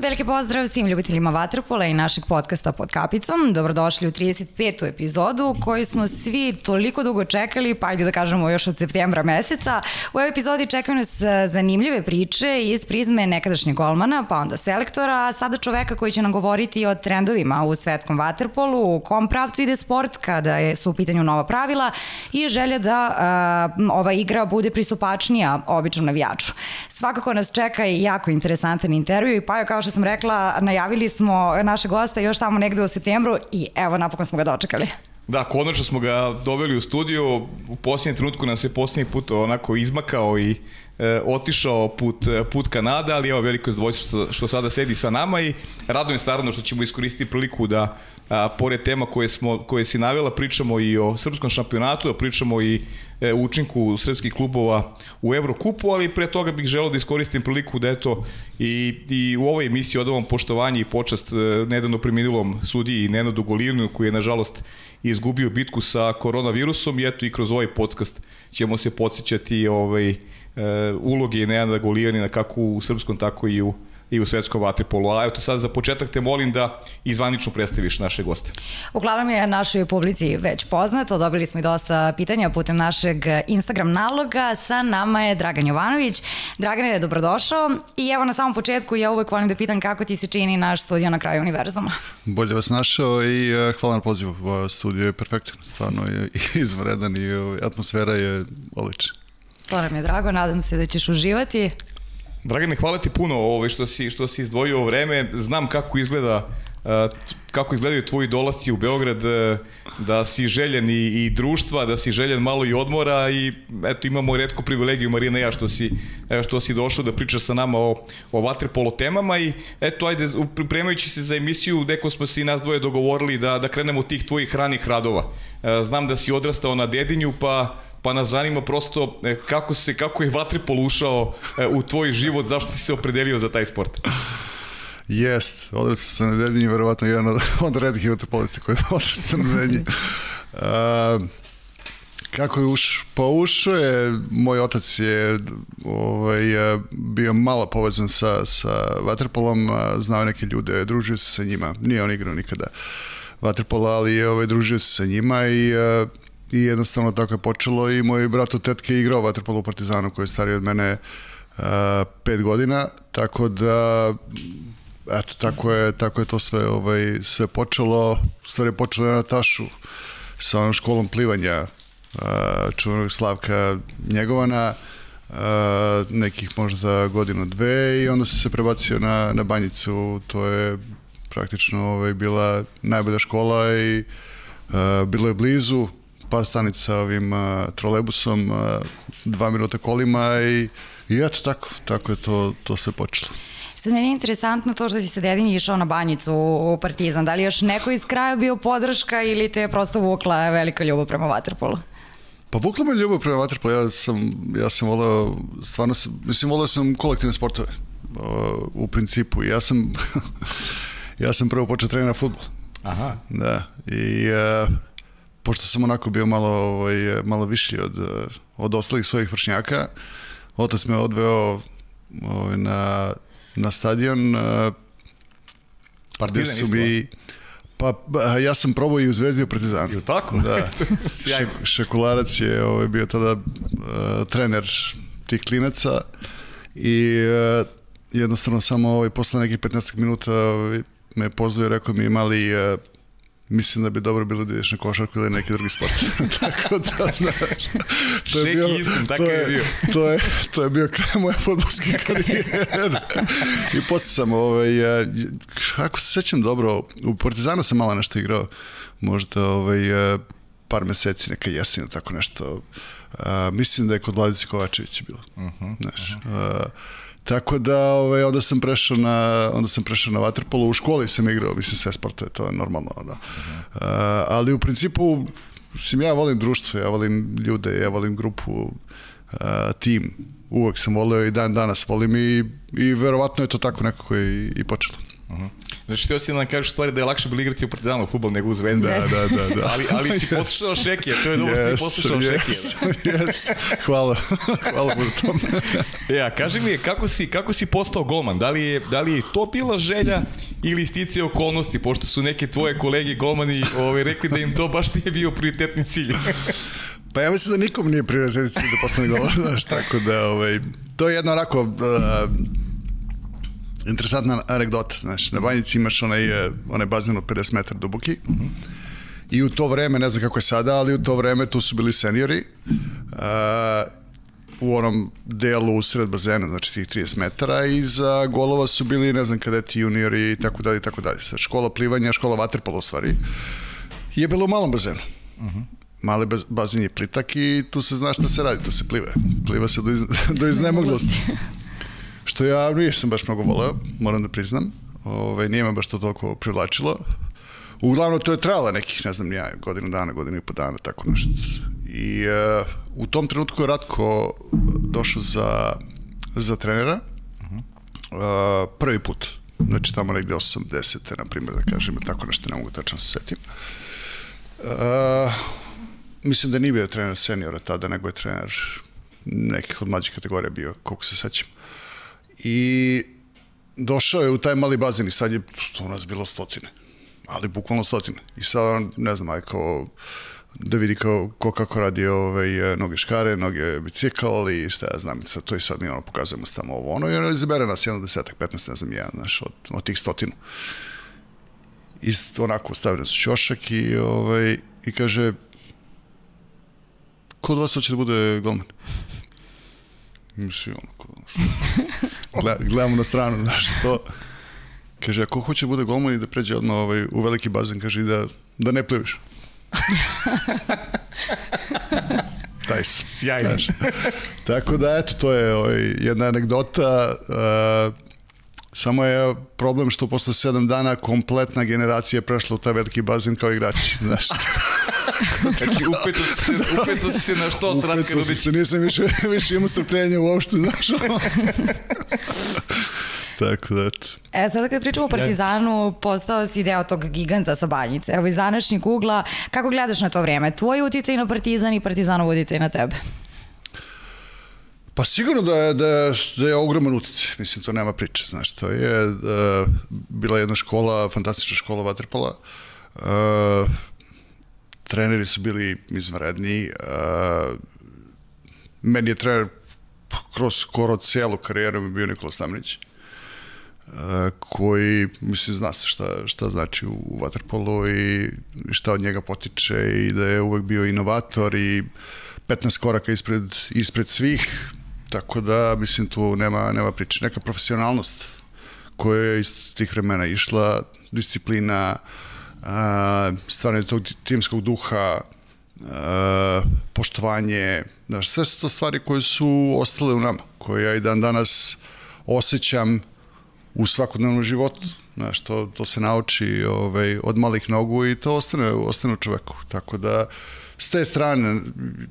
Veliki pozdrav svim ljubiteljima Vatrpola i našeg podcasta pod kapicom. Dobrodošli u 35. epizodu koju smo svi toliko dugo čekali, pa ajde da kažemo još od septembra meseca. U ovoj epizodi čekaju nas e, zanimljive priče iz prizme nekadašnjeg golmana, pa onda selektora, a sada čoveka koji će nam govoriti o trendovima u svetskom vaterpolu, u kom pravcu ide sport kada je, su u pitanju nova pravila i želja da a, ova igra bude pristupačnija običnom navijaču. Svakako nas čeka jako interesantan intervju i pa kao što sam rekla, najavili smo našeg gosta još tamo negde u septembru i evo napokon smo ga dočekali. Da, konačno smo ga doveli u studiju. U posljednjem trenutku nas je posljednji put onako izmakao i e, otišao put, put Kanada, ali evo veliko zadovoljstvo što, što sada sedi sa nama i radujem se naravno što ćemo iskoristiti priliku da a, pored tema koje, smo, koje si navela pričamo i o srpskom šampionatu, da pričamo i e, učinku srpskih klubova u Evrokupu, ali pre toga bih želeo da iskoristim priliku da eto i, i u ovoj emisiji odavam poštovanje i počast e, nedavno preminulom sudiji Nenadu Golinu koji je nažalost izgubio bitku sa koronavirusom i eto i kroz ovaj podcast ćemo se podsjećati ovaj, e, uloge Nenada Golijanina kako u srpskom tako i u i u svetskom vaterpolu. A evo to sad za početak te molim da izvanično predstaviš naše goste. Uglavnom je našoj publici već poznato, dobili smo i dosta pitanja putem našeg Instagram naloga. Sa nama je Dragan Jovanović. Dragan je dobrodošao i evo na samom početku ja uvek volim da pitam kako ti se čini naš studio na kraju univerzuma. Bolje vas našao i uh, hvala na pozivu. Studio je perfektan, stvarno je izvredan i uh, atmosfera je odlična. To nam je drago, nadam se da ćeš uživati. Dragane, hvala ti puno ovaj, što, si, što si izdvojio vreme. Znam kako izgleda kako izgledaju tvoji dolasci u Beograd, da si željen i, i društva, da si željen malo i odmora i eto imamo redku privilegiju Marina ja što si, što si došao da pričaš sa nama o, o vaterpolo temama i eto ajde pripremajući se za emisiju neko smo se i nas dvoje dogovorili da, da krenemo tih tvojih ranih radova. Znam da si odrastao na Dedinju pa pa nas zanima prosto e, kako se kako je vaterpol ušao e, u tvoj život, zašto si se opredelio za taj sport? Jest, odrastao sam na Dedinju, verovatno jedan od, od redkih vaterpolista koji je odrastao na Dedinju. Uh, kako je uš, pa ušao je, moj otac je ovaj, bio malo povezan sa, sa vaterpolom, znao neke ljude, družio se sa njima, nije on igrao nikada vaterpola, ali je ovaj, družio se sa njima i uh, i jednostavno tako je počelo i moj brat od tetke je igrao vaterpolo u Partizanu koji je stariji od mene uh, pet godina, tako da eto, tako je, tako je to sve, ovaj, sve počelo, u stvari počelo je na tašu sa onom školom plivanja uh, čuvenog Slavka Njegovana, uh, nekih možda godinu dve i onda se se prebacio na, na banjicu, to je praktično ovaj, bila najbolja škola i uh, bilo je blizu, par stanica ovim uh, trolebusom, uh, dva minuta kolima i, i eto tako, tako je to, to sve počelo. Sad meni je interesantno to što si sa dedinji išao na banjicu u Partizan. Da li još neko iz kraja bio podrška ili te je prosto vukla velika ljubav prema Waterpolu? Pa vukla me ljubav prema Waterpolu. Ja sam, ja sam volao, stvarno sam, mislim, volao sam kolektivne sportove uh, u principu. Ja sam, ja sam prvo počeo trenirati futbol. Aha. Da. I uh, pošto sam onako bio malo, ovaj, malo viši od, od ostalih svojih vršnjaka, otac me odveo ovaj, na, na stadion. Partizan su mi, Pa, ja sam probao i u Zvezdi u Partizanu. Ili tako? Da. Sjajno. Šekularac je ovaj, bio tada uh, trener tih klinaca i uh, jednostavno samo ovaj, posle nekih 15 minuta ovaj, me pozvao i rekao mi imali uh, mislim da bi dobro bilo da ideš na košarku ili neki drugi sport. Tako da, znaš, to je bio, istim, tako to je, je bio. to je, to je bio kraj moje fudbalske karijere. I posle sam, ovaj, ako se sećam dobro, u Partizanu sam malo nešto igrao, možda ovaj, par meseci, neka jesen tako nešto. Uh, mislim da je kod Vladice Kovačevića bilo. Uh -huh, znaš, uh -huh. uh, Tako da ovaj, onda sam prešao na onda sam prešao na waterpolo u školi sam igrao mislim sve sportove to je normalno da. Uh ali u principu mislim ja volim društvo ja volim ljude ja volim grupu uh, tim. Uvek sam voleo i dan danas volim i, i verovatno je to tako nekako i, i počelo Uh -huh. Znači, htio si da nam kažeš stvari da je lakše bilo igrati u Partizanu futbol nego u Zvezdi. Da, da, da. da. ali, ali si yes. poslušao Šekija, to je dobro, yes, si poslušao yes, Šekija. Da. yes. Hvala, hvala mu tome. ja, kaži mi, kako si, kako si postao golman? Da li, je, da li je to bila želja ili istice okolnosti, pošto su neke tvoje kolege golmani ovaj, rekli da im to baš nije bio prioritetni cilj? Pa ja mislim da nikom nije prioritetni cilj da postane golman, znaš, tako da, ovaj, to je jedno onako, uh, interesantna anegdota, znaš, na Banjici imaš onaj, e, onaj bazen od 50 metara duboki mm -hmm. i u to vreme, ne znam kako je sada, ali u to vreme tu su bili seniori uh, u onom delu usred bazena, znači tih 30 metara i za golova su bili, ne znam, kadeti, juniori i tako dalje i tako dalje. Sad, škola plivanja, škola vaterpola u stvari, je bilo u malom bazenu. Uh -huh. Mali bazen je plitak i tu se zna šta se radi, tu se plive. Pliva se do, iz, do iznemoglosti. Što ja nisam baš mnogo voleo, moram da priznam. Ovaj, nije me baš to toliko privlačilo. Uglavnom, to je trajalo nekih, ne znam, ja, godinu dana, godinu i po dana, tako nešto. I uh, u tom trenutku je Ratko došao za, za trenera uh, prvi put. Znači tamo negde 80. na primjer, da kažem, tako nešto ne mogu tačno se setim. Uh, mislim da nije bio trener seniora tada, nego je trener nekih od mlađih kategorija bio, koliko se sećam. I došao je u taj mali bazen i sad je, to nas bilo stotine, ali bukvalno stotine. I sad, ne znam, aj kao da vidi kao, ko kako radi ovaj, noge škare, noge bicikl i šta ja znam, sad to i sad mi ono pokazujemo tamo ovo ono i ono izabere nas jedno desetak, 15, ne znam, jedan, znaš, od, od tih stotinu. I onako stavio nas u ćošak i, ovaj, i kaže, ko od vas hoće da bude golman? Mislim, ono, ko, gledamo na stranu, znaš, to, kaže, ako hoće da bude golman i da pređe odmah ovaj, u veliki bazen, kaže, da, da ne pliviš. Taj se. Sjajno. Tako da, eto, to je ovaj, jedna anegdota. Uh, samo je problem što posle sedam dana kompletna generacija prešla u taj veliki bazen kao igrači. Znaš. Znači, upeto se, upeto se na što srat kad se, nisam više, više imao strpljenja uopšte, znaš. Tako da, eto. E, sada kad pričamo o Partizanu, postao si deo tog giganta sa banjice. Evo iz današnjeg ugla, kako gledaš na to vreme? Tvoj uticaj na Partizan i Partizanov uticaj na tebe? Pa sigurno da je, da, je, da je ogroman uticaj, mislim, to nema priče, znaš, to je uh, bila jedna škola, fantastična škola Vaterpola, uh, treneri su bili izvanredni, uh, meni je trener kroz skoro cijelu karijeru bio Nikola Stamnić, koji, mislim, zna se šta, šta znači u, Waterpolu i šta od njega potiče i da je uvek bio inovator i 15 koraka ispred, ispred svih, tako da, mislim, tu nema, nema priče. Neka profesionalnost koja je iz tih vremena išla, disciplina, a, stvaranje tog timskog duha, a, poštovanje, znaš, sve su to stvari koje su ostale u nama, koje ja i dan danas osjećam u svakodnevnom životu. Znaš, to, to se nauči ovaj, od malih nogu i to ostane, ostane u čoveku. Tako da, s te strane,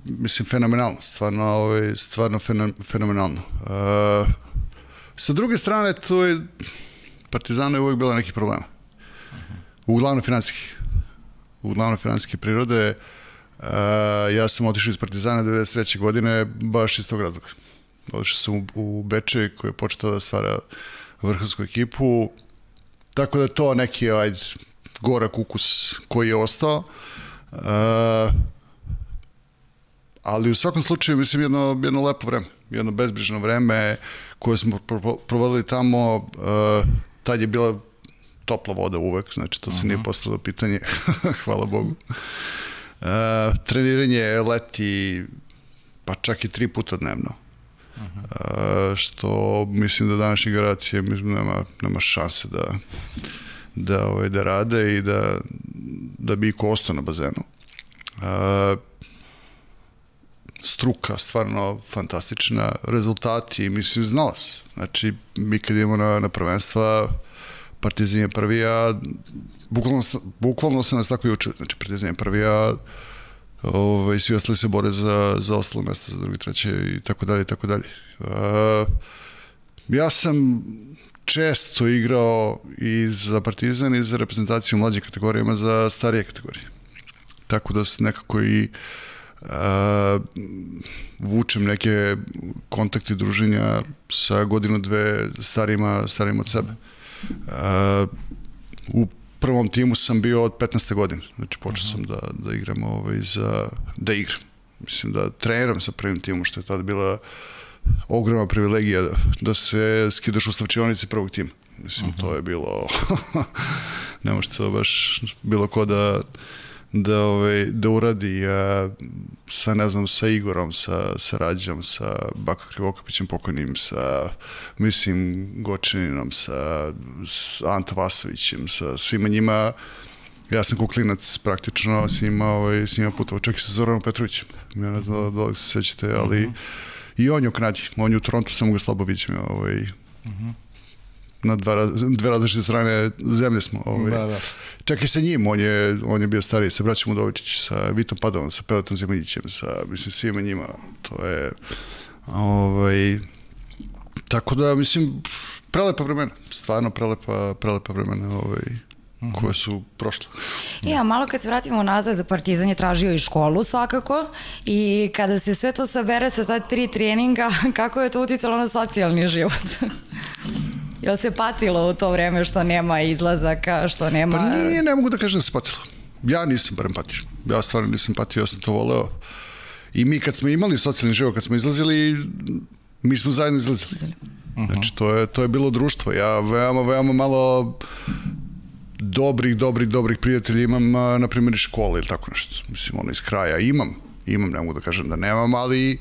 mislim, fenomenalno, stvarno, ovaj, stvarno fenomenalno. Uh, sa druge strane, to je, Partizana je uvijek bila neki problema. Uglavnom finansijskih. Uglavnom finansijske prirode. Uh, ja sam otišao iz Partizana 93. godine baš iz tog razloga. Otišao sam u, u Beče koji je početao da stvara vrhunsku ekipu. Tako da je to neki ajde, gorak ukus koji je ostao. Uh, ali u svakom slučaju mislim jedno, jedno lepo vreme, jedno bezbrižno vreme koje smo provodili tamo, uh, tad je bila topla voda uvek, znači to se uh -huh. nije postavilo pitanje, hvala Bogu. Uh, treniranje leti pa čak i tri puta dnevno. Uh -huh. što mislim da današnje generacije mislim, nema, nema šanse da, da, ovaj, da rade i da, da bi iko ostao na bazenu. A, struka stvarno fantastična, rezultati, mislim, znala se. Znači, mi kad idemo na, na prvenstva, Partizan je prvi, a bukvalno, bukvalno se nas tako učili. Znači, Partizan je prvi, a ovaj, svi ostali se bore za, za ostalo mesto, za drugi, treće i tako dalje i tako dalje. Ja sam često igrao i za Partizan i za reprezentaciju u mlađe kategorijama za starije kategorije. Tako da se nekako i uh, vučem neke kontakte druženja sa godinu dve starima, starima od sebe. Uh, u prvom timu sam bio od 15. godine, znači počeo sam da, da igram ovaj, za, da igram. Mislim da treniram sa prvim timom, što je tada bila ogromna privilegija da, da se skidaš u stavčionici prvog tima. Mislim, uh -huh. to je bilo, ne može to baš bilo ko da, da, ovaj, da uradi a, sa, ne znam, sa Igorom, sa, sa Rađom, sa Bako Krivokapićem pokojnim, sa, mislim, Gočaninom, sa, sa Anto Vasovićem, sa svima njima, ja sam kuklinac praktično s njima, ovaj, s njima putovao, čak i sa Zoranom Petrovićem. Ja ne znam da li se sećate, ali uh -huh. i on je u Kanadi, on je u Torontu, samo ga slabo vidim, ovaj, uh -huh na dva, raz, dve različite strane zemlje smo. Ovaj. Da, da. Čak i sa njim, on je, on je bio stariji, sa braćom Udovičić, sa Vitom Padovom, sa Peletom Zemljićem, sa, mislim, svima njima. To je, ovaj, tako da, mislim, prelepa vremena, stvarno prelepa, prelepa vremena, ovaj, -huh. koje su prošle. I, a malo kad se vratimo nazad, Partizan je tražio i školu svakako i kada se sve to sabere sa ta tri treninga, kako je to uticalo na socijalni život? Jel se patilo u to vreme što nema izlazaka, što nema... Pa nije, ne mogu da kažem da se patilo. Ja nisam barem patio. Ja stvarno nisam patio, ja sam to voleo. I mi kad smo imali socijalni život, kad smo izlazili, mi smo zajedno izlazili. Znači, to je, to je bilo društvo. Ja veoma, veoma malo dobrih, dobrih, dobrih prijatelja imam, na primjer, iz škole ili tako nešto. Mislim, ono iz kraja imam. Imam, ne mogu da kažem da nemam, ali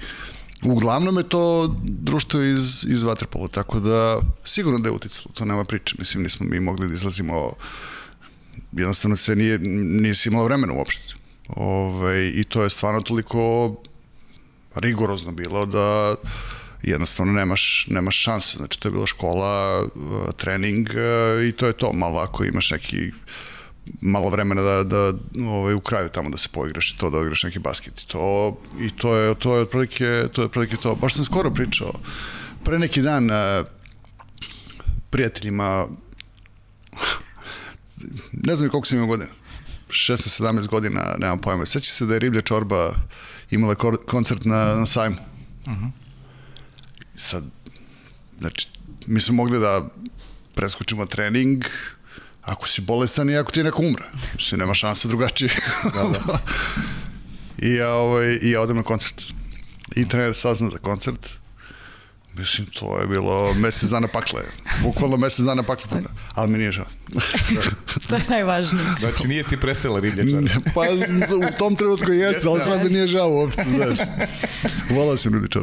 Uglavnom je to društvo iz, iz Vatrpola, tako da sigurno da je uticalo, to nema priče. Mislim, nismo mi mogli da izlazimo, jednostavno se nije, nisi imalo vremena uopšte. Ove, ovaj, I to je stvarno toliko rigorozno bilo da jednostavno nemaš, nemaš šanse. Znači, to je bila škola, trening i to je to. Malo ako imaš neki malo vremena da, da ovaj, u kraju tamo da se poigraš i to da igraš neki basket i to, i to je, to je otprilike, to je otprilike to. Baš sam skoro pričao, pre neki dan uh, prijateljima ne znam koliko sam imao godina 16-17 godina, nemam pojma. Seća se da je Riblja Čorba imala koncert na, na sajmu. Uh mhm. -huh. Sad, znači, mi smo mogli da preskočimo trening, ako si bolestan i ako ti neko umre. Znači, nema šanse drugačije. Da, da. I, ja, ovaj, I ja odem na koncert. I trener sazna za koncert. Mislim, to je bilo mesec dana pakle. Bukvalno mesec dana pakle. Ali mi nije žao. to je najvažnije. Znači, nije ti presela riblječar. pa u tom trenutku jeste, ali sad mi nije žao uopšte, znaš. Volao sam riblječar.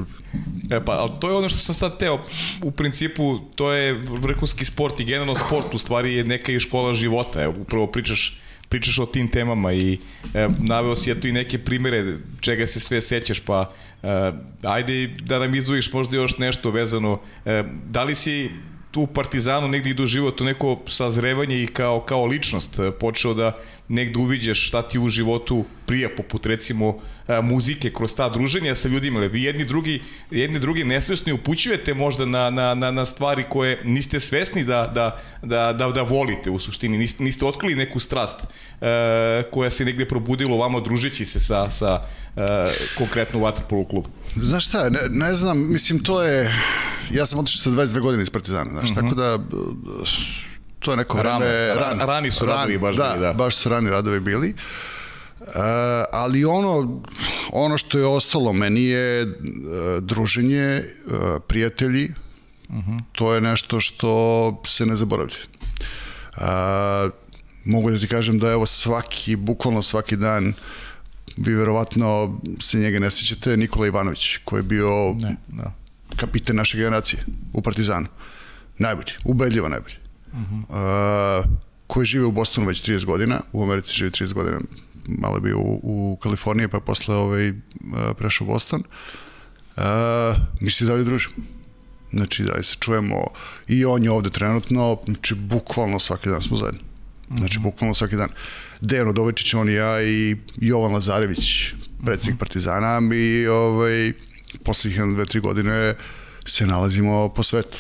E pa, ali to je ono što sam sad teo, u principu, to je vrhunski sport i generalno sport, u stvari je neka i škola života, evo, upravo pričaš pričaš o tim temama i e, naveo si eto i neke primere čega se sve sećaš, pa e, ajde da nam izvojiš možda još nešto vezano. E, da li si tu Partizanu negdje i doživao to neko sazrevanje i kao, kao ličnost e, počeo da negde uviđaš šta ti u životu prija, poput recimo e, muzike kroz ta druženja sa ljudima, ali vi jedni drugi, jedni drugi nesvesno upućujete možda na, na, na, na stvari koje niste svesni da, da, da, da, da volite u suštini, niste, niste otkrili neku strast e, koja se negde probudila vama družeći se sa, sa e, konkretno Waterpolo klubu. Znaš šta, ne, ne znam, mislim to je, ja sam otišao sa 22 godine iz Partizana, znaš, mm -hmm. tako da to je neko Rano, vreme... Ran, rani su radovi baš da, bili, da. baš su rani radovi bili. Uh, ali ono, ono što je ostalo meni je uh, druženje, uh, prijatelji, uh -huh. to je nešto što se ne zaboravlja. Uh, mogu da ti kažem da evo svaki, bukvalno svaki dan vi verovatno se njega ne sjećate, Nikola Ivanović, koji je bio ne, da. kapiten naše generacije u Partizanu. Najbolji, ubedljivo najbolji. Uh -huh. uh, koji žive u Bostonu već 30 godina, u Americi živi 30 godina, malo bio u, u Kaliforniji, pa posle ovaj, prešao u Boston. Uh, mi se dalje družimo. Znači, da se čujemo i on je ovde trenutno, znači, bukvalno svaki dan smo zajedno. Znači, mhm. bukvalno svaki dan. Dejan Odovičić, on i ja i Jovan Lazarević, mhm. Partizana, mi ovaj, poslednjih 2-3 godine se nalazimo po svetu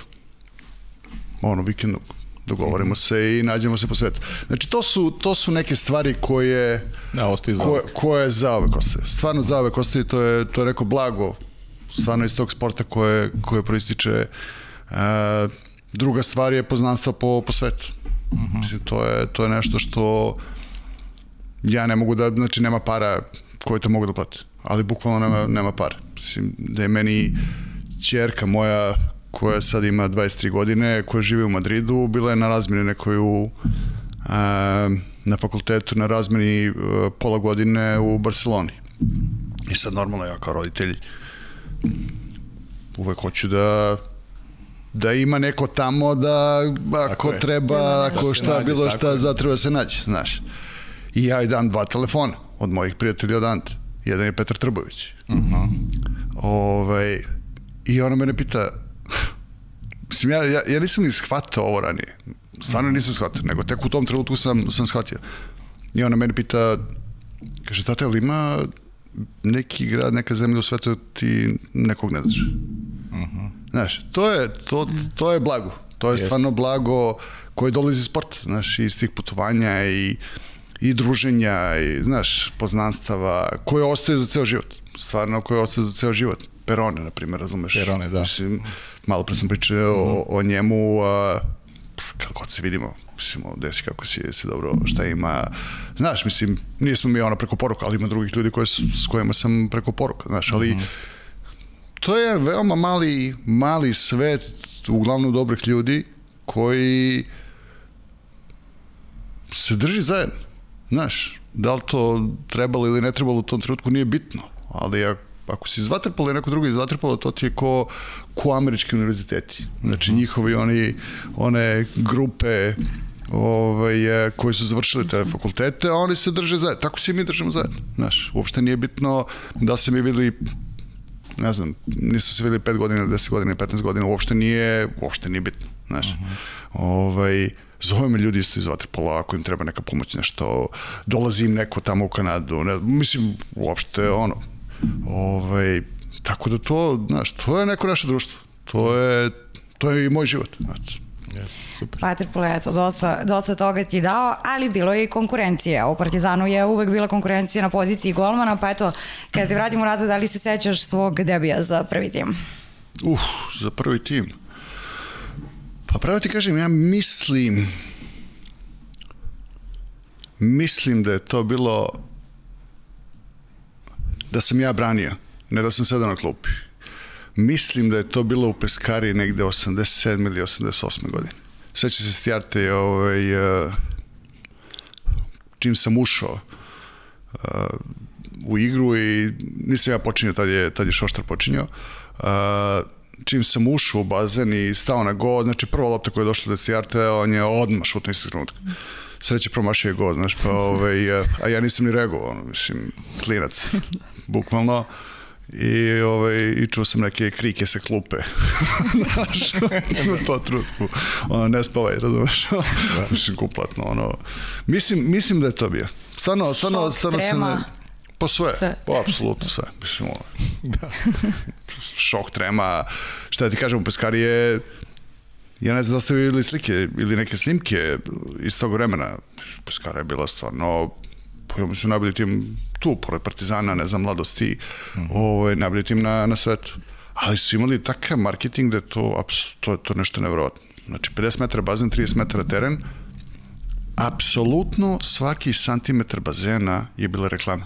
ono, vikendu dogovorimo se i nađemo se po svetu. Znači, to su, to su neke stvari koje... Da, ostaju za koje, koje zaovek ostaje. Stvarno zaovek ostaje, to je, to je neko blago stvarno iz tog sporta koje, koje proističe e, druga stvar je poznanstva po, po svetu. -huh. Mislim, to je, to je nešto što ja ne mogu da, znači nema para koje to mogu da plati, ali bukvalno nema, nema para. Mislim, da je meni čerka moja koja sad ima 23 godine, koja živi u Madridu, bila je na razmini nekoj u a, na fakultetu na razmeni a, pola godine u Barceloni. I sad normalno ja kao roditelj uvek hoću da da ima neko tamo da ako je. treba, da ako šta, nađe, bilo šta, zatreba se naći, znaš. I ja i dam dva telefona od mojih prijatelja od Ante. Jedan je Petar Trbović. Uh mhm. -huh. ovaj, I ona mene pita, mislim, ja, ja, ja nisam ni shvatao ovo ranije. Stvarno nisam shvatao, nego tek u tom trenutku sam, sam shvatio. I ona mene pita, kaže, tata, li ima neki grad, neka zemlja u svetu ti nekog ne znaš? Uh mhm. -huh. Znaš, to je, to, to je blago. To je Jest. stvarno blago koje dolazi iz sporta, znaš, iz tih putovanja i, i druženja i, znaš, poznanstava koje ostaje za ceo život. Stvarno koje ostaje za ceo život. Perone, na primjer, razumeš? Perone, da. Mislim, malo pre sam pričao mm -hmm. o, o njemu, a, kako god se vidimo, mislim, desi kako si, se dobro, šta ima, znaš, mislim, nismo mi ono preko poruka, ali ima drugih ljudi koje, s kojima sam preko poruka, znaš, ali mm -hmm. to je veoma mali, mali svet, uglavnom dobrih ljudi, koji se drži zajedno, znaš, da li to trebalo ili ne trebalo u tom trenutku nije bitno, ali ako ako si iz Vatrpola i neko drugo iz Vatrpola, to ti je ko, ko američki univerziteti. Znači njihovi oni, one grupe ovaj, koji su završili te fakultete, oni se drže zajedno. Tako se i mi držimo zajedno. Znaš, uopšte nije bitno da se mi videli ne znam, nisu se videli 5 godina, 10 godina, 15 godina, uopšte nije, uopšte nije bitno, znaš. Uh. -huh. ovaj, zove me ljudi isto iz Vatrpola, ako im treba neka pomoć, nešto, dolazi im neko tamo u Kanadu, ne, mislim, uopšte, ono, Ovaj, tako da to, znaš, to je neko naše društvo. To je, to je i moj život. Znači. Yes, super. Vaterpolo, eto, dosta, dosta toga ti dao, ali bilo je i konkurencije. U Partizanu je uvek bila konkurencija na poziciji golmana, pa eto, kada te vratimo nazad, da li se sećaš svog debija za prvi tim? Uh, za prvi tim? Pa pravo ti kažem, ja mislim, mislim da je to bilo da sam ja branio, ne da sam sedao na klupi. Mislim da je to bilo u Peskari negde 87. ili 88. godine. Sveća se stjarte ovaj, uh, čim sam ušao uh, u igru i nisam ja počinio, tad je, tad je Šoštar počinio. Uh, čim sam ušao u bazen i stao na god, znači prva lopta koja je došla do Stijarte, on je odmah šutno istog trenutka. Sreće promašio je god, znaš, pa, ovaj, a ja nisam ni reagovao, ono, mislim, klinac bukvalno. I, ovaj, i čuo sam neke krike sa klupe. Znaš, u to trutku. Ono, ne spavaj, razumeš? Da. mislim, kuplatno, ono. Mislim, mislim da je to bio. Stvarno, stvarno, stvarno se ne... Po sve, sve. po apsolutno sve. Mislim, ono, da. šok, trema, šta ti kažem, u Peskari je ja ne znam da ste videli slike ili neke snimke iz tog vremena. Peskara je bila stvarno ja mislim, najbolji tim tu, pored Partizana, ne znam, mladosti, mm ovaj, najbolji tim na, na svetu. Ali su imali takav marketing da je to, to, to nešto nevrovatno. Znači, 50 metara bazen, 30 metara teren, apsolutno svaki santimetar bazena je bila reklama.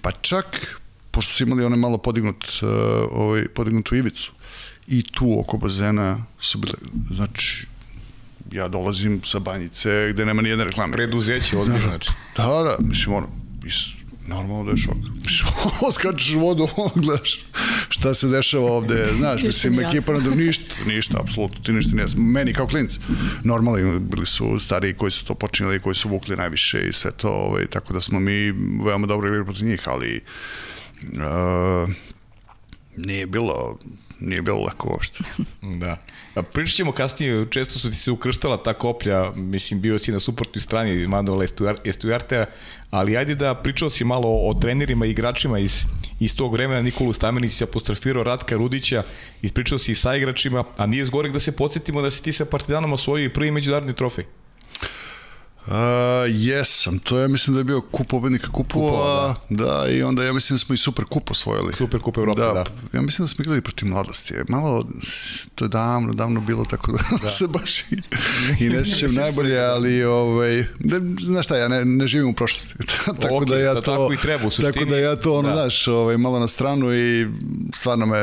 Pa čak, pošto su imali one malo podignut, uh, ovaj, podignutu ivicu, i tu oko bazena su bile, znači, ja dolazim sa banjice gde nema ni jedne reklame. Preduzeće, ozbiljno znači. Da, da, mislim, ono, is, normalno da je šok. Mislim, skačeš u vodu, gledaš šta se dešava ovde, znaš, mislim, ekipa na ništa, ništa, apsolutno, ti ništa nije, meni kao klinci. Normalno, bili su stariji koji su to počinili, koji su vukli najviše i sve to, ovaj, tako da smo mi veoma dobro igrali protiv njih, ali uh, nije bilo, nije bilo lako uopšte. Da. A pričat ćemo kasnije, često su ti se ukrštala ta koplja, mislim, bio si na suprotnoj strani Manuel Estuartea, ali ajde da pričao si malo o trenerima i igračima iz, iz tog vremena, Nikolu Stamenić se apostrofirao Ratka Rudića, ispričao si i sa igračima, a nije zgorek da se podsjetimo da si ti sa Partizanom osvojio i prvi međunarodni trofej. Uh, jesam, to je mislim da je bio kup pobednika kupova, kupova da. da. i onda ja mislim da smo i super kup osvojili. Super kup Evrope, da, da. Ja mislim da smo igrali protiv mladosti. Malo, to je davno, davno bilo tako da, da. se baš i, i ne sjećam najbolje, ali ovaj, ne, znaš šta, ja ne, ne živim u prošlosti. tako okay, da ja to, tako i treba, u suštini. Tako da ja to, ono, da. znaš, ovaj, malo na stranu i stvarno me,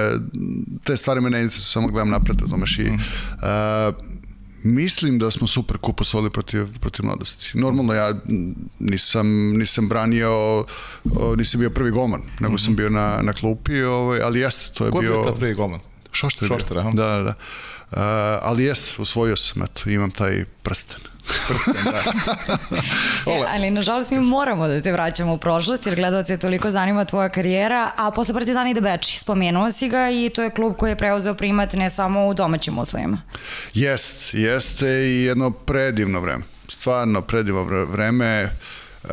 te stvari me ne interesuju, samo gledam napred, razumeš, i mm. uh, Mislim da smo super kup osvojili protiv, protiv mladosti. Normalno ja nisam, nisam branio, nisam bio prvi golman, nego mm -hmm. sam bio na, na klupi, ovaj, ali jeste, to je Ko bio... Ko je bio prvi golman? Šošter je Šošter, bio. Aha. Da, da, da. Uh, ali jeste, osvojio sam, eto, imam taj prsten. Prsten, da. e, ali nažalost mi moramo da te vraćamo u prošlost jer gledalce toliko zanima tvoja karijera, a posle Partizana ide Beči, spomenuo si ga i to je klub koji je preuzeo primat ne samo u domaćim uslovima. Jest, jeste i jedno predivno vreme. Stvarno predivno vreme. Uh,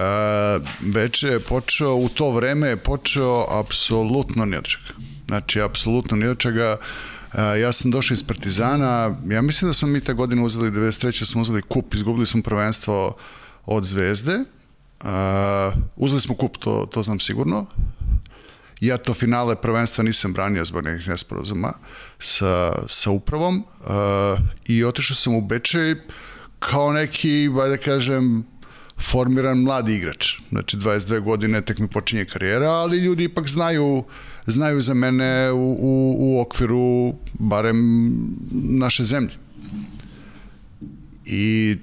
Beče je počeo, u to vreme je počeo apsolutno ni od čega. Znači, apsolutno ni od čega. Uh, ja sam došao iz Partizana, ja mislim da smo mi te godine uzeli, 93. smo uzeli kup, izgubili smo prvenstvo od Zvezde, uh, uzeli smo kup, to, to znam sigurno, ja to finale prvenstva nisam branio zbog nekih nesporazuma sa, sa upravom uh, i otišao sam u Bečej kao neki, da kažem, formiran mladi igrač. Znači 22 godine tek mi počinje karijera, ali ljudi ipak znaju znaju za mene u, u, u okviru barem naše zemlje. I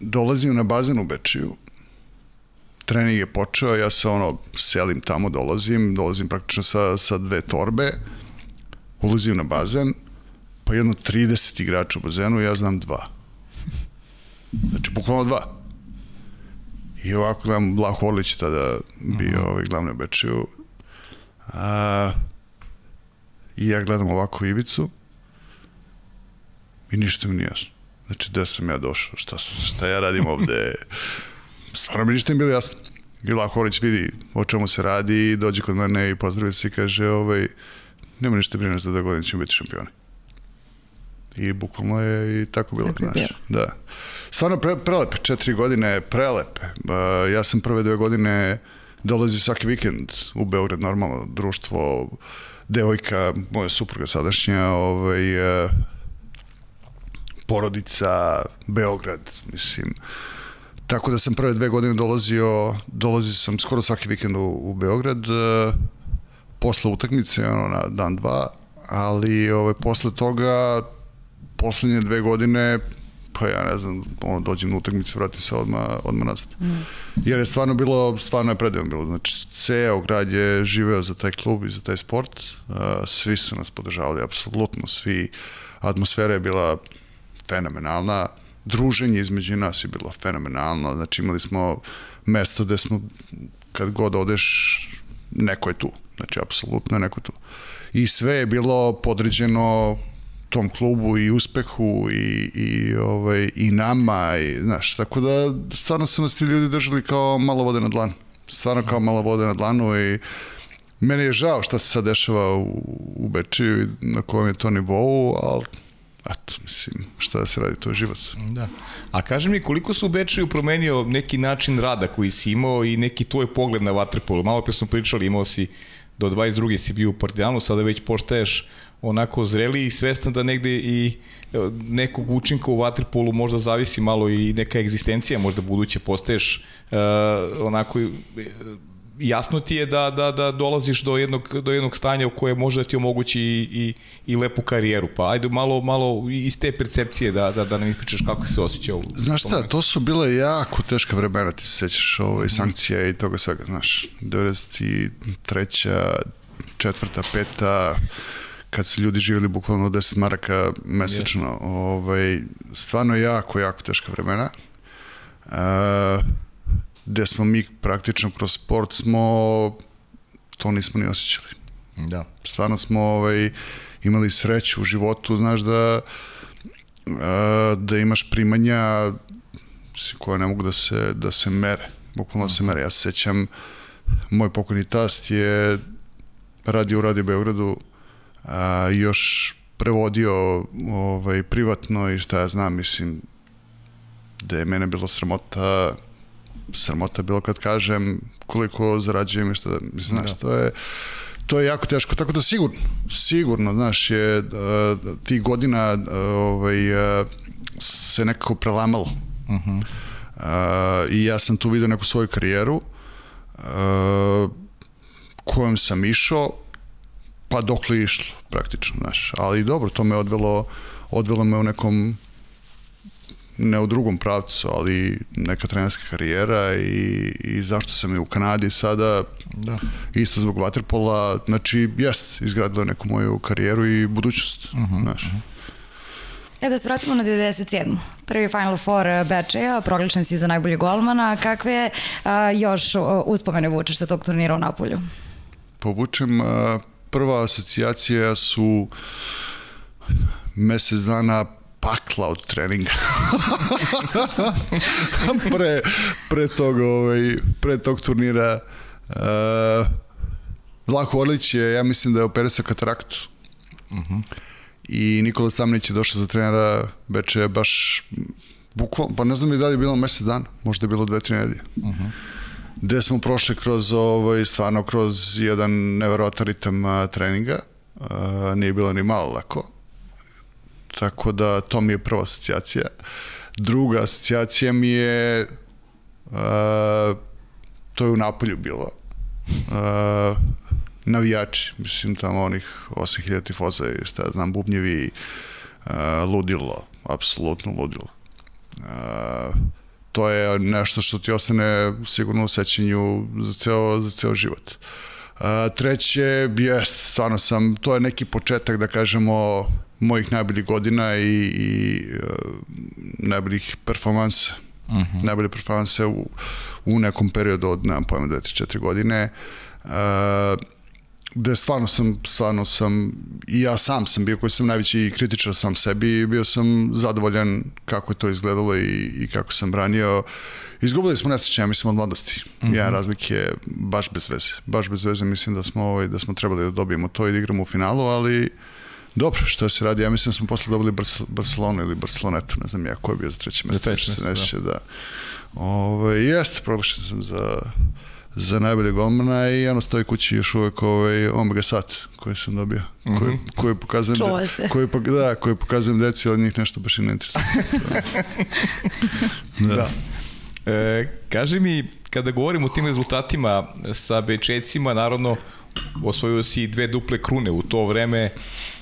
dolazim na bazen u Bečiju, trening je počeo, ja se ono selim tamo, dolazim, dolazim praktično sa, sa dve torbe, ulazim na bazen, pa jedno 30 igrača u bazenu, ja znam dva. Znači, bukvalno dva. I ovako gledam, Vlah Orlić tada bio mm -hmm. ovaj glavni Bečiju, A, I ja gledam ovako Ivicu i ništa mi nije jasno. Znači, gde sam ja došao, šta, šta ja radim ovde? Stvarno mi ništa mi bilo jasno. I Vlah Horić vidi o čemu se radi i dođe kod mene i pozdravi se i kaže ovaj, nema ništa brineš za da godine ćemo biti šampioni. I bukvalno je i tako bilo, tako znaš. Da. Stvarno pre, prelepe, četiri godine, prelepe. Uh, ja sam prve dve godine uh, dolazi svaki vikend u Beograd, normalno, društvo, devojka, moja supruga sadašnja, ovaj, e, porodica, Beograd, mislim. Tako da sam prve dve godine dolazio, dolazio sam skoro svaki vikend u, u Beograd, e, posle utakmice, ono, na dan dva, ali ovaj, posle toga, poslednje dve godine, pa ja ne znam, ono, dođem na utakmicu, vratim se odmah, odmah nazad. Mm. Jer je stvarno bilo, stvarno je predivno bilo. Znači, ceo grad je živeo za taj klub i za taj sport. Uh, svi su nas podržavali, apsolutno svi. Atmosfera je bila fenomenalna. Druženje između nas je bilo fenomenalno. Znači, imali smo mesto gde smo, kad god odeš, neko je tu. Znači, apsolutno neko je tu. I sve je bilo podređeno tom klubu i uspehu i, i, ovaj, i nama, i, znaš, tako da stvarno su nas ti ljudi držali kao malo vode na dlanu. Stvarno kao malo vode na dlanu i meni je žao šta se sad dešava u, u Bečiju i na kojem je to nivou, ali eto, mislim, šta da se radi, to je život. Da. A kaži mi, koliko su u Bečiju promenio neki način rada koji si imao i neki tvoj pogled na vaterpolu? Malo pre smo pričali, imao si do 22. si bio u Partizanu, sada već poštaješ onako zreli i svestan da negde i e, nekog učinka u vaterpolu možda zavisi malo i neka egzistencija možda buduće postaješ uh, onako uh, jasno ti je da, da, da dolaziš do jednog, do jednog stanja u koje može da ti omogući i, i, i lepu karijeru. Pa ajde malo, malo iz te percepcije da, da, da nam ispričaš kako se osjeća u Znaš šta, to su bile jako teška vremena, ti se sećaš ovaj, sankcija i toga svega, znaš. 93. četvrta, peta, kad su ljudi živjeli bukvalno 10 maraka mesečno. Yes. Ovaj, stvarno jako, jako teška vremena. Uh, gde smo mi praktično kroz sport smo to nismo ni osjećali. Da. Stvarno smo ovaj, imali sreću u životu, znaš da a, da imaš primanja koja ne mogu da se, da se mere, bukvalno da se mere. Ja se sećam, moj pokojni tast je radio u Radio Beogradu, a, još prevodio ovaj, privatno i šta ja znam, mislim, da je mene bilo sramota sramota bilo kad kažem koliko zarađujem i šta, mislim, znaš, da. to je to je jako teško, tako da sigurno, sigurno, znaš, je uh, tih godina uh, ovaj, uh, se nekako prelamalo. Uh -huh. uh, I ja sam tu vidio neku svoju karijeru uh, kojom sam išao, pa dok li išlo, praktično, znaš. Ali dobro, to me odvelo, odvelo me u nekom ne u drugom pravcu, ali neka trenerska karijera i, i zašto sam i u Kanadi sada, da. isto zbog Waterpola, znači, jest, izgradilo neku moju karijeru i budućnost, uh -huh, znaš. Uh -huh. E da se vratimo na 97. Prvi Final Four eh, Bečeja, proglašen si za najbolje golmana. Kakve a, eh, još uspomene vučeš sa tog turnira u Napolju? Povučem, a, eh, prva asocijacija su mesec dana pakla od treninga. pre, pre, tog, ovaj, pre tog turnira uh, Vlako Orlić je, ja mislim da je operisao kataraktu. Uh mhm. -huh. I Nikola Stamnić je došao za trenera Beče baš bukvalno, pa ne znam li da li je bilo mesec dana, možda je bilo dve, tri nedelje. Uh mhm. -huh. Gde smo prošli kroz ovaj, stvarno kroz jedan neverovatan ritam treninga. Uh, nije bilo ni malo lako Tako da to mi je prva asocijacija. Druga asocijacija mi je uh, to je u Napolju bilo. Uh, navijači, mislim tamo onih 8000 tifoza i šta znam, bubnjevi, uh, ludilo, apsolutno ludilo. Uh, to je nešto što ti ostane sigurno u sećanju za ceo, za ceo život. Uh, treće, jest, stvarno sam, to je neki početak, da kažemo, mojih najboljih godina i, i uh, najboljih performansa. Uh mhm. -huh. Najbolje performanse u, u nekom periodu od, nemam pojma, 2-4 godine. Uh, gde stvarno sam, stvarno sam, i ja sam sam bio koji sam najveći kritičar sam sebi i bio sam zadovoljan kako je to izgledalo i, i kako sam branio. Izgubili smo nesreće, ja mislim, od mladosti. Mm -hmm. Jedan razlik je baš bez veze. Baš bez veze mislim da smo, ovaj, da smo trebali da dobijemo to i da igramo u finalu, ali Dobro, šta se radi? Ja mislim da smo posle dobili Barcelonu ili Barcelonetu, ne znam ja ko je bio za treće mesto. Za treće mesto, da. da. Ove, ovaj, jeste, proglašen sam za za najbolje golmana i ono stoji kući još uvek ovaj Omega Sat koji sam dobio, mm -hmm. koji, koji pokazujem da, koji, da, koji pokazujem deci, ali njih nešto baš i ne interesuje. da. da. E, kaži mi, kada govorim o tim rezultatima sa Bečecima, naravno osvojio si dve duple krune u to vreme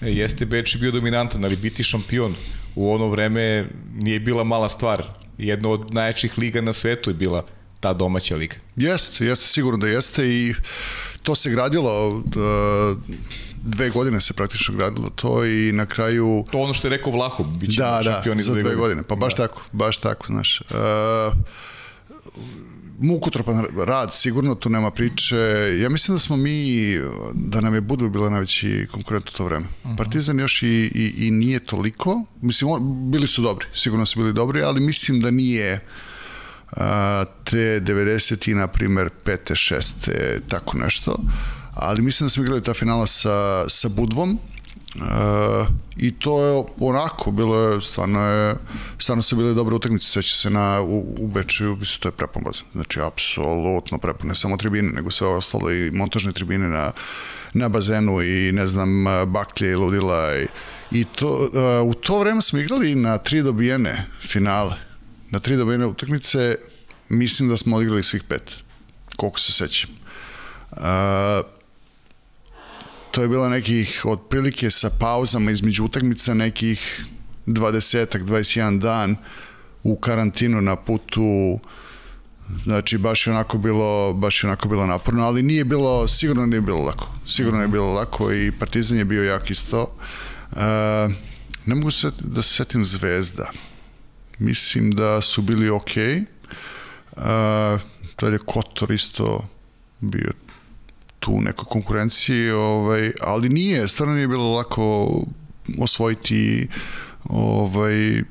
jeste Beč bio dominantan ali biti šampion u ono vreme nije bila mala stvar jedna od najjačih liga na svetu je bila ta domaća liga jeste, jeste sigurno da jeste i to se gradilo uh, dve godine se praktično gradilo to i na kraju to ono što je rekao Vlaho biće da, da, za dve godine. godine pa baš da. tako, baš tako znaš uh, mukotropan rad, sigurno tu nema priče. Ja mislim da smo mi, da nam je Budva bila najveći konkurent u to vreme. Uh mhm. -huh. Partizan još i, i, i nije toliko. Mislim, on, bili su dobri, sigurno su bili dobri, ali mislim da nije a, te 90 i, na primer, pete, šeste, tako nešto. Ali mislim da smo igrali ta finala sa, sa Budvom E, I to je onako, bilo je, stvarno je, stvarno su bile dobre utakmice, sveća se na, u, u Bečeju, mislim, to je prepun. Znači, apsolutno prepun, ne samo tribine, nego sve ostalo i montažne tribine na, na bazenu i, ne znam, baklje i ludila i, i to, uh, u to vreme smo igrali na tri dobijene finale, na tri dobijene utakmice, mislim da smo odigrali svih pet, koliko se sećam. Uh, to je bilo nekih otprilike sa pauzama između utakmica nekih 20 21 dan u karantinu na putu Znači, baš je onako bilo, baš je onako bilo naporno, ali nije bilo, sigurno nije bilo lako. Sigurno nije bilo lako i Partizan je bio jak isto. Uh, ne mogu se da se setim Zvezda. Mislim da su bili. Okay. Uh, to je Kotor isto bio tu u nekoj konkurenciji, ovaj, ali nije, stvarno nije bilo lako osvojiti ovaj,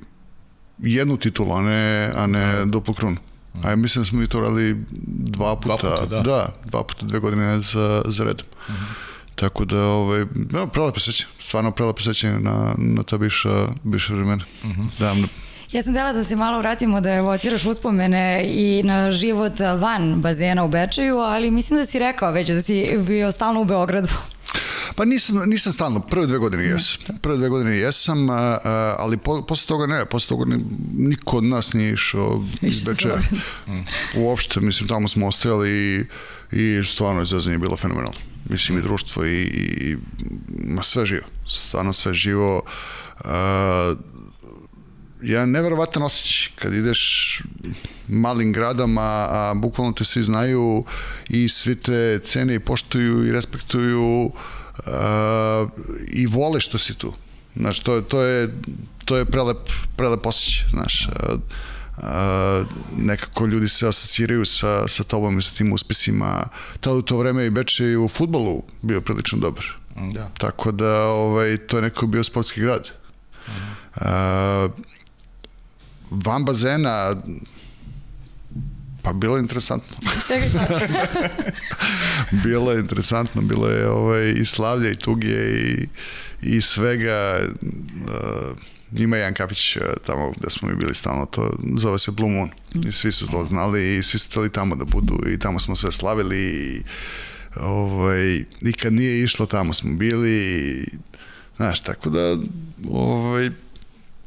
jednu titulu, a ne, a ne da. duplu krunu. A ja mislim da smo mi to radili dva puta, dva puta da. da. dva puta dve godine za, za redom. Uh mhm. -huh. Tako da, ovaj, ja, prelepo sećanje, stvarno prelepo sećanje na, na ta bivša, bivša vremena. Uh mhm. -huh. da, Ja sam dela da se malo vratimo da evociraš uspomene i na život van bazena u Bečeju, ali mislim da si rekao već da si bio stalno u Beogradu. Pa nisam, nisam stalno, prve dve godine jesam. Prve dve godine jesam, a, a, ali po, posle toga ne, posle toga ni, niko od nas nije išao iz Bečeja. Uopšte, mislim, tamo smo ostajali i, i stvarno je bilo fenomenalno. Mislim, i društvo i, i ma sve živo. Stvarno sve živo. A, jedan neverovatan osjećaj kad ideš malim gradom, a, a bukvalno te svi znaju i svi te cene i poštuju i respektuju a, i vole što si tu. Znaš, to, to je, to je prelep, prelep osjećaj, znaš. A, nekako ljudi se asociraju sa, sa tobom i sa tim uspesima. Tada u to vreme i Beče i u futbolu bio prilično dobar. Da. Tako da ovaj, to je nekako bio sportski grad. Uh -huh. uh, van bazena pa bilo je interesantno. Svega bilo je interesantno, bilo je ovaj, i slavlja i tuge i, i svega. Uh, ima jedan kafić uh, tamo gde smo mi bili stalno, to zove se Blue Moon. I svi su to znali i svi su hteli tamo da budu i tamo smo sve slavili i, ovaj, i kad nije išlo tamo smo bili i, znaš, tako da ovaj,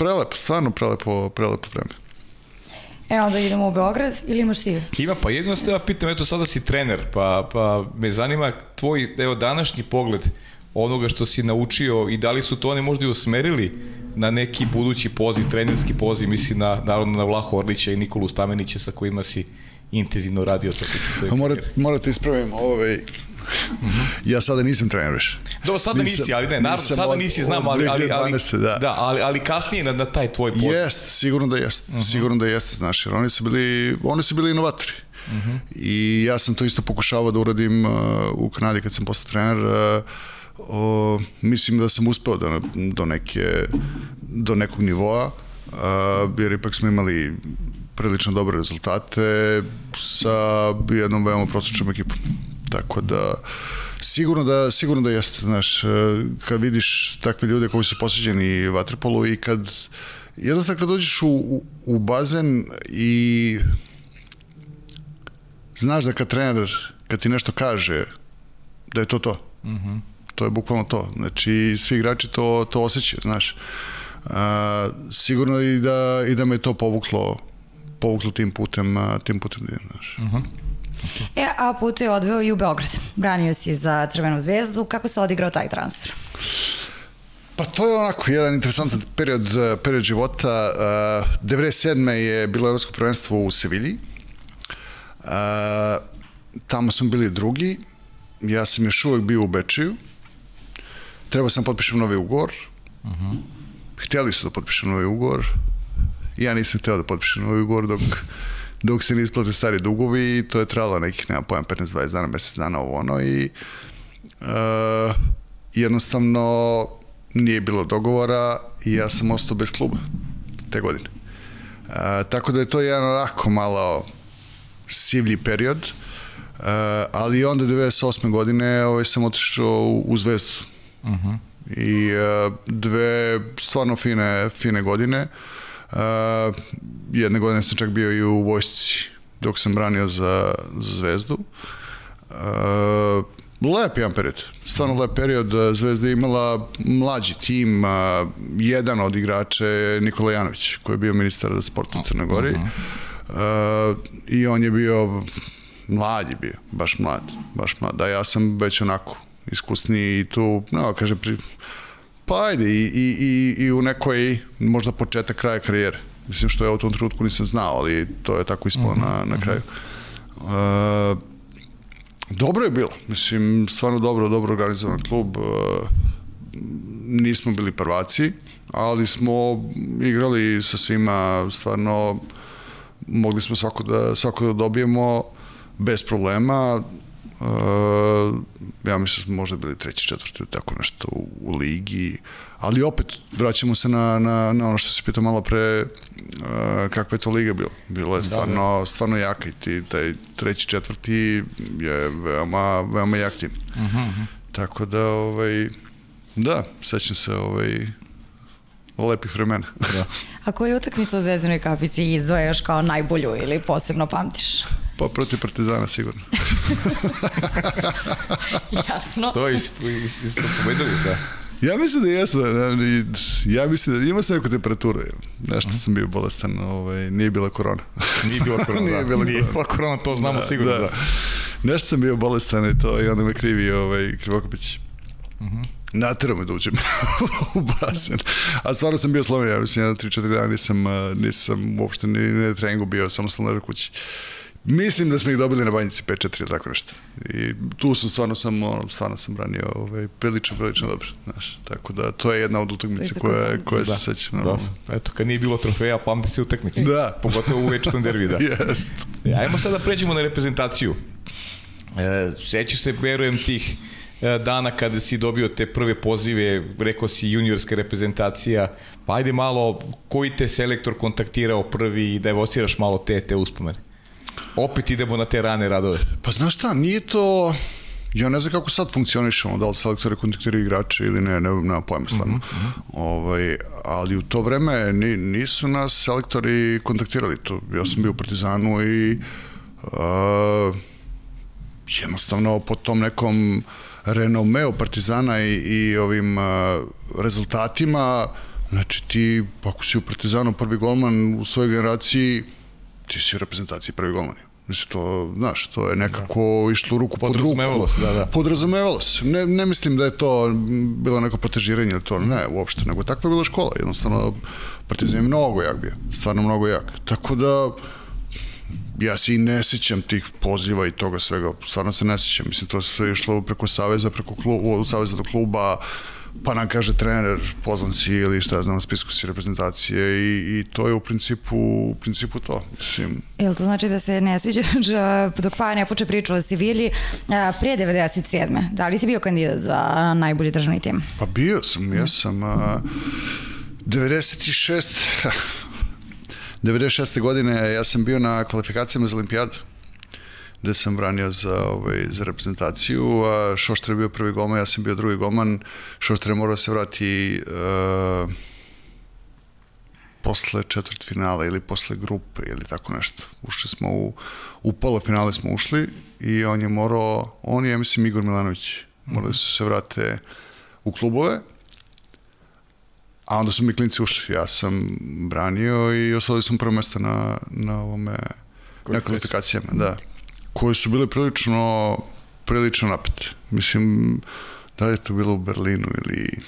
prelepo, stvarno prelepo, prelepo vreme. E, onda idemo u Beograd ili imaš ti? Ima, pa jedino ste ja pitam, eto sada si trener, pa, pa me zanima tvoj, evo, današnji pogled onoga što si naučio i da li su to oni možda i usmerili na neki budući poziv, trenerski poziv, mislim na, naravno na Vlaho Orlića i Nikolu Stamenića sa kojima si intenzivno radio. To morate, morate ispravim, ovaj, ja sada nisam trener više. Do, sada nisam, nisi, ali ne, naravno, sada od, nisi, znam, ali, ali, ali, da. da ali, ali kasnije na, na taj tvoj pot. Jest, sigurno da jest, uh mhm. -huh. sigurno da jeste, znaš, jer oni su bili, oni su bili inovatori. Uh mhm. -huh. I ja sam to isto pokušavao da uradim uh, u Kanadi kad sam postao trener. Uh, o, mislim da sam uspeo da, do, neke, do nekog nivoa, uh, jer ipak smo imali prilično dobre rezultate sa jednom veoma prosječnom ekipom. Tako da sigurno da sigurno da jeste, znaš, e, kad vidiš takve ljude koji su posveđeni vaterpolu i kad jednostavno kad dođeš u, u, u bazen i znaš da kad trener, kad ti nešto kaže, da je to to. Mm -hmm. To je bukvalno to. Znači, svi igrači to, to osjećaju, znaš. A, sigurno i da, i da me to povuklo povuklo tim putem, tim putem, znaš. Mm -hmm. E, a puta je odveo i u Beograd. Branio si za Crvenu zvezdu. Kako se odigrao taj transfer? Pa to je onako jedan interesantan period, period života. Uh, 97. je bilo evropsko prvenstvo u Sevilji. Uh, tamo smo bili drugi. Ja sam još uvek bio u Bečiju. Trebao sam potpišem novi ugovor. Uh mhm. -huh. Hteli su da potpišem novi ugovor. Ja nisam hteo da potpišem novi ugovor dok dok se ne isplate stari dugovi i to je trajalo nekih, nema pojma, 15-20 dana, mesec dana ovo ono i uh, jednostavno nije bilo dogovora i ja sam ostao bez kluba te godine. Uh, tako da je to jedan onako malo sivlji period, uh, ali onda 98. godine ovaj, sam otišao u, u Zvezdu. Uh mhm. -huh. I uh, dve stvarno fine, fine godine. Uh, jedne godine sam čak bio i u vojsci dok sam branio za, za Zvezdu. Uh, lep jedan period, stvarno lep period. Zvezda je imala mlađi tim, uh, jedan od igrača je Nikola Janović, koji je bio ministar za sport u Crnoj Gori. Uh, I on je bio mlad je bio, baš mlad, baš mlad. Da, ja sam već onako iskusniji i tu, no, kaže, pri, pa ajde, i, i, i, i u nekoj, možda početak kraja karijere Mislim što ja u tom trenutku nisam znao, ali to je tako ispalo uh -huh, na, na mhm. kraju. Uh, dobro je bilo, mislim, stvarno dobro, dobro organizovan klub. Uh, nismo bili prvaci, ali smo igrali sa svima, stvarno mogli smo svako da, svako da dobijemo bez problema. Uh, ja mislim da možda bili treći, četvrti, tako nešto u, u ligi. Ali opet, vraćamo se na, na, na ono što se pitao malo pre, uh, kakva je to liga bila. Bilo je stvarno, da, da. stvarno jaka i ti, taj treći, četvrti je veoma, veoma jak tim. Uh -huh. Mhm. Tako da, ovaj, da, sećam se ovaj, lepih vremena. Da. A koju utakmicu u Zvezdinoj kapici izdvojaš kao najbolju ili posebno pamtiš? Pa protiv Partizana sigurno. Jasno. to je isto pobedili, da? Ja mislim da jesu, ja mislim da ima se neku temperaturu, nešto uh -huh. sam bio bolestan, ovaj, nije bila korona. Nije bila korona, nije, da. bila nije bila korona, to znamo da, sigurno, da. da. Nešto sam bio bolestan i to i onda me krivi ovaj, Krivokopić. Uh -huh. Naterao me da uđem u basen. A stvarno sam bio sloven, ja mislim, jedan, tri, četiri dana nisam, nisam uopšte ni na treningu bio, samo sam ležao kući. Mislim da smo ih dobili na banjici 5-4 ili tako nešto. I tu sam stvarno sam, ono, stvarno sam branio ovaj, prilično, prilično dobro. Znaš, tako da to je jedna od utakmica koja, koja da. se seća. Da. Eto, kad nije bilo trofeja, pamti se utakmice. Da. Pogotovo u večitom derbi, da. Jest. E, ajmo sada da pređemo na reprezentaciju. E, sećaš se, verujem, tih e, dana kada si dobio te prve pozive, rekao si juniorska reprezentacija, pa ajde malo, koji te selektor kontaktirao prvi i da evociraš malo te, te uspomene? Opet idemo na te rane radove. Pa znaš šta, nije to... Ja ne znam kako sad funkcionišemo, da li selektori kontaktiraju igrače ili ne, ne, nema pojma stvarno. Mm -hmm. ovaj, ali u to vreme ni, nisu nas selektori kontaktirali. To, ja sam bio u Partizanu i uh, jednostavno po tom nekom renomeu Partizana i, i ovim uh, rezultatima, znači ti, ako si u Partizanu prvi golman u svojoj generaciji, ti si u reprezentaciji prvi golman. Mislim, to, znaš, to je nekako da. išlo ruku pod ruku. Podrazumevalo se, da, da. Podrazumevalo se. Ne, ne mislim da je to bilo neko potežiranje ili to, ne, uopšte, nego takva je bila škola. Jednostavno, Partizan je mnogo jak bio, stvarno mnogo jak. Tako da, ja se i ne sećam tih poziva i toga svega, stvarno se ne sećam. Mislim, to sve išlo preko Saveza, preko kluba, Saveza do kluba, pa nam kaže trener, pozvan si ili šta znam, na spisku si reprezentacije i, i to je u principu, u principu to. Mislim. Jel to znači da se ne sviđaš dok pa ne poče priču o Sivilji pre 97. Da li si bio kandidat za najbolji državni tim? Pa bio sam, ja sam a, 96 96. godine ja sam bio na kvalifikacijama za olimpijadu gde sam branio za, ovaj, za reprezentaciju, a Šošter je bio prvi golman, ja sam bio drugi golman, Šošter je morao da se vrati uh, posle četvrt finala ili posle grupe ili tako nešto. Ušli smo u, u polofinale smo ušli i on je morao, on je, ja mislim, Igor Milanović, morali su se vrate u klubove, a onda su mi klinci ušli. Ja sam branio i osvojili smo prvo mesto na, na ovome, na kvalifikacijama, da koje su bile prilično prilično napete. Mislim, da je to bilo u Berlinu ili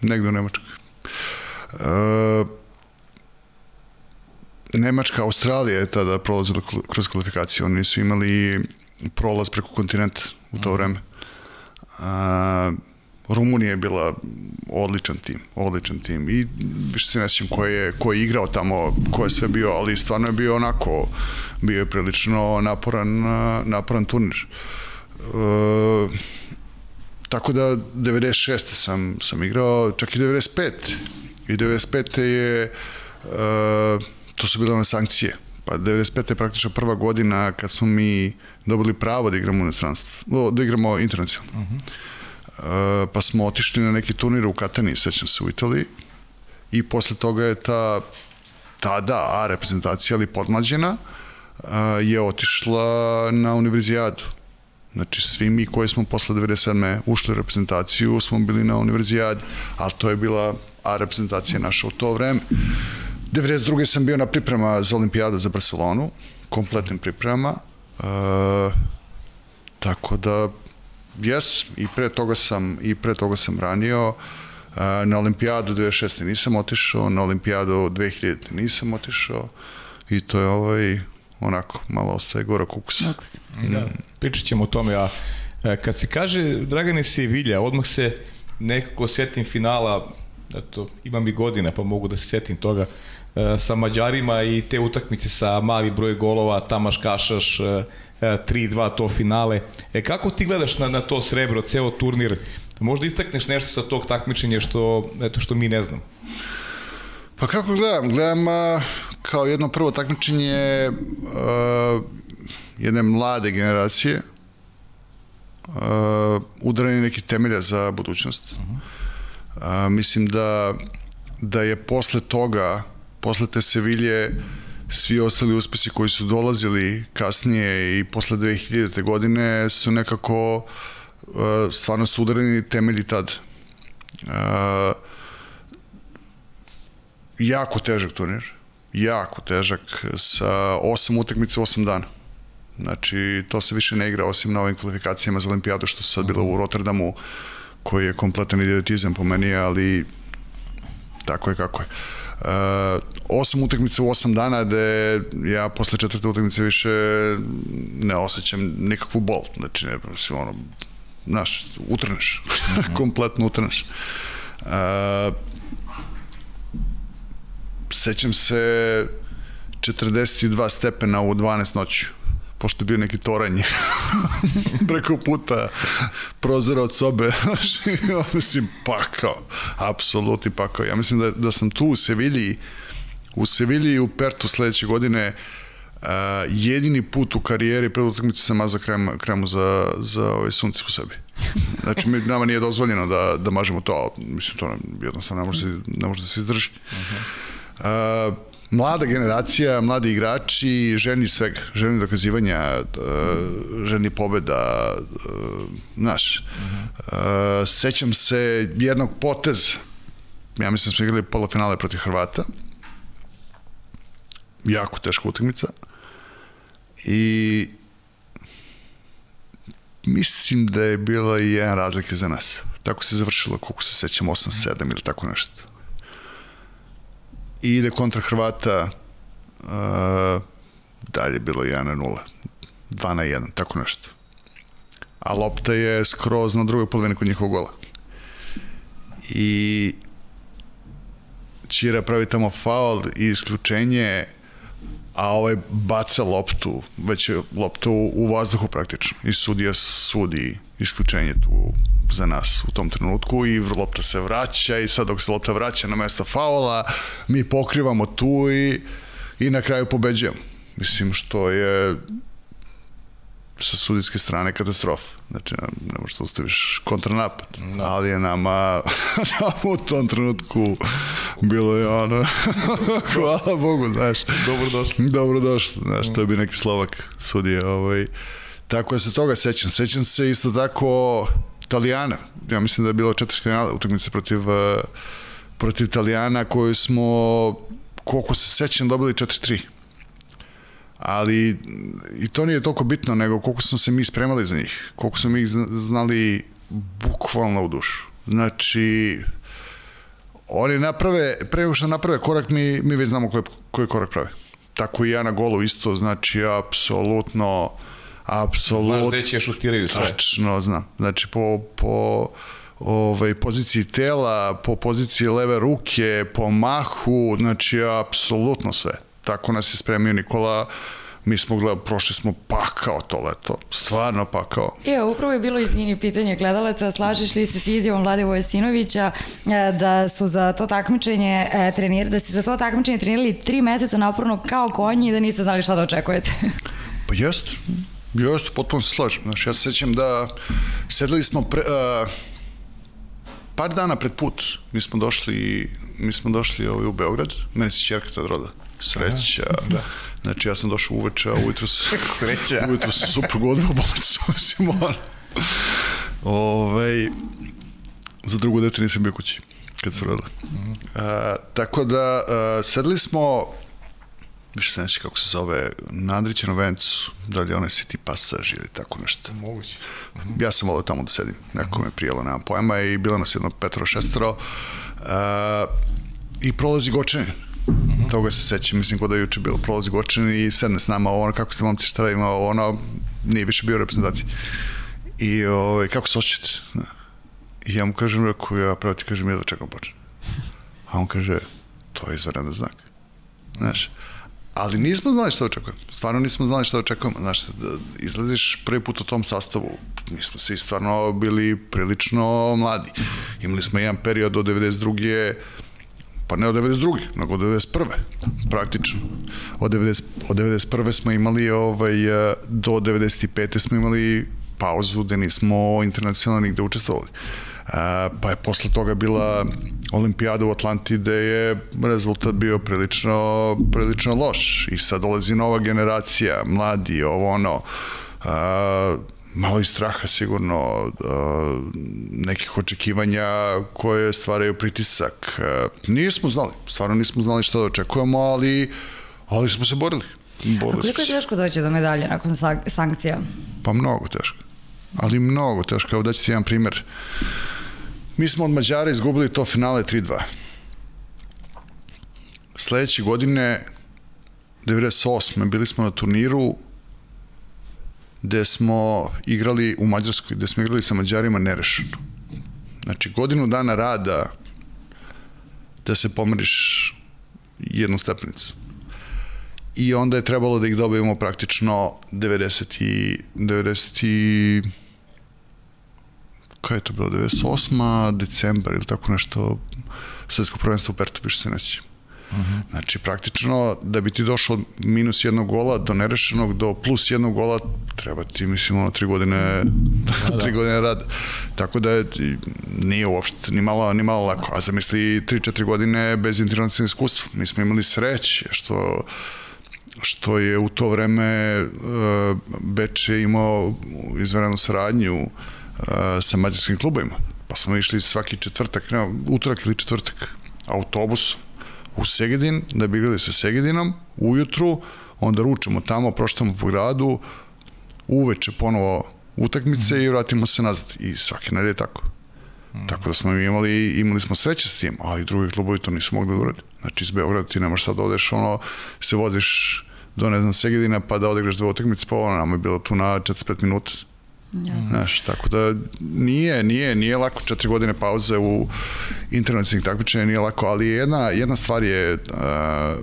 negde u Nemačkoj. E, Nemačka, Australija je tada prolazila kroz kvalifikaciju. Oni su imali prolaz preko kontinenta u to mhm. vreme. A, Rumunija je bila odličan tim, odličan tim i više se ne sjećam ko je, ko je igrao tamo, ko je sve bio, ali stvarno je bio onako, bio je prilično naporan, naporan turnir. E, tako da 96. sam, sam igrao, čak i 95. I 95. je, e, to su bile one sankcije. Pa 95. je praktično prva godina kad smo mi dobili pravo da igramo u inostranstvu, da igramo internacionalno. Uh -huh Eh, pa smo otišli na neki turnir u Katani, sećam se u Italiji, i posle toga je ta tada A reprezentacija, ali podmlađena, eh, je otišla na univerzijadu. Znači, svi mi koji smo posle 97. ušli u reprezentaciju smo bili na univerzijadi, ali to je bila A reprezentacija naša u to vreme. 92. sam bio na priprema za olimpijadu za Barcelonu, kompletnim pripremama, e, tako da Jes, i pre toga sam, i pre toga sam ranio, na olimpijadu 2006. nisam otišao, na olimpijadu 2000. nisam otišao i to je ovaj, onako, malo ostaje gora kukus. Kukus. Da, mm. pričat ćemo o tome, a e, kad se kaže Dragane Sevilja, odmah se nekako setim finala, eto, imam i godina pa mogu da se setim toga, e, sa Mađarima i te utakmice sa mali broj golova, Tamaš Kašaš, 3-2 to finale. E, kako ti gledaš na, na to srebro, ceo turnir? Možda istakneš nešto sa tog takmičenja što, eto, što mi ne znam. Pa kako gledam? Gledam a, kao jedno prvo takmičenje a, jedne mlade generacije, uh, udaranje nekih temelja za budućnost. -huh. uh, mislim da, da je posle toga, posle te Sevilje, svi ostali uspesi koji su dolazili kasnije i posle 2000. godine su nekako uh, stvarno su udareni temelji tad. Uh, jako težak turnir, jako težak, sa osam utakmica u osam dana. Znači, to se više ne igra osim na ovim kvalifikacijama za olimpijadu što su sad bilo u Rotterdamu, koji je kompletan idiotizam po meni, ali tako je kako je. Uh, osam utakmica u osam dana gde ja posle četvrte utakmice više ne osjećam nikakvu bol. Znači, ne, ono, znaš, utrneš. Mm -hmm. Kompletno utrneš. Uh, sećam se 42 stepena u 12 noću pošto je bio neki toranj preko puta prozora od sobe, znaš, mislim, pakao, apsolutni pakao. Ja mislim da, da sam tu u Sevilji, u Sevilji i u Pertu sledeće godine uh, jedini put u karijeri pred utakmice sam mazao krem, kremu za, za ove sunce u sebi. Znači, mi, nama nije dozvoljeno da, da mažemo to, mislim, to jednostavno ne može, ne može da se izdrži. Uh -huh. uh, mlada generacija, mladi igrači, ženi svega, ženi dokazivanja, e, ženi pobeda, e, znaš. E, sećam se jednog poteza, ja mislim da smo igrali polofinale protiv Hrvata, jako teška utakmica, i mislim da je bila i jedan razlike za nas. Tako se završilo, koliko se sećam, 8-7 ili tako nešto i ide kontra Hrvata uh, dalje bilo 1 na 0 2 na 1, tako nešto. A lopta je skroz na drugoj polovini kod njihovog gola. I Čira pravi tamo faul i isključenje a ovaj baca loptu, već je lopta u, u vazduhu praktično. I sudija sudi isključenje tu za nas u tom trenutku i lopta se vraća i sad dok se lopta vraća na mesto faula, mi pokrivamo tu i, i na kraju pobeđujemo. Mislim što je sa sudijske strane katastrofa. Znači, ne, možeš da ustaviš kontranapad. Da. Ali je nama, nama u tom trenutku bilo je ono, hvala Bogu, znaš. Dobro došlo. Dobro došlo, znaš, to bi neki Slovak sudije. Ovaj. Tako da se toga sećam. Sećam se isto tako Italijana. Ja mislim da je bilo četiri finale utakmice protiv, uh, protiv Italijana koju smo, koliko se sećam, dobili 4-3. Ali i to nije toliko bitno, nego koliko smo se mi spremali za njih, koliko smo mi ih znali bukvalno u dušu. Znači, oni naprave, pre nego što naprave korak, mi, mi već znamo koji, koji korak prave. Tako i ja na golu isto, znači, apsolutno Apsolutno. Znaš gde će šutiraju sve. Tačno, znam. Znači, po, po ovaj, poziciji tela, po poziciji leve ruke, po mahu, znači, apsolutno sve. Tako nas je spremio Nikola mi smo gledali, prošli smo pakao to leto, stvarno pakao. Evo, upravo je bilo, izvini, pitanje gledalaca, slažeš li se s izjavom Vlade Vojasinovića e, da su za to takmičenje e, trenirali, da ste za to takmičenje trenirali tri meseca naporno kao konji i da niste znali šta da očekujete? Pa jest. Jeste, potpuno se slažem. Znaš, ja se sećam da sedeli smo pre, uh, par dana pred put. Mi smo došli, mi smo došli ovaj, u Beograd, meni se čerka tad roda. Sreća. Aha, da. Znači, ja sam došao uveče, a ujutro sa, Sreća. ujutro sa suprug odveo bolnicu, Simona. Ove, za drugu dete nisam bio kući kad se rodila. Mm uh, tako da, uh, sedeli smo više se neće kako se zove, na vencu, da li onaj City Passage ili tako nešto. Moguće. Ja sam volio tamo da sedim, neko me prijelo, nemam pojma, i bilo nas jedno petro šestero, uh, i prolazi Gočanin. Uh -huh. Toga se sećam, mislim kod da je juče bilo prolazi Gočanin i sedne s nama, ono, kako ste momci šta radimo, ono, nije više bio reprezentacija. I ovaj, kako se osjećate? I ja mu kažem, rekao, ja pravo ti kažem, ja da čekam počne. A on kaže, to je izvanredan znak znaš. Ali nismo znali šta očekujemo. Stvarno nismo znali šta očekujemo. Znaš, da izlaziš prvi put u tom sastavu. Mi smo svi stvarno bili prilično mladi. Imali smo jedan period od 92 pa ne od 92. nego od 91. praktično. Od, 90, od 91. smo imali ovaj, do 95. smo imali pauzu gde nismo internacionalno nigde učestvovali. A, pa je posle toga bila olimpijada u Atlanti gde je rezultat bio prilično, prilično loš i sad dolazi nova generacija, mladi, ovo ono, a, malo i straha sigurno, a, nekih očekivanja koje stvaraju pritisak. A, nismo znali, stvarno nismo znali šta da očekujemo, ali, ali smo se borili. borili A koliko je teško doći do medalje nakon sankcija? Pa mnogo teško ali mnogo teško. Evo daću ti jedan primer. Mi smo od Mađara izgubili to finale 3-2. Sledeće godine, 98. bili smo na turniru gde smo igrali u Mađarskoj, gde smo igrali sa Mađarima nerešeno. Znači, godinu dana rada da se pomeriš jednu stepenicu. I onda je trebalo da ih dobijemo praktično 90 i, 90 i kada je to bilo, 98. decembar ili tako nešto, svetsko prvenstvo u Pertu, više se neće. Uh -huh. Znači, praktično, da bi ti došao od minus jednog gola do nerešenog, do plus jednog gola, treba ti, mislim, ono, tri godine, da, tri da. godine rada. Tako da je, nije uopšte ni malo, ni malo lako. A zamisli, 3-4 godine bez internacionalnog iskustva. Mi smo imali sreće, što što je u to vreme uh, Beče imao izvrenu saradnju uh, sa mađarskim klubovima. Pa smo išli svaki četvrtak, ne, utorak ili četvrtak, autobus u Segedin, da bi igrali sa Segedinom, ujutru, onda ručamo tamo, proštamo po gradu, uveče ponovo utakmice mm. i vratimo se nazad. I svake nedelje tako. Mm. Tako da smo imali, imali smo sreće s tim, ali drugi klubovi to nisu mogli da uradi. Znači iz Beograda ti nemaš sad da odeš, ono, se voziš do, ne znam, Segedina pa da odigraš dve utakmice, pa ono, nam je bilo tu na 45 minuta. Jasne. Znaš, tako da nije, nije, nije lako četiri godine pauze u internacionalnih takmičenja, nije lako, ali jedna, jedna stvar je, uh,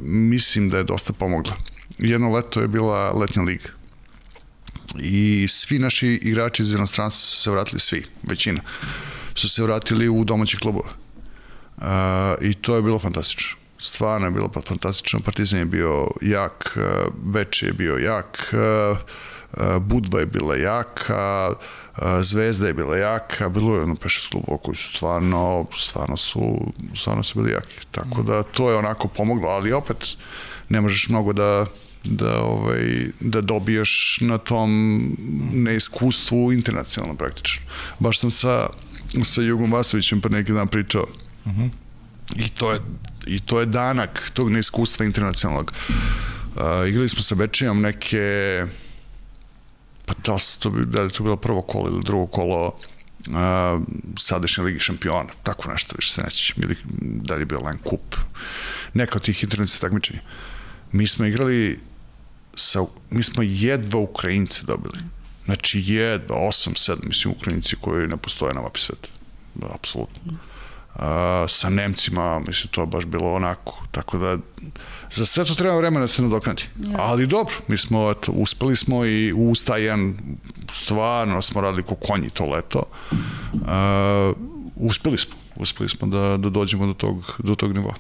mislim da je dosta pomogla. Jedno leto je bila letnja liga i svi naši igrači iz inostranstva su se vratili, svi, većina, su se vratili u domaći klubove. Uh, I to je bilo fantastično. Stvarno je bilo fantastično. Partizan je bio jak, Beče je bio jak, Budva je bila jaka, Zvezda je bila jaka, bilo je ono peše klubova koji su stvarno, stvarno su, stvarno su bili jaki. Tako da to je onako pomoglo, ali opet ne možeš mnogo da da ovaj da dobiješ na tom neiskustvu internacionalno praktično. Baš sam sa sa Jugom Vasovićem pa neki dan pričao. Uh mhm. -huh. I to je i to je danak tog neiskustva internacionalnog. Uh, igrali smo sa Bečijom neke pa da li, to, da li to bilo prvo kolo ili drugo kolo uh, sadašnje Ligi šampiona, tako nešto više se neće, ili da li je bio Line Cup, neka od tih internetskih takmičenja. Mi smo igrali sa, mi smo jedva Ukrajince dobili. Znači jedva, 8, 7, mislim, Ukrajinci koji ne postoje na mapi sveta. Da, apsolutno a, sa Nemcima, mislim, to je baš bilo onako. Tako da, za sve to treba vremena da se nadoknadi. Yes. Ali dobro, mi smo, eto, uspeli smo i uz taj jedan, stvarno smo radili ko konji to leto. A, uspeli smo uspeli smo da, da dođemo do tog, do tog nivoa.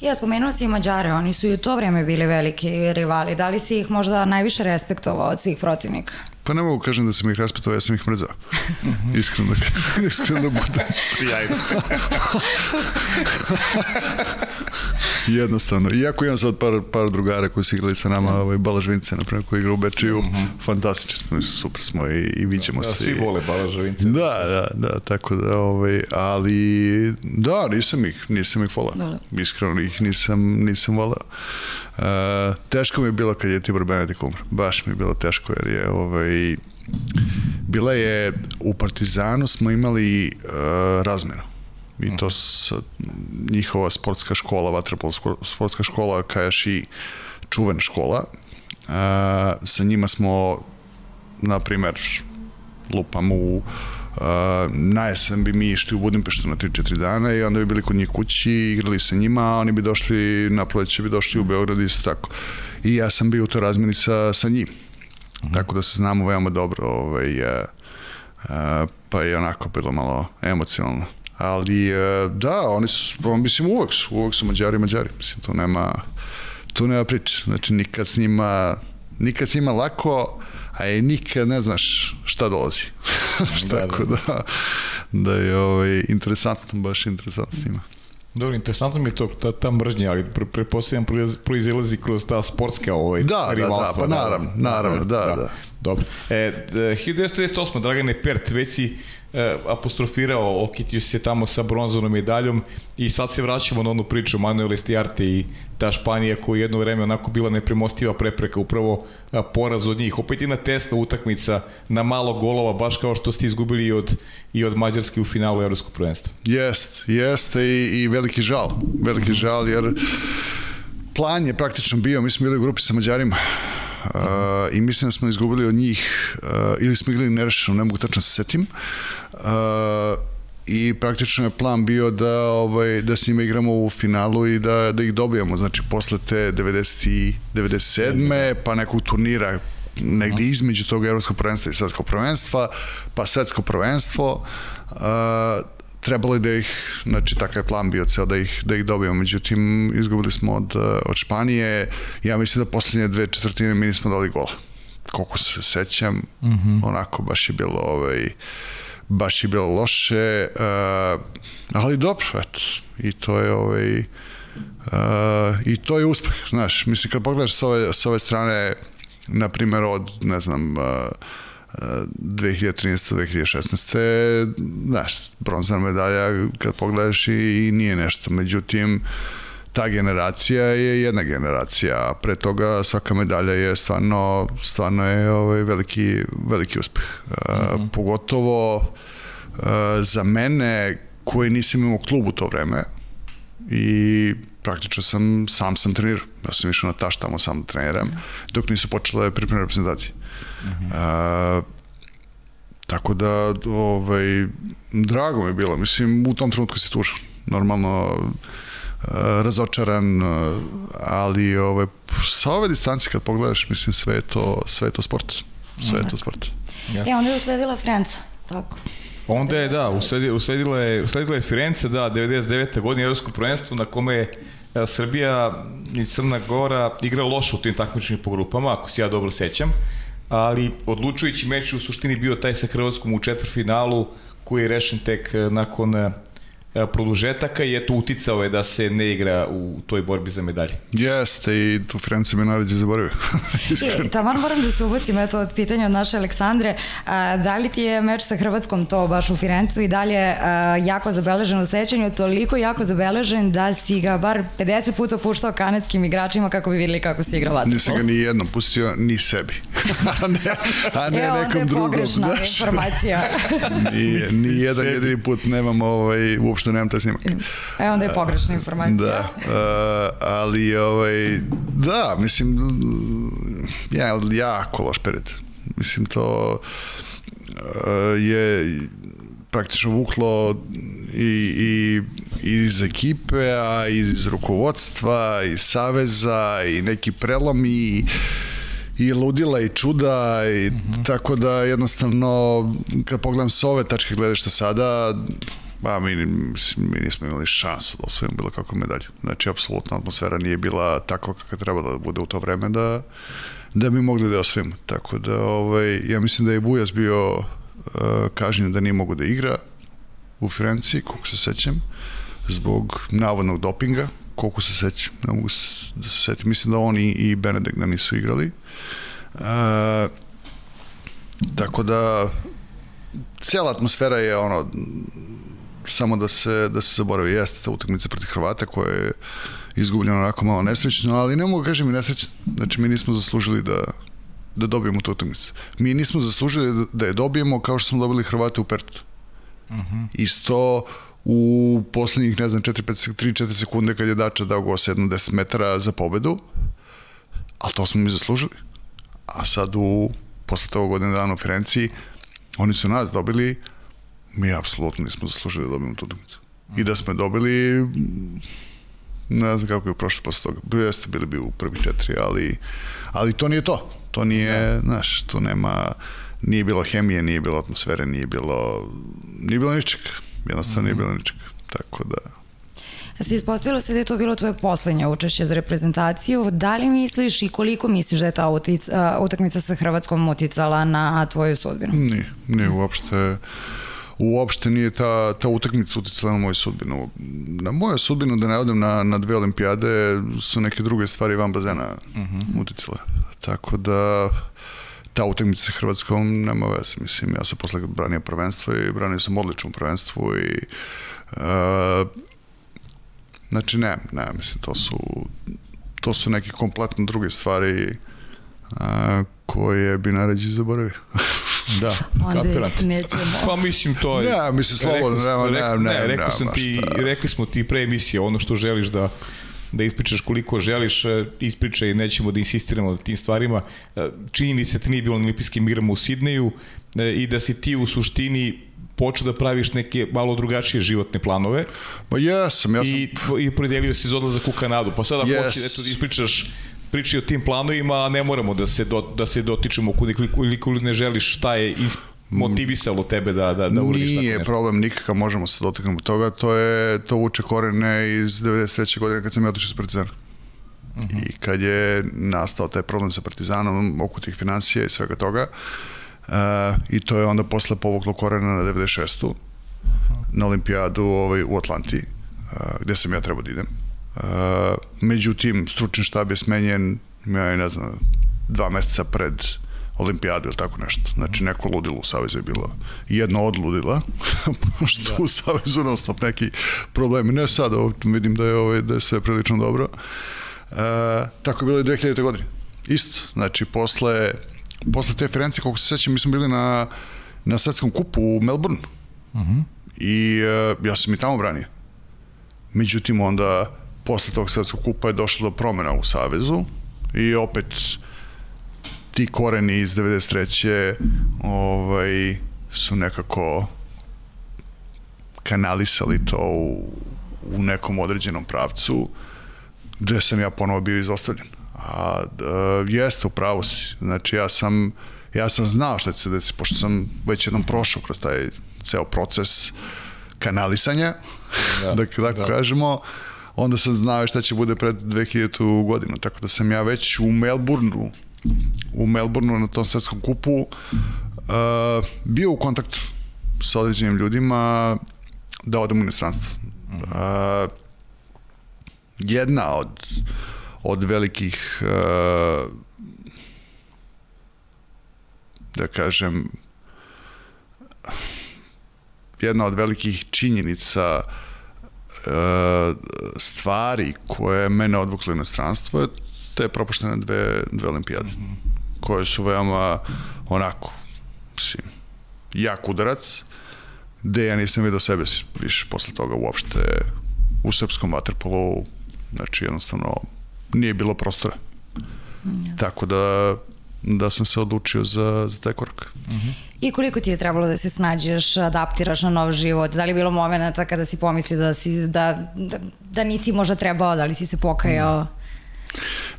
Ja, spomenuo si i Mađare, oni su i u to vreme bili veliki rivali. Da li si ih možda najviše respektovao od svih protivnika? Pa ne mogu kažem da sam ih respektovao, ja sam ih mrzao. iskreno da, iskreno da bude. Sjajno. Jednostavno. Iako imam sad par, par drugara koji su igrali sa nama, mm. ovaj, Balažvince, napravo, koji igra u Bečiju, mm -hmm. fantastični smo, super smo i, i viđemo da, se. Svi vole Balažvince. Da, da, da, tako da, ovaj, ali, da, nisam ih, nisam ih volao. Da. Iskreno ih nisam, nisam volao. Uh, teško mi je bilo kad je Tibor Benedik umro. Baš mi je bilo teško jer je ovaj, bila je u Partizanu smo imali uh, razmenu. I to s, njihova sportska škola, Vatrapol sportska škola Kajaši čuvena škola. Uh, sa njima smo na primer lupam u na jesen bi mi išli u Budimpeštu na 3-4 dana i onda bi bili kod njih kući, igrali sa njima, a oni bi došli, na proleće bi došli u Beograd i tako. I ja sam bio u to razmeni sa, sa njim. Mm -hmm. Tako da se znamo veoma dobro, ovaj, uh, uh, pa je onako bilo malo emocionalno. Ali uh, da, oni su, mislim, uvek su, uvek su Mađari Mađari. Mislim, tu nema, tu nema priče. Znači, nikad s njima, nikad s njima lako, a i nikad ne znaš šta dolazi. šta da, da. da, da je ovaj, interesantno, baš interesantno s njima. Dobro, interesantno mi je to, ta, ta mržnja, ali pre, prepostavljam proizilazi kroz ta sportska ovaj, da, rivalstva. Da, da, pa naravno, naravno, da, da. da. Dobro. E, 1998. Dragane Pert, već si e, apostrofirao, okitio se tamo sa bronzonom medaljom i sad se vraćamo na onu priču Manuel Estiarte i ta Španija koja je jedno vreme onako bila nepremostiva prepreka, upravo poraz od njih. Opet jedna tesna utakmica na malo golova, baš kao što ste izgubili i od, i od Mađarske u finalu Evropskog prvenstva. Jest, jeste i, i veliki žal. Veliki žal jer plan je praktično bio, mi smo bili u grupi sa Mađarima uh, i mislim da smo izgubili od njih uh, ili smo igrali nerešeno, ne mogu tačno da se setim uh, i praktično je plan bio da ovaj da s njima igramo u finalu i da da ih dobijemo znači posle te 90 i 97. pa nekog turnira negde između tog evropskog prvenstva i svetskog prvenstva, pa svetsko prvenstvo, uh, trebalo je da ih, znači takav je plan bio ceo da ih, da ih dobijemo, međutim izgubili smo od, od Španije, ja mislim da poslednje dve četvrtine mi nismo dali gola. Koliko se sećam, mm -hmm. onako baš je bilo ovaj, baš je bilo loše, uh, ali dobro, eto, i to je ovaj, uh, i to je uspeh, znaš, mislim kad pogledaš s ove, s ove strane, na primjer od, ne znam, uh, 2013-2016. Znaš, bronzana medalja kad pogledaš i, i nije nešto. Međutim, ta generacija je jedna generacija, a pre toga svaka medalja je stvarno, stvarno je ovaj veliki, veliki uspeh. Mm -hmm. pogotovo za mene koji nisam imao klub u to vreme i praktično sam, sam sam trenirao. Ja sam išao na taš tamo sam treniram, dok nisu počele pripremne reprezentacije. Uh -huh. uh, tako da, ovaj, drago mi je bilo. Mislim, u tom trenutku si tužan. Normalno, uh, razočaran, ali ovaj, sa ove distance kad pogledaš, mislim, sve je to, sve je to sport. Sve je to sport. Jasne. E, onda je usledila Franca, tako. Onda je, da, usledila, usledila, je, usledila je Firenze, da, 99. godine Evropsko prvenstvo na kome je Srbija i Crna Gora igrao loše u tim takmičnim po grupama, ako se ja dobro sećam, ali odlučujući meč u suštini bio taj sa Hrvatskom u četvrfinalu koji je rešen tek e, nakon e, E, produžetaka i eto uticao je da se ne igra u toj borbi za medalje. Jeste i tu Firenze me naređe zaboravio. e, taman moram da se ubacim eto od pitanja od naše Aleksandre. A, da li ti je meč sa Hrvatskom to baš u Firencu i dalje a, jako zabeležen u sećanju, toliko jako zabeležen da si ga bar 50 puta puštao kanadskim igračima kako bi videli kako si igrao vaterpolo? Nisam ga ni jednom pustio ni sebi. a ne, a ne e, nekom drugom. E, onda je pogrešna informacija. ni, ni jedan jedini put nemam ovaj, uopšte uopšte nemam taj snimak. E, onda je pogrešna informacija. Da, uh, ali, ovaj, da, mislim, ja, jako loš period. Mislim, to uh, je praktično vuklo i, i, i iz ekipe, a i iz rukovodstva, i saveza, i neki prelom i i ludila i čuda i mm -hmm. tako da jednostavno kad pogledam s ove tačke gledešta sada Ba, mi, mi nismo imali šansu da osvojimo bilo kakvu medalju. Znači, apsolutno atmosfera nije bila tako kakva trebala da bude u to vreme da, da bi mogli da osvojimo. Tako da, ovaj, ja mislim da je Bujas bio uh, kažnjen da nije mogu da igra u Firenci, koliko se sećam, zbog navodnog dopinga, koliko se sećam, ne mogu da se sećam. Mislim da oni i Benedek da nisu igrali. Uh, tako da, cijela atmosfera je ono samo da se, da se zaboravi, jeste ta utakmica protiv Hrvata koja je izgubljena onako malo nesrećno, ali ne mogu da kažem i nesrećno. Znači, mi nismo zaslužili da, da dobijemo tu utakmicu. Mi nismo zaslužili da je dobijemo kao što smo dobili Hrvate u Pertu. Uh mhm. -huh. Isto u poslednjih, ne znam, 3-4 sekunde kad je Dača dao go 7-10 metara za pobedu, ali to smo mi zaslužili. A sad u, posle toga godine dana u Firenciji, oni su nas dobili mi apsolutno nismo zaslužili da dobijemo tu utakmicu. I da smo je dobili, ne znam kako je prošlo posle toga. Bio jeste, bili bi u prvi četiri, ali, ali to nije to. To nije, znaš, to nema, nije bilo hemije, nije bilo atmosfere, nije bilo, nije bilo ničeg. Jednostavno nije bilo ničeg. Tako da, Se ispostavilo se da je to bilo tvoje poslednje učešće za reprezentaciju. Da li misliš i koliko misliš da je ta utakmica sa Hrvatskom uticala na tvoju sudbinu? Nije, nije uopšte uopšte nije ta, ta utakmica uticala na moju sudbinu. Na moju sudbinu da ne odem na, na dve olimpijade su neke druge stvari van bazena uh -huh. uticale. Tako da ta utakmica sa Hrvatskom nema veze. Mislim, ja sam posle branio prvenstvo i branio sam odlično prvenstvo i uh, znači ne, ne, mislim, to su to su neke kompletno druge stvari a, koje bi naređi zaboravio. Da, kapiram. nećemo. Pa mislim to je... Ja, mislim slobodno, nema, nema, nema, ne, rekao sam ti, rekli smo ti pre emisije ono što želiš da da ispričaš koliko želiš, e, ispričaj i nećemo da insistiramo na tim stvarima. E, činjenica ti nije bilo na olimpijskim igrama u Sidneju e, i da si ti u suštini počeo da praviš neke malo drugačije životne planove. Ma jesam, ja sam... I, i predelio si za odlazak u Kanadu. Pa sada yes. hoće eto, da ispričaš priči o tim planovima, a ne moramo da se, do, da se dotičemo koliko ne želiš šta je is, motivisalo tebe da, da, da uradiš tako Nije problem nikakav, možemo se dotaknemo toga, to je, to vuče korene iz 93. godine kad sam ja otišao sa Partizana. Uh mhm. -huh. I kad je nastao taj problem sa Partizanom oko tih financija i svega toga, uh, i to je onda posle povuklo korena na 96. Uh -huh. na olimpijadu ovaj, u Atlanti, uh, gde sam ja trebao da idem. Međutim, stručni štab je smenjen, ja ne znam, dva meseca pred olimpijadu ili tako nešto. Znači neko ludilo u Savezu je bilo jedno od ludila, pošto da. u Savezu non stop neki problemi. Ne sad, vidim da je, ovaj, da je sve prilično dobro. E, tako je bilo i 2000. godine. Isto. Znači, posle, posle te Ferencije, kako se sećam, mi smo bili na, na svetskom kupu u Melbourne. Uh mhm. -huh. I e, ja sam i tamo branio. Međutim, onda posle tog svetskog kupa je došlo do promena u Savezu i opet ti koreni iz 93. ovaj, su nekako kanalisali to u, u nekom određenom pravcu gde sam ja ponovo bio izostavljen. A da, jeste, upravo si. Znači ja sam, ja sam znao šta će se desiti, pošto sam već jednom prošao kroz taj ceo proces kanalisanja, da, da tako da. kažemo, onda sam znao šta će bude pred 2000. godinu, tako da sam ja već u Melbourneu u Melbourneu na tom svetskom kupu uh, bio u kontaktu sa određenim ljudima da odem u inostranstvo. Uh, jedna od od velikih uh, da kažem jedna od velikih činjenica uh, stvari koje mene odvukle u inostranstvo je te propuštene dve, dve olimpijade, koje su veoma onako, mislim, jak udarac, gde ja nisam vidio sebe više posle toga uopšte u srpskom vaterpolu, znači jednostavno nije bilo prostora. Mm. Tako da da sam se odlučio za, za taj korak. Uh -huh. I koliko ti je trebalo da se snađeš, adaptiraš na nov život? Da li je bilo momenta kada si pomislio da, si, da, da, da nisi možda trebao, da li si se pokajao? Uh -huh.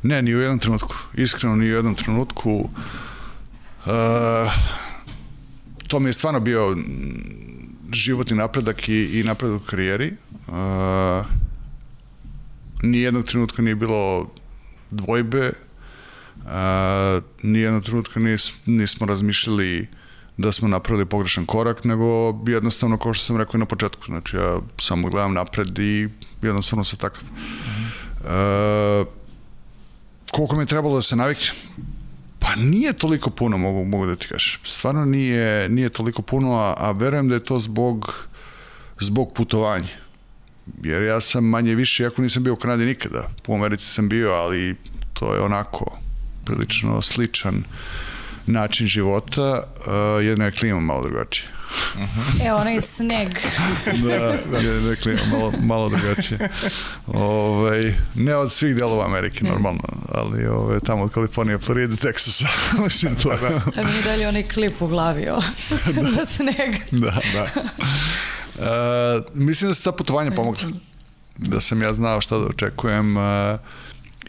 Ne, ni u jednom trenutku. Iskreno, ni u jednom trenutku. Uh, to mi je stvarno bio životni napredak i, i napredak u karijeri. Uh, ni jednog trenutka nije bilo dvojbe, uh, ni jednog trenutka nis, nismo razmišljali da smo napravili pogrešan korak, nego jednostavno, kao što sam rekao na početku, znači ja samo gledam napred i jednostavno sa takav. Mm -hmm. uh, koliko mi je trebalo da se navikne? Pa nije toliko puno, mogu, mogu da ti kažem. Stvarno nije, nije toliko puno, a, a verujem da je to zbog, zbog putovanja. Jer ja sam manje više, jako nisam bio u Kanadi nikada. U Americi sam bio, ali to je onako prilično sličan način života. Uh, je klima malo drugačija. E, onaj sneg. da, da. dakle, malo, malo drugačije. Ove, ne od svih delova Amerike, normalno, ali ove, tamo od Kalifornije, Floride, Teksasa, mislim to. Da. A mi dalje onaj klip u glavi o, za sneg. Da, da. Uh, mislim da se ta putovanja pomogla. Da sam ja znao šta da očekujem. Uh,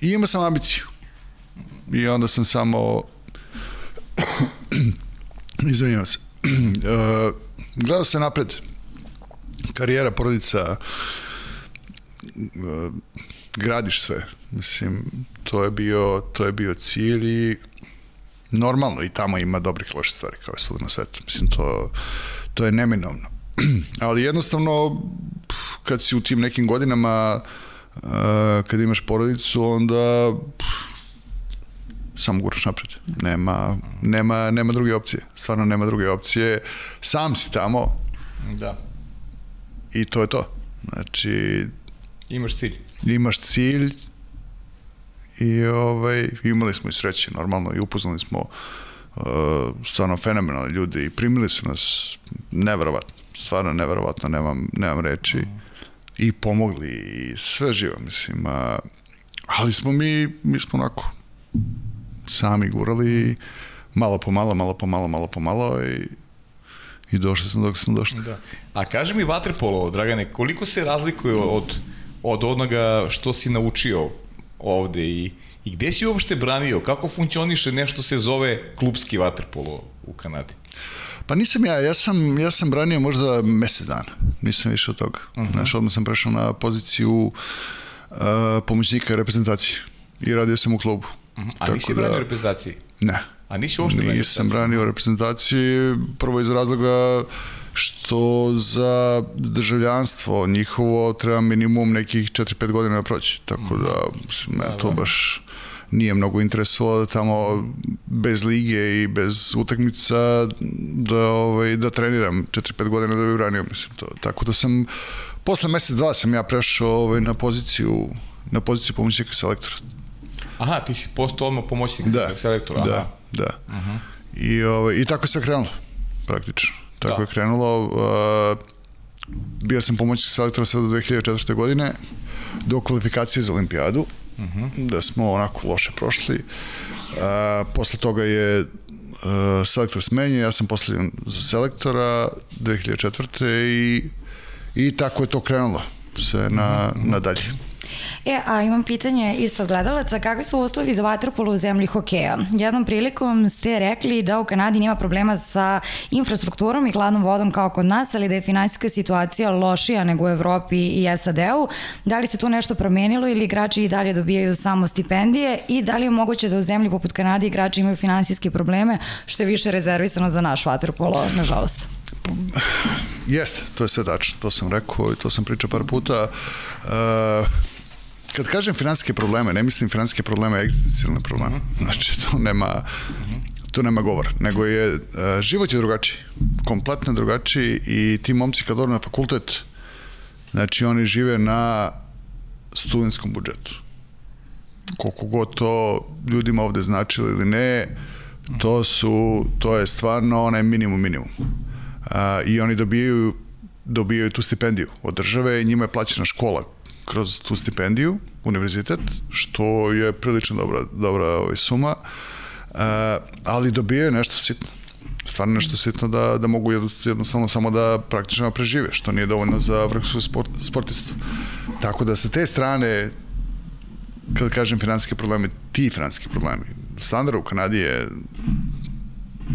I imao sam ambiciju. I onda sam samo... Izvinjam se. Uh, gledao se napred. Karijera, porodica, uh, gradiš sve. Mislim, to je bio, to je bio cilj i normalno i tamo ima dobrih loših stvari kao i svud na svetu. Mislim, to, to je neminovno. Ali jednostavno, kad si u tim nekim godinama, uh, kad imaš porodicu, onda samo guraš napred. Nema, nema, nema druge opcije. Stvarno nema druge opcije. Sam si tamo. Da. I to je to. Znači... Imaš cilj. Imaš cilj i ovaj, imali smo i sreće, normalno, i upoznali smo uh, stvarno fenomenalne ljude i primili su nas neverovatno, stvarno neverovatno, nemam, nemam reči. I pomogli i sve živo, mislim. A, ali smo mi, mi smo onako sami gurali malo po malo, malo po malo, malo po malo i i došli smo dok smo došli. Da. A kaži mi vaterpolo, Dragane, koliko se razlikuje od, od onoga što si naučio ovde i, i gde si uopšte branio? Kako funkcioniše nešto se zove klubski vaterpolo u Kanadi? Pa nisam ja, ja sam, ja sam branio možda mesec dana, nisam više od toga. Uh -huh. Znaš, odmah sam prešao na poziciju uh, pomoćnika reprezentacije i radio sam u klubu. -huh. A Tako nisi branio da, reprezentaciji? Ne. A nisi uopšte branio Nisam branio reprezentaciji, prvo iz razloga što za državljanstvo njihovo treba minimum nekih 4-5 godina da proći. Tako da, me da, to da. baš nije mnogo interesovalo da tamo bez lige i bez utakmica da, ovaj, da treniram 4-5 godina da bi branio, mislim to. Tako da sam, posle mesec dva sam ja prešao ovaj, na poziciju na poziciju pomoćnika selektora. Aha, ti si postao odmah pomoćnik da, selektora. Da, Aha. da. Uh mhm. -huh. I, ovaj, I tako se krenulo, praktično. Tako da. je krenulo. Uh, bio sam pomoćnik selektora sve do 2004. godine, do kvalifikacije za olimpijadu, uh -huh. da smo onako loše prošli. Uh, posle toga je uh, selektor smenjen, ja sam postavljen za selektora 2004. i, i tako je to krenulo sve na, -huh. na dalje. E, a imam pitanje isto od gledalaca, kakvi su uslovi za vaterpolo u zemlji hokeja? Jednom prilikom ste rekli da u Kanadi nema problema sa infrastrukturom i hladnom vodom kao kod nas, ali da je finansijska situacija lošija nego u Evropi i SAD-u. Da li se tu nešto promenilo ili igrači i dalje dobijaju samo stipendije i da li je moguće da u zemlji poput Kanade igrači imaju finansijske probleme, što je više rezervisano za naš vaterpolo, nažalost? Jeste, to je sve tačno, to sam rekao i to sam pričao par puta. Uh, kad kažem finansijske probleme, ne mislim finansijske probleme, egzistencijalne probleme. -huh. Znači, to nema, to nema govor, nego je, uh, život je drugačiji, kompletno drugačiji i ti momci kad dođu na fakultet, znači oni žive na studentskom budžetu. Koliko god to ljudima ovde značilo ili ne, to su, to je stvarno onaj minimum minimum. Uh, I oni dobijaju dobijaju tu stipendiju od države i njima je plaćena škola kroz tu stipendiju, univerzitet, što je prilično dobra, dobra ovaj, suma, uh, ali dobijaju nešto sitno stvarno nešto sitno da, da mogu jednostavno samo da praktično prežive, što nije dovoljno za vrhunskog sport, sportistu. Tako da sa te strane, kada kažem financijske probleme, ti financijski problemi, standard u Kanadi je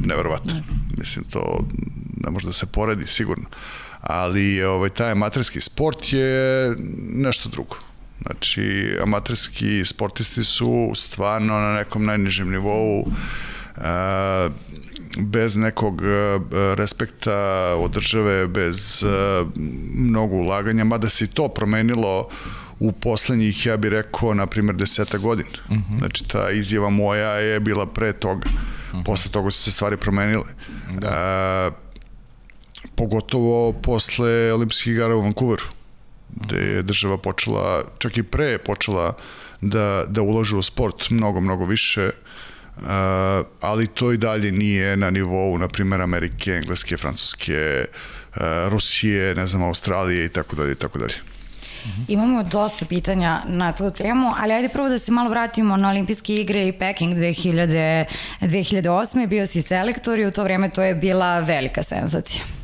neverovatno. Mislim, to ne može da se poredi sigurno. Uh, ali ovaj, taj amaterski sport je nešto drugo. Znači, amaterski sportisti su stvarno na nekom najnižem nivou, a, bez nekog respekta od države, bez mnogo ulaganja, mada se i to promenilo u poslednjih, ja bih rekao, na primjer, deseta godina. Uh mhm. -huh. Znači, ta izjava moja je bila pre toga. Uh mhm. -huh. Posle toga su se stvari promenile. Da. Pogotovo posle olimpijskih igara u Vancouveru, gde je država počela, čak i pre počela da, da ulaže u sport mnogo, mnogo više, Uh, ali to i dalje nije na nivou, na primjer, Amerike, Engleske, Francuske, uh, Rusije, ne znam, Australije i tako dalje i tako dalje. Imamo dosta pitanja na tu temu, ali ajde prvo da se malo vratimo na olimpijske igre i Peking 2000, 2008. Bio si selektor i u to vreme to je bila velika senzacija.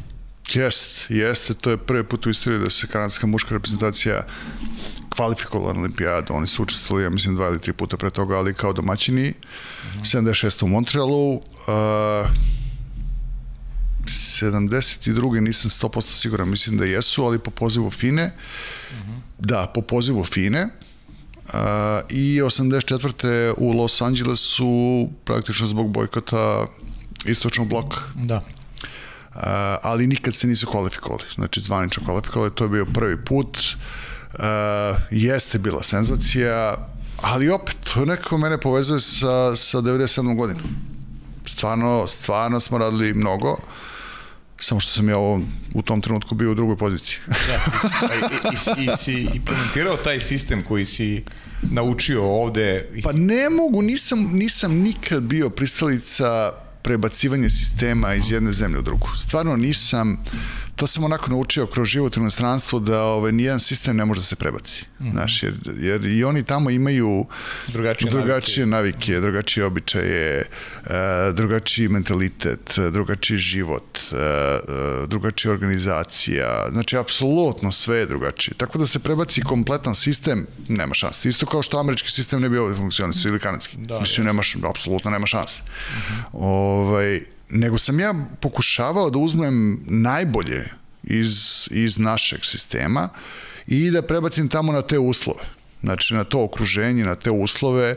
Jeste, jeste, to je prvi put u istoriji da se kanadska muška reprezentacija kvalifikovala na olimpijadu. Oni su učestvovali, ja mislim, dva ili tri puta pre toga, ali kao domaćini. Mm -hmm. 76. u Montrealu. Uh, 72. nisam 100% siguran, mislim da jesu, ali po pozivu Fine. Mm -hmm. Da, po pozivu Fine. Uh, I 84. u Los Angelesu praktično zbog bojkota istočnog bloka. Da. Uh, ali nikad se nisu kvalifikovali, znači zvanično kvalifikovali, to je bio prvi put. Uh, jeste bila senzacija, ali opet, to nekako mene povezuje sa, sa 97. godinom. Stvarno, stvarno smo radili mnogo. Samo što sam ja ovo, u tom trenutku bio u drugoj poziciji. da, i, i, i, i si implementirao taj sistem koji si naučio ovde? Pa ne mogu, nisam, nisam nikad bio pristalica prebacivanje sistema iz jedne zemlje u drugu. Stvarno nisam, to sam onako naučio kroz život u inostranstvu da ovaj, nijedan sistem ne može da se prebaci. Mm -hmm. Znaš, jer, jer i oni tamo imaju drugačije, drugačije navike. navike, drugačije običaje, uh, drugačiji mentalitet, drugačiji život, uh, drugačija organizacija. Znači, apsolutno sve je drugačije. Tako da se prebaci kompletan sistem, nema šanse. Isto kao što američki sistem ne bi ovde funkcionisao ili kanadski. Da, Mislim, nema, apsolutno nema šanse. Mm -hmm. ovaj, nego sam ja pokušavao da uzmem najbolje iz, iz našeg sistema i da prebacim tamo na te uslove. Znači, na to okruženje, na te uslove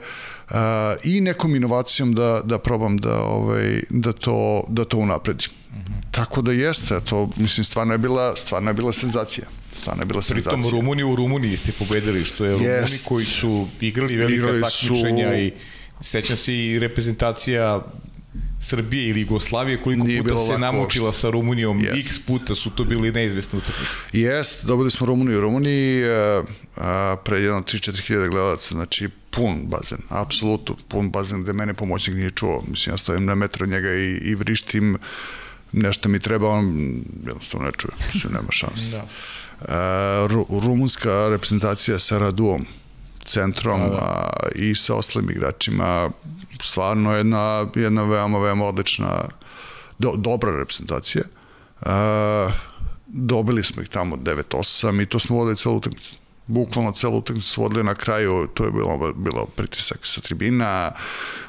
uh, i nekom inovacijom da, da probam da, ovaj, da, to, da to unapredim. Mm -hmm. Tako da jeste, to, mislim, stvarno je bila, stvarno je bila senzacija. Stvarno je bila senzacija. Pritom Rumuniju u Rumuniji ste pobedili, što je yes. Rumuni koji su igrali velika igrali takmičenja su... i sećam se i reprezentacija Srbije ili Jugoslavije, koliko Nije puta se namučila sa Rumunijom, yes. x puta su to bili neizvesne utakmice. Jest, dobili smo Rumuniju u Rumuniji, a, a, pre jedno 3-4 hiljada gledalaca, znači pun bazen, apsolutno pun bazen gde mene pomoćnik nije čuo. Mislim, ja stojim na metro njega i, i vrištim, nešto mi treba, on jednostavno ne čuje, mislim, nema šanse. da. A, ru, rumunska reprezentacija sa Raduom, centrom da, da. A, i sa ostalim igračima stvarno jedna, jedna veoma, veoma odlična, do, dobra reprezentacija. Uh, dobili smo ih tamo 9-8 i to smo vodili celu utakmicu. Bukvalno celu utakmicu vodili na kraju, to je bilo, bilo pritisak sa tribina,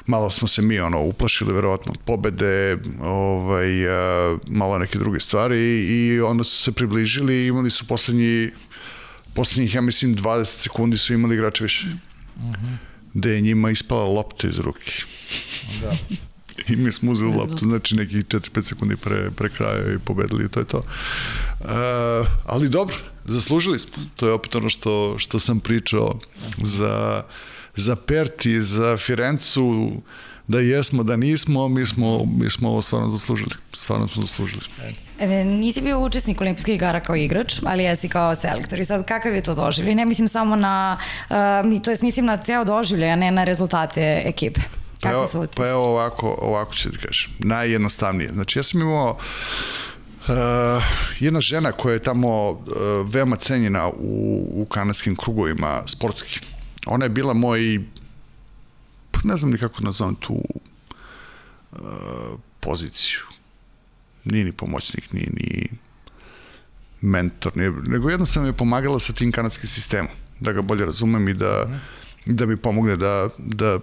malo smo se mi ono uplašili verovatno od pobede, ovaj, uh, malo neke druge stvari i onda su se približili i imali su poslednji poslednjih, ja mislim, 20 sekundi su imali igrače više. Mm -hmm gde je njima ispala lopta iz ruke. Da. I mi smo uzeli loptu, znači nekih 4-5 sekundi pre, pre kraja i pobedili i to je to. Uh, ali dobro, zaslužili smo. To je opet ono što, što sam pričao za, za Perti, za Firencu, da jesmo, da nismo, mi smo, mi smo ovo stvarno zaslužili. Stvarno smo zaslužili. E, nisi bio učesnik olimpijskih igara kao igrač, ali jesi kao selektor. I sad kakav je to doživlje? Ne mislim samo na, uh, to je mislim na ceo doživlje, a ne na rezultate ekipe. Kako pa su Pa evo ovako, ovako ću ti kažem. Najjednostavnije. Znači ja sam imao Uh, jedna žena koja je tamo uh, veoma cenjena u, u kanadskim krugovima sportski. Ona je bila moj pa ne znam ni kako nazovem tu uh, poziciju nije ni pomoćnik, nije ni mentor, nije, nego jednostavno je pomagala sa tim kanadskim sistemom, da ga bolje razumem i da, mm. da mi pomogne da, da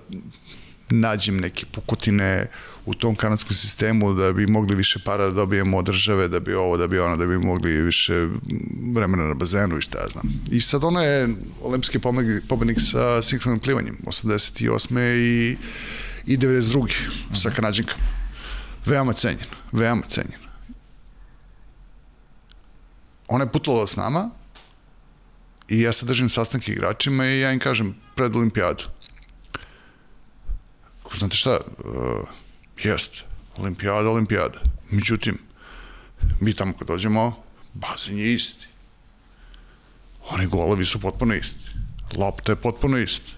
nađem neke pukutine u tom kanadskom sistemu da bi mogli više para da dobijemo od države, da bi ovo, da bi ono, da bi mogli više vremena na bazenu i šta ja znam. I sad ona je olimpijski pobednik sa sinhronim plivanjem, 88. i, i 92. Mm. sa Kanadžinkom. Veoma cenjen, veoma cenjen. Ona je putovala s nama i ja sad držim sastanke igračima i ja im kažem pred olimpijadu. Ko znate šta, uh, jest, olimpijada, olimpijada. Međutim, mi tamo kad dođemo, bazen je isti. Oni golovi su potpuno isti. Lopta je potpuno isti.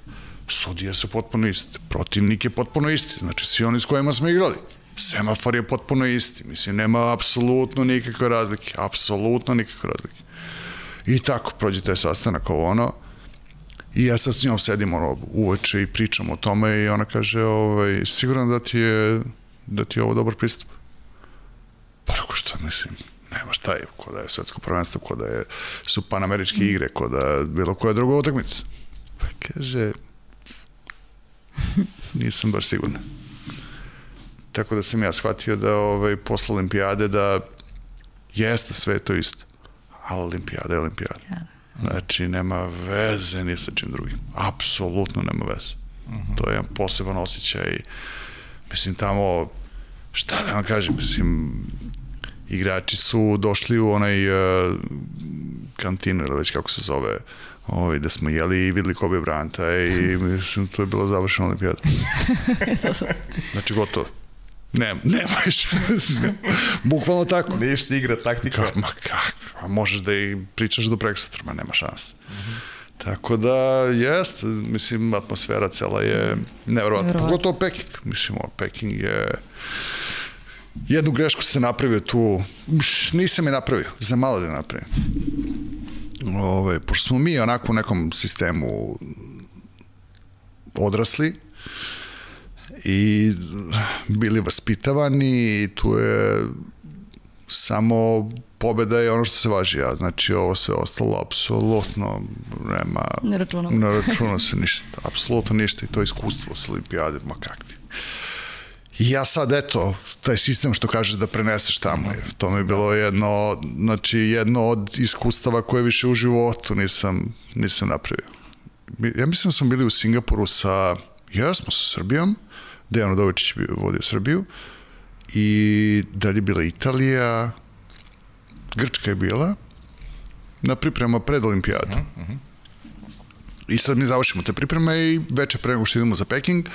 Sudije su potpuno iste, protivnik je potpuno isti, znači svi oni s kojima smo igrali. Semafor je potpuno isti, mislim, nema apsolutno nikakve razlike, apsolutno nikakve razlike. I tako, prođe taj sastanak ovo ono, I ja sad s njom sedim ono, uveče i pričam o tome i ona kaže, ovaj, sigurno da ti je, da ti je ovo dobar pristup. Pa rekao što mislim, nema šta je, ko da je svetsko prvenstvo, ko da je, su panameričke igre, ko da bilo koja druga utakmica. Pa kaže, nisam baš siguran. Tako da sam ja shvatio da ovaj, posle olimpijade da jeste sve to isto, ali olimpijada je olimpijada. Ja, da. Znači, nema veze ni sa čim drugim. Apsolutno nema veze. Uh -huh. To je jedan poseban osjećaj. Mislim, tamo, šta da vam kažem, mislim, igrači su došli u onaj uh, kantinu, ili već kako se zove, ovaj, da smo jeli i videli Kobe Branta i mislim, to je bilo završeno olimpijada. znači, gotovo. Ne, nema više. Bukvalno tako. Ništa igra, taktika. Ka, ma kako, možeš da i pričaš do preksutra, ma nema šanse. Mm -hmm. Tako da, jest, mislim, atmosfera cela je nevjerovatna. Pogotovo Peking. Mislim, Peking je... Jednu grešku se napravio tu, nisam je napravio, za malo da je napravio. Ove, pošto smo mi onako u nekom sistemu odrasli, i bili vaspitavani i tu je samo pobeda je ono što se važi, ja znači ovo sve ostalo apsolutno nema ne računa. ne računa se ništa, apsolutno ništa i to iskustvo sa olimpijade, ma kakvi. I ja sad, eto, taj sistem što kaže da preneseš tamo, je, to mi je bilo jedno, znači jedno od iskustava koje više u životu nisam, nisam napravio. Ja mislim da smo bili u Singapuru sa, jesmo sa Srbijom, Dejan Udovičić bi vodio Srbiju i dalje bila Italija, Grčka je bila na priprema pred olimpijadu. Uh -huh. I sad mi završimo te pripreme i veče pre nego što idemo za Peking,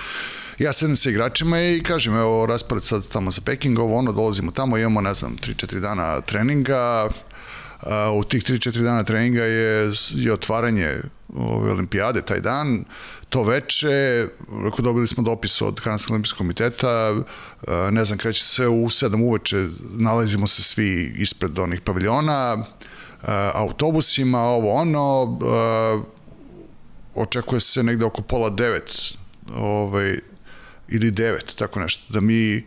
ja sedem sa igračima i kažem, evo, raspored sad tamo za Peking, ovo ono, dolazimo tamo, imamo, ne znam, 3-4 dana treninga, u tih 3-4 dana treninga je, je otvaranje ove olimpijade taj dan, to veče, rekao, dobili smo dopis od Kanadskog olimpijskog komiteta, ne znam, kreće sve u 7 uveče, nalazimo se svi ispred onih paviljona, autobusima, ovo ono, očekuje se negde oko pola devet, ovaj, ili devet, tako nešto, da mi,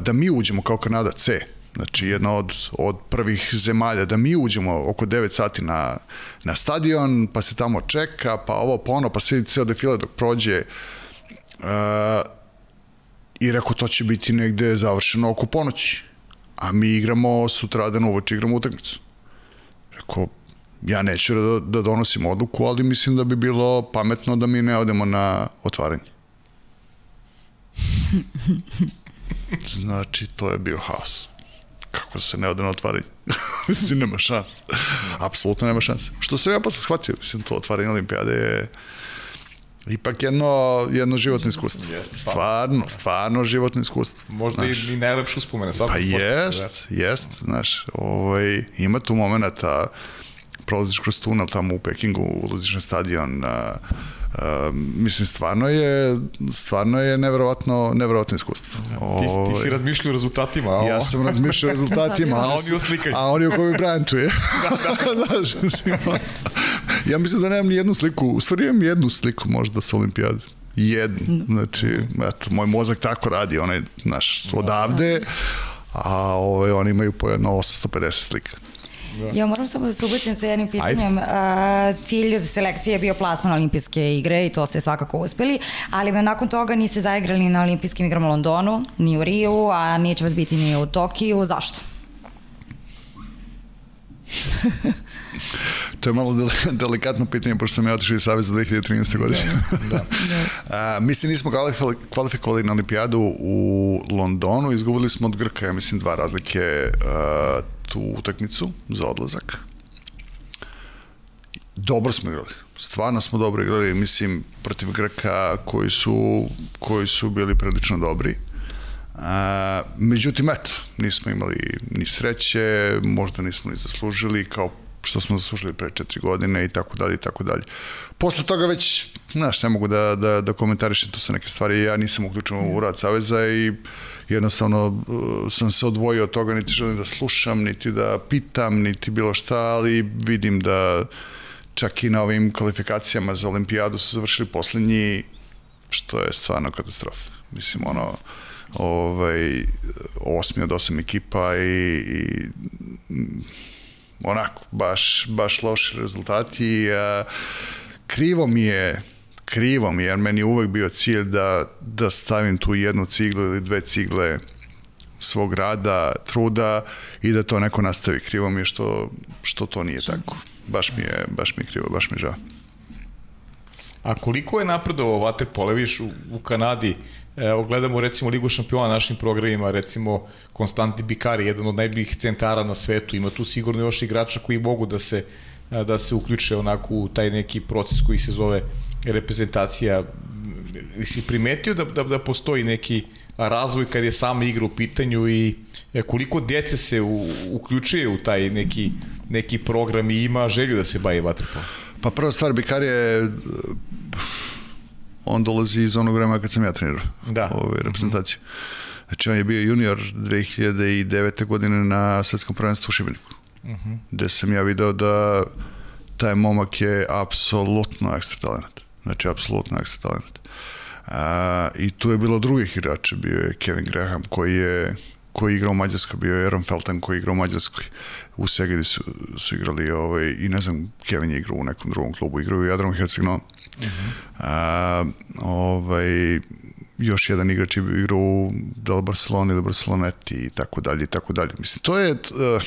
da mi uđemo kao Kanada C, Znači, jedna od, od prvih zemalja da mi uđemo oko 9 sati na, na stadion, pa se tamo čeka, pa ovo, pa ono, pa sve ceo defile dok prođe. Uh, I rekao, to će biti negde završeno oko ponoći. A mi igramo sutradan uvoč, igramo utakmicu. Rekao, ja neću da, da donosim odluku, ali mislim da bi bilo pametno da mi ne odemo na otvaranje. Znači, to je bio haos kako se ne ode na otvaranje? mislim, nema šanse. Apsolutno nema šanse. Što se ja posle shvatio, mislim, to otvaranje olimpijade je ipak jedno, jedno životno iskustvo. Jest, stvarno, stvarno životno iskustvo. Možda znaš. i, i najlepše uspomene. Pa jest, jest, znaš, ovaj, ima tu momenta, prolaziš kroz tunel tamo u Pekingu, ulaziš na stadion, uh, Uh, mislim, stvarno je, stvarno je neverovatno, neverovatno iskustvo. Ja, ti, ti si ovaj, razmišljao o rezultatima. A ja sam razmišljao o rezultatima. a oni o slikaju. A oni o Kobe Bryantu je. da, da. Znaš, mislim, ja mislim da nemam ni jednu sliku, u stvari imam jednu sliku možda sa olimpijade. Jednu. Znači, eto, moj mozak tako radi, onaj, naš, odavde, a ove, ovaj, oni imaju po jedno 850 slika. Da. Ja moram samo da se ubacim sa jednim pitanjem. A, cilj selekcije je bio plasman olimpijske igre i to ste svakako uspeli, ali nakon toga niste zaigrali na olimpijskim igrama u Londonu, ni u Riju, a neće vas biti ni u Tokiju. Zašto? to je malo delikatno pitanje, pošto sam ja otišao iz Saveza 2013. godine. Da, da. A, mi se nismo kvalifikovali na olimpijadu u Londonu, izgubili smo od Grka, ja mislim, dva razlike a, tu utakmicu za odlazak. Dobro smo igrali. Stvarno smo dobro igrali, mislim, protiv Grka koji su, koji su bili prilično dobri. A, međutim, eto, nismo imali ni sreće, možda nismo ni zaslužili kao što smo zaslužili pre četiri godine i tako dalje i tako dalje. Posle toga već, znaš, ne mogu da, da, da komentarišem, to su neke stvari, ja nisam uključen u rad Saveza i jednostavno uh, sam se odvojio od toga, niti želim da slušam, niti da pitam, niti bilo šta, ali vidim da čak i na ovim kvalifikacijama za olimpijadu su završili poslednji, što je stvarno katastrofa. Mislim, ono, ovaj, osmi od osam ekipa i, i onako, baš, baš loši rezultati. A, krivo mi je, krivo mi je, jer meni je uvek bio cilj da, da stavim tu jednu ciglu ili dve cigle svog rada, truda i da to neko nastavi. Krivo mi je što, što to nije tako. Baš mi je, baš mi je krivo, baš mi je žao. A koliko je napredovao Waterpolo, viš u, u Kanadi, Evo, gledamo recimo Ligu šampiona našim programima, recimo Konstantin Bikari, jedan od najboljih centara na svetu, ima tu sigurno još igrača koji mogu da se da se uključe onako u taj neki proces koji se zove reprezentacija. Si primetio da, da, da postoji neki razvoj kad je sama igra u pitanju i e, koliko dece se u, uključuje u taj neki, neki program i ima želju da se bavi vaterpolom? Pa prva stvar, Bikar je on dolazi iz onog vremena kad sam ja trenirao da. ove reprezentacije. Mm -hmm. Znači on je bio junior 2009. godine na svetskom prvenstvu u Šibeniku. Mm -hmm. Gde sam ja video da taj momak je apsolutno ekstra talent. Znači, apsolutno ekstra talent. A, I tu je bilo drugih igrača. Bio je Kevin Graham koji je koji igra u Mađarskoj, bio je Aaron Felton koji igra u Mađarskoj. U Segedi su, su igrali ovaj, i ne znam, Kevin je igrao u nekom drugom klubu, igrao u Jadranu Herceg-Novom. Uh mhm. -huh. A, ovaj, još jedan igrač je igrao u li Barcelona ili Barceloneti i tako dalje i tako dalje. Mislim, to je... Uh,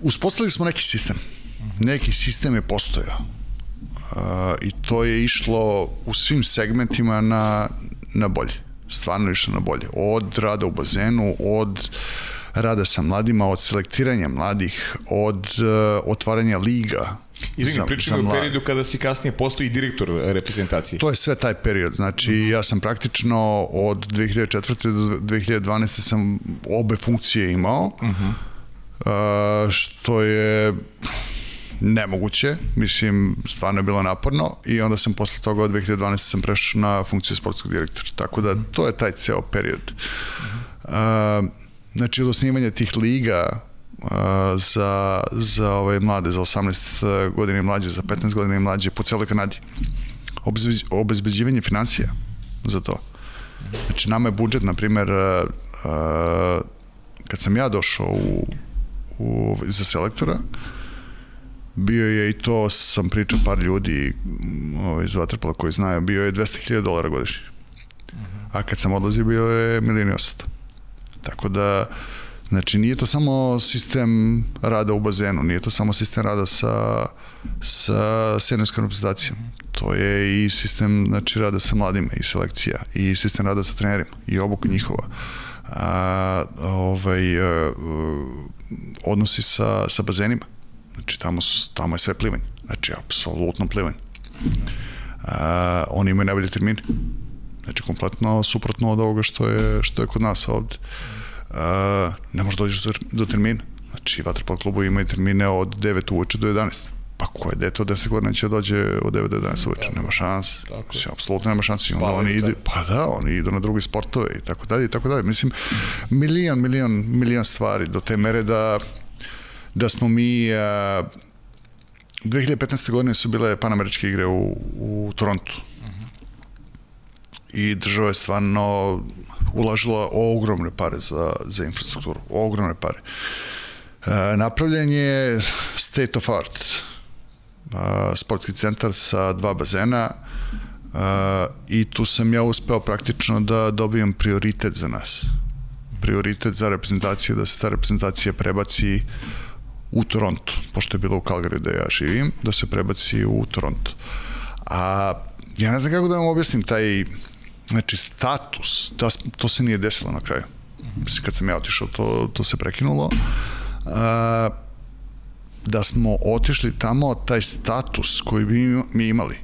uspostavili smo neki sistem. Neki sistem je postojao. I to je išlo u svim segmentima na, na bolje. Stvarno išlo na bolje. Od rada u bazenu, od rada sa mladima, od selektiranja mladih, od uh, otvaranja liga, Izvini, pričamo o periodu kada si kasnije postao i direktor reprezentacije. To je sve taj period. Znači, mhm. ja sam praktično od 2004. do 2012. sam obe funkcije imao, uh -huh. uh, što je nemoguće, mislim, stvarno je bilo naporno i onda sam posle toga od 2012. sam prešao na funkciju sportskog direktora. Tako da, to je taj ceo period. Uh, znači, od osnivanja tih liga, za, za ove mlade, za 18 godina i mlađe, za 15 godina i mlađe po celoj Kanadi. Obezbeđ, obezbeđivanje financija za to. Znači, nama je budžet, na primer, kad sam ja došao u, u, za selektora, bio je i to, sam pričao par ljudi ovaj, iz Vatrpala koji znaju, bio je 200.000 dolara godišnje. A kad sam odlazio, bio je milijon i osata. Tako da, Znači, nije to samo sistem rada u bazenu, nije to samo sistem rada sa, sa seniorskom reprezentacijom. To je i sistem znači, rada sa mladima i selekcija i sistem rada sa trenerima i obuka njihova. A, ovaj, a, odnosi sa, sa bazenima. Znači, tamo, su, tamo je sve plivanje. Znači, apsolutno plivanje. A, oni imaju najbolje termine. Znači, kompletno suprotno od ovoga što je, što je kod nas ovde uh, ne možeš dođeš do, do termina. Znači, vaterpol klubu imaju termine od 9 uveče do 11. Pa ko je dete od 10 godina će da dođe od 9 do 11 uveče? Nema šans. Mislim, apsolutno nema šans. I onda oni idu, pa da, oni idu na druge sportove i tako dalje i tako dalje. Mislim, milion, milion, milion stvari do te mere da da smo mi uh, 2015. godine su bile panameričke igre u, u Torontu. Uh -huh. I država je stvarno ulažila ogromne pare za, za infrastrukturu, ogromne pare. E, napravljen je state of art, a, sportski centar sa dva bazena a, i tu sam ja uspeo praktično da dobijem prioritet za nas. Prioritet za reprezentaciju, da se ta reprezentacija prebaci u Toronto, pošto je bilo u Calgary da ja živim, da se prebaci u Toronto. A ja ne znam kako da vam objasnim taj Znači, status, to, to se nije desilo na kraju. Mislim, kad sam ja otišao, to, to se prekinulo. A, da smo otišli tamo, taj status koji bi mi imali,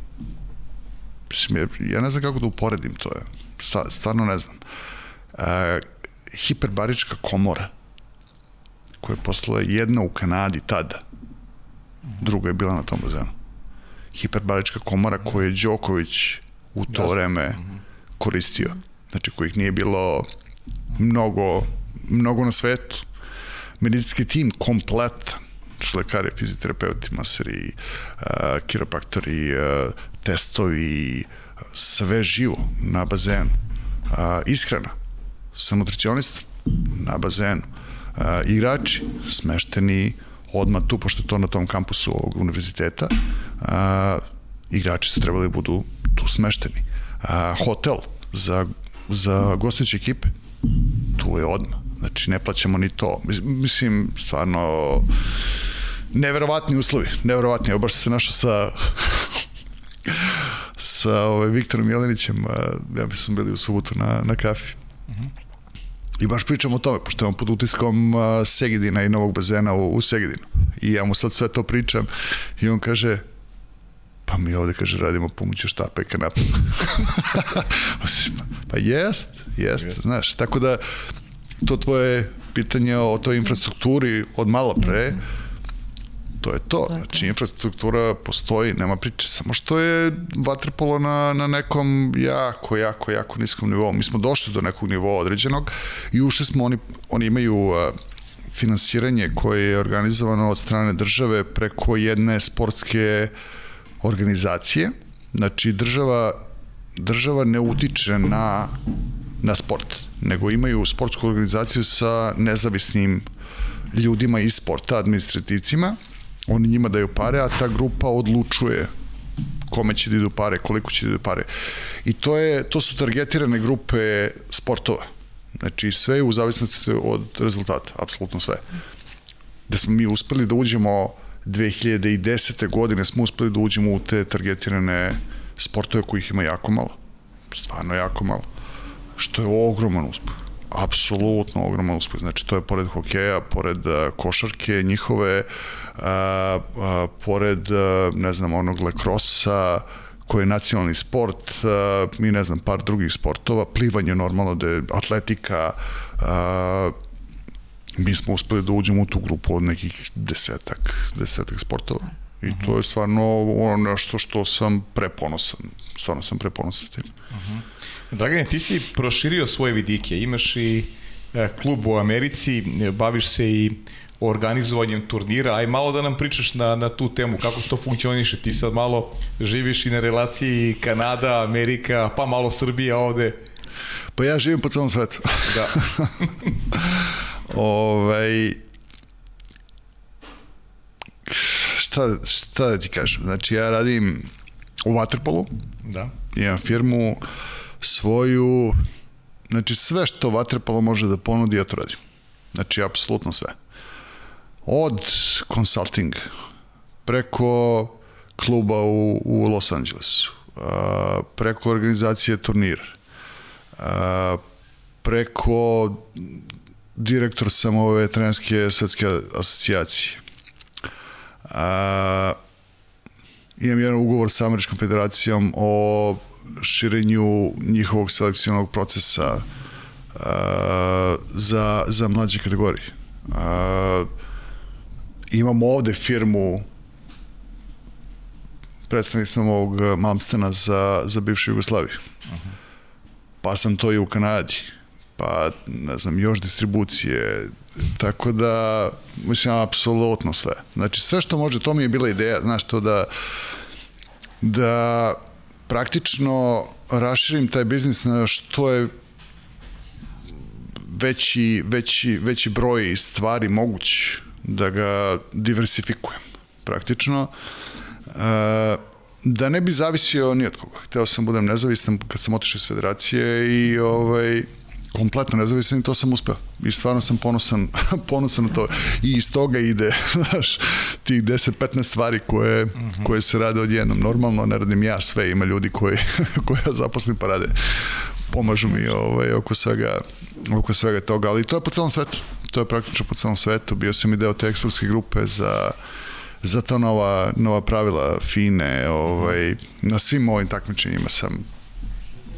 mislim, ja ne znam kako da uporedim to, stvarno ne znam. A, hiperbarička komora, koja je postala jedna u Kanadi tada. Druga je bila na tom bazenu. Hiperbarička komora koju je Đoković u to Jasno. vreme koristio. Znači kojih nije bilo mnogo, mnogo na svetu. Medicinski tim kompletan znači lekari, fizioterapeuti, maseri, uh, kiropraktori, uh, testovi, sve živo na bazenu. Uh, ishrana sa nutricionistom na bazenu. Igrači smešteni odmah tu, pošto je to na tom kampusu ovog univerziteta, uh, igrači su trebali da budu tu smešteni. Uh, hotel za, za gostujuće ekipe, tu je odmah. Znači, ne plaćamo ni to. Mis- Mislim, stvarno, neverovatni uslovi, neverovatni. Evo, baš se našao sa sa ovaj, Viktorom Jelenićem, a, ja bi smo bili u subotu na, na kafi. I baš pričamo o tome, pošto je on pod utiskom Segedina i novog bazena u, u Segedinu. I ja mu sad sve to pričam i on kaže, pa mi ovde, kaže, radimo pomoću štapa i kanapa. pa jest, jest, jest, znaš, tako da to tvoje pitanje o toj infrastrukturi od malo pre, to je to. Znači, infrastruktura postoji, nema priče, samo što je vaterpolo na, na nekom jako, jako, jako niskom nivou. Mi smo došli do nekog nivoa određenog i ušli smo, oni, oni imaju uh, finansiranje koje je organizovano od strane države preko jedne sportske organizacije. Znači, država, država ne utiče na, na sport, nego imaju sportsku organizaciju sa nezavisnim ljudima iz sporta, administrativcima, oni njima daju pare, a ta grupa odlučuje kome će da idu pare, koliko će da idu pare. I to, je, to su targetirane grupe sportova. Znači sve je u zavisnosti od rezultata, apsolutno sve. Da smo mi uspeli da uđemo 2010. godine smo uspeli da uđemo u te targetirane sportove kojih ima jako malo. Stvarno jako malo. Što je ogroman uspeh apsolutno ogroman uspeh. Znači, to je pored hokeja, pored uh, košarke njihove, uh, uh, pored, uh, ne znam, onog lekrosa, koji je nacionalni sport, uh, mi ne znam, par drugih sportova, plivanje normalno, da je atletika, uh, mi smo uspeli da uđemo u tu grupu od nekih desetak, desetak sportova. I to je stvarno ono nešto što sam preponosan. Stvarno sam preponosan tim. Dragane, ti si proširio svoje vidike, imaš i e, klub u Americi, baviš se i organizovanjem turnira, aj malo da nam pričaš na, na tu temu, kako to funkcioniše, ti sad malo živiš i na relaciji Kanada, Amerika, pa malo Srbija ovde. Pa ja živim po celom svetu. Da. ovaj, šta, šta da ti kažem? Znači, ja radim u Waterpolu, Da. imam firmu svoju, znači sve što Waterpolo može da ponudi, ja to radim. Znači, apsolutno sve. Od consulting, preko kluba u, u Los Angelesu, preko organizacije turnira, preko direktor sam ove trenerske svetske asocijacije. A, imam jedan ugovor sa Američkom federacijom o širenju njihovog selekcionog procesa a, za, za mlađe kategorije. A, imam ovde firmu predstavnik sam ovog Malmstena za, za bivšu Jugoslaviju. Pa sam to i u Kanadi. Pa, ne znam, još distribucije. Tako da, mislim, apsolutno sve. Znači, sve što može, to mi je bila ideja, znaš, to da da praktično raširim taj biznis na što je veći, veći, veći broj stvari moguć da ga diversifikujem praktično e, da ne bi zavisio ni od koga. Hteo sam budem nezavistan kad sam otišao iz federacije i ovaj, kompletno nezavisan i to sam uspeo. I stvarno sam ponosan, ponosan na to. I iz toga ide, znaš, tih 10-15 stvari koje, uh -huh. koje se rade odjednom. Normalno ne radim ja sve, ima ljudi koji, koje ja zaposlim pa rade. Pomažu mi ovaj, oko, svega, oko svega toga, ali to je po celom svetu. To je praktično po celom svetu. Bio sam i deo te ekspertske grupe za za ta nova, nova pravila fine, ovaj, na svim ovim takmičenjima sam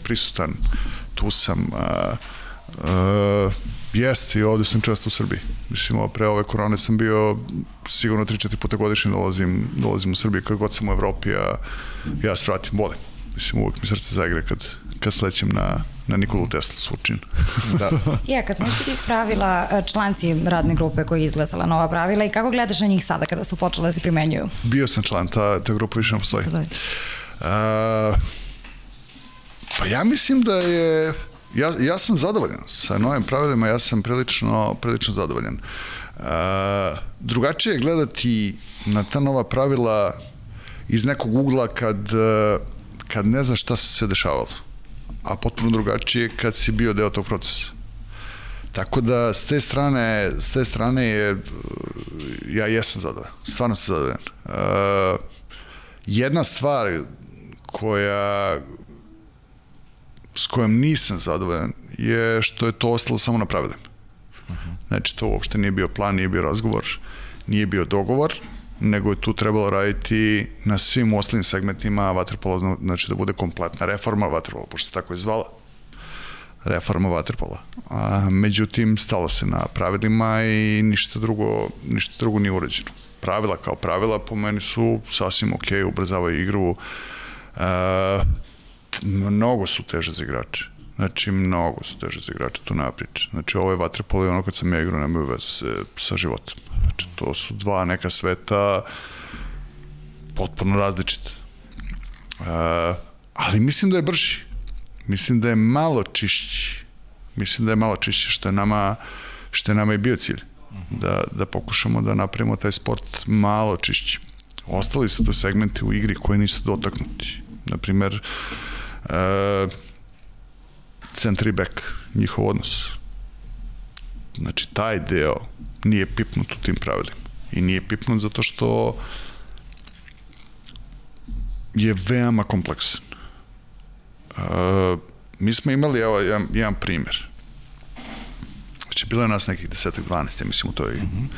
prisutan, tu sam, a, a, Jeste, i ovde sam često u Srbiji. Mislim, pre ove korone sam bio sigurno 3-4 puta godišnje dolazim, dolazim u Srbiji kad god sam u Evropi, a ja vratim, volim. Mislim, uvek mi srce zagre kad, kad slećem na, na Nikolu Tesla Surčin. Da. Ja, kad smo išli tih pravila, e, članci radne grupe koji je izglasala nova pravila i kako gledaš na njih sada kada su počele da se primenjuju? Bio sam član, ta, ta grupa više ne postoji. A, pa ja mislim da je ja, ja sam zadovoljan sa novim pravilima, ja sam prilično, prilično zadovoljan. A, drugačije je gledati na ta nova pravila iz nekog ugla kad, kad ne znaš šta se sve dešavalo, a potpuno drugačije kad si bio deo tog procesa. Tako da s te strane, s te strane je ja jesam zadovoljan. Stvarno sam zadovoljan. Uh, jedna stvar koja s kojom nisam zadovoljan je što je to ostalo samo na pravilima. Znači, to uopšte nije bio plan, nije bio razgovor, nije bio dogovor, nego je tu trebalo raditi na svim ostalim segmentima vaterpola, znači da bude kompletna reforma vaterpola, pošto se tako je zvala reforma vaterpola. A, međutim, stalo se na pravilima i ništa drugo, ništa drugo nije urađeno. Pravila kao pravila po meni su sasvim ok, ubrzavaju igru, a, mnogo su teže za igrače. Znači, mnogo su teže za igrače, to nema priče. Znači, ovo je vaterpolo i ono kad sam ja igrao nemaju veze sa životom. Znači, to su dva neka sveta potpuno različite. Uh, ali mislim da je brži. Mislim da je malo čišći. Mislim da je malo čišći, što je nama, što je nama i bio cilj. Da, da pokušamo da napravimo taj sport malo čišći. Ostali su to segmenti u igri koji nisu dotaknuti. Naprimer, uh, centri back, njihov odnos. Znači, taj deo nije pipnut u tim pravilima. I nije pipnut zato što je veoma kompleksan. Uh, mi smo imali, evo, jedan, jedan primjer. Znači, bilo je nas nekih desetak, 12, ja mislim, u toj, mm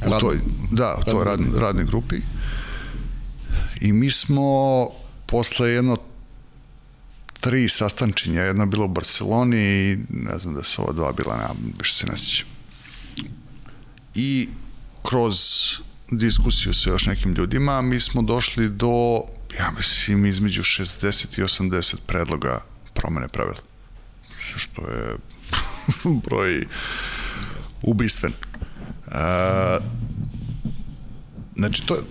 -hmm. u toj, da, u toj radnoj, radnoj grupi. I mi smo posle jedno tri sastančenja, jedna bila u Barceloni i ne znam da su ova dva bila, nema, više se ne sjećam. I kroz diskusiju sa još nekim ljudima mi smo došli do, ja mislim, između 60 i 80 predloga promene pravila. Što je broj ubistven. E, znači, to,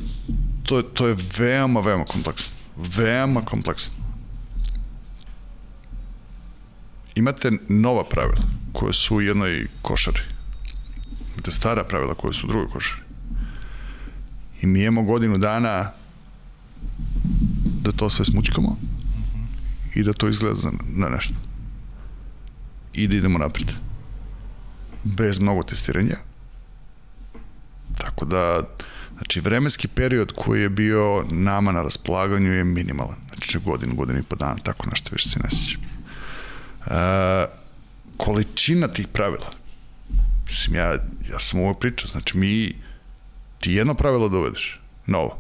to, to je veoma, veoma kompleksno. Veoma kompleksno imate nova pravila koje su u jednoj košari. Imate stara pravila koje su u drugoj košari. I mi imamo godinu dana da to sve smučkamo i da to izgleda na nešto. I da idemo napred. Bez mnogo testiranja. Tako da, znači, vremenski period koji je bio nama na raspolaganju je minimalan. Znači, godinu, godinu i po dana, tako nešto više se ne sjećam. Uh, količina tih pravila, mislim, ja, ja sam ovo pričao, znači mi, ti jedno pravilo dovedeš, novo,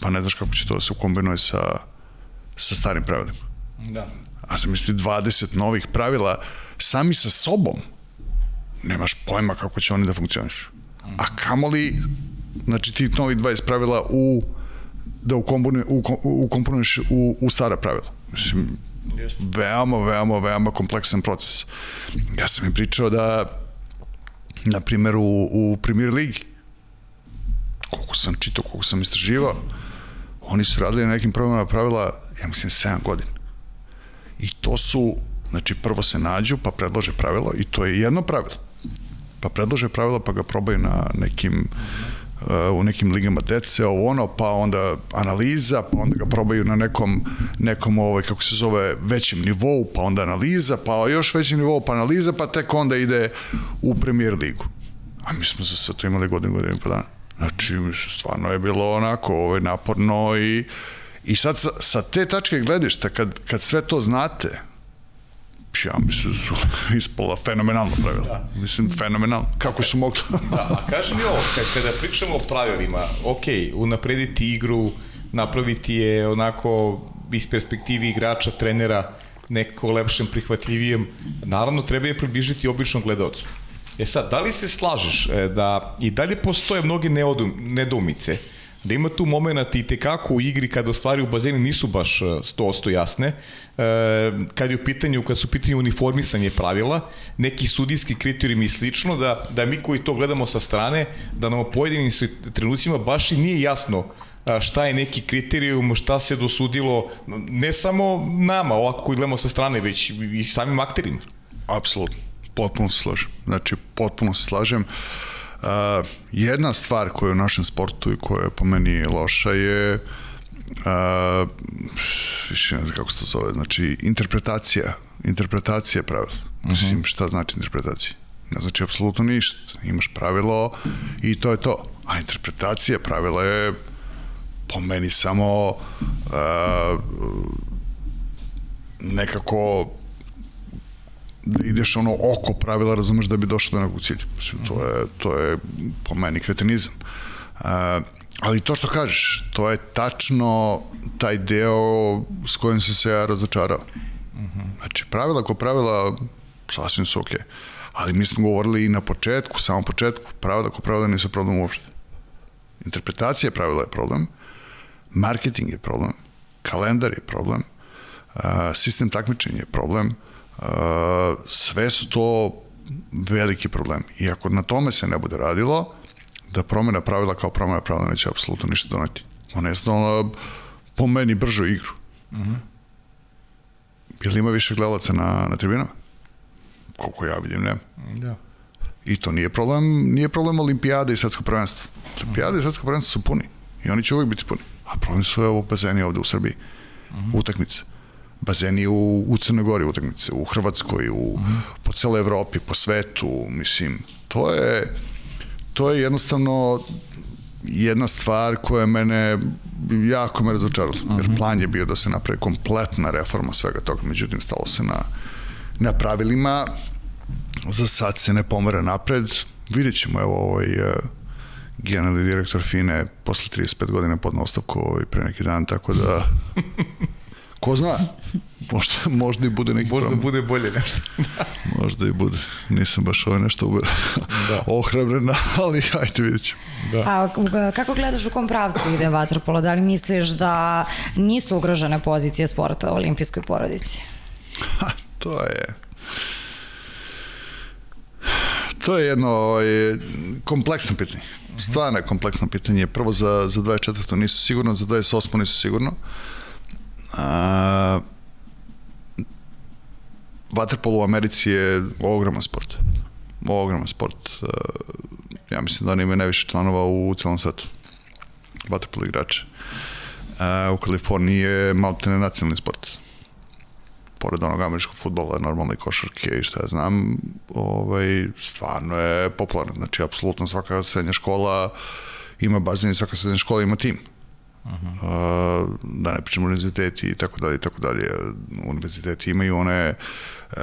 pa ne znaš kako će to da se ukombinuje sa, sa starim pravilima. Da. A sam misli 20 novih pravila sami sa sobom, nemaš pojma kako će oni da funkcionišu. A kamoli, znači ti novih 20 pravila u da ukomponuješ u, u, u stara pravila. Mislim, Jeste. Veoma, veoma, veoma kompleksan proces. Ja sam im pričao da, na primjer, u, u Premier Ligi, koliko sam čitao, koliko sam istraživao, oni su radili na nekim promjenama pravila, ja mislim, 7 godina. I to su, znači, prvo se nađu, pa predlože pravilo, i to je jedno pravilo. Pa predlože pravilo, pa ga probaju na nekim Uh, u nekim ligama dece, ovo ono, pa onda analiza, pa onda ga probaju na nekom, nekom ovaj, kako se zove, većem nivou, pa onda analiza, pa još većem nivou, pa analiza, pa tek onda ide u premier ligu. A mi smo za sve to imali godinu, godinu i po dana. Znači, stvarno je bilo onako ovaj, naporno i, i sad sa, sa te tačke gledišta, kad, kad sve to znate, ja mislim da su ispola fenomenalno pravila. Da. Mislim, fenomenalno. Kako su mogli? da, a kaži mi ovo, kada pričamo o pravilima, ok, unaprediti igru, napraviti je onako iz perspektivi igrača, trenera, nekako lepšem, prihvatljivijem, naravno treba je približiti običnom gledalcu. E sad, da li se slažeš e, da i dalje postoje mnoge nedoumice, da ima tu moment i tekako u igri kada stvari u bazeni nisu baš 100% e, jasne, e, kad je u pitanju, kad su u pitanju uniformisanje pravila, neki sudijski kriterijumi i slično, da, da mi koji to gledamo sa strane, da nam u pojedinim trenucima baš i nije jasno šta je neki kriterijum, šta se dosudilo, ne samo nama, ovako koji gledamo sa strane, već i samim akterima. Apsolutno, potpuno se slažem. Znači, potpuno se slažem. Uh, jedna stvar koja je u našem sportu i koja je po meni loša je uh, više ne znam kako se to zove, znači interpretacija, interpretacija pravila. Mislim, uh mhm. -huh. šta znači interpretacija? Ne znači apsolutno ništa. Imaš pravilo i to je to. A interpretacija pravila je po meni samo uh, nekako da ideš ono oko pravila, razumeš, da bi došao do nekog cilja. Mislim, to je, to je po meni kretenizam. Uh, ali to što kažeš, to je tačno taj deo s kojim sam se ja razočarao. Znači, pravila ko pravila, sasvim su okej. Okay. Ali mi smo govorili i na početku, samom početku, pravila ko pravila nisu problem uopšte. Interpretacija pravila je problem, marketing je problem, kalendar je problem, uh, sistem takmičenja je problem, uh, sve su to veliki problem. I ako na tome se ne bude radilo, da promena pravila kao promena pravila neće apsolutno ništa doneti. Ona je jednostavno po meni bržu igru. Uh mhm. -huh. Jel ima više gledalaca na, na tribinama? Koliko ja vidim, nema. Da. I to nije problem, nije problem olimpijade i svetsko prvenstvo. Olimpijade i svetsko prvenstvo su puni. I oni će uvijek biti puni. A problem su evo bazeni ovde u Srbiji. Uh mhm. -huh. Utakmice. Bazeni u, u Crnoj Gori utakmice, u Hrvatskoj, u. -huh. po celoj Evropi, po svetu, mislim, to je to je jednostavno jedna stvar koja mene jako me razočarala. Uh -huh. Jer mhm. plan je bio da se napravi kompletna reforma svega toga, međutim stalo se na, na pravilima. Za sad se ne pomera napred. Vidjet ćemo, evo, ovaj, uh, generalni direktor FINE posle 35 godina pod ostavku ovaj, pre neki dan, tako da ko zna, možda, možda i bude neki Možda problem. bude bolje nešto. možda i bude. Nisam baš ovaj nešto ube... da. ohrabren, ali ajte vidjet ćemo. Da. A kako gledaš u kom pravcu ide Vatrpolo? Da li misliš da nisu ugrožene pozicije sporta u olimpijskoj porodici? Ha, to je to je jedno ovaj, kompleksno pitanje stvarno je kompleksno pitanje. Prvo za, za 24. nisu sigurno, za 28. nisu sigurno. A, Waterpolo u Americi je ogroman sport. Ogroman sport. Ja mislim da oni imaju najviše članova u celom svetu. Waterpolo igrače. A, u Kaliforniji je malo nacionalni sport pored onog američkog futbola, normalne košarke i šta ja znam, ovaj, stvarno je popularno. Znači, apsolutno svaka srednja škola ima bazen i svaka srednja škola ima tim. Uh -huh. uh, da ne pričamo univerziteti i tako dalje i tako dalje. Univerziteti imaju one uh,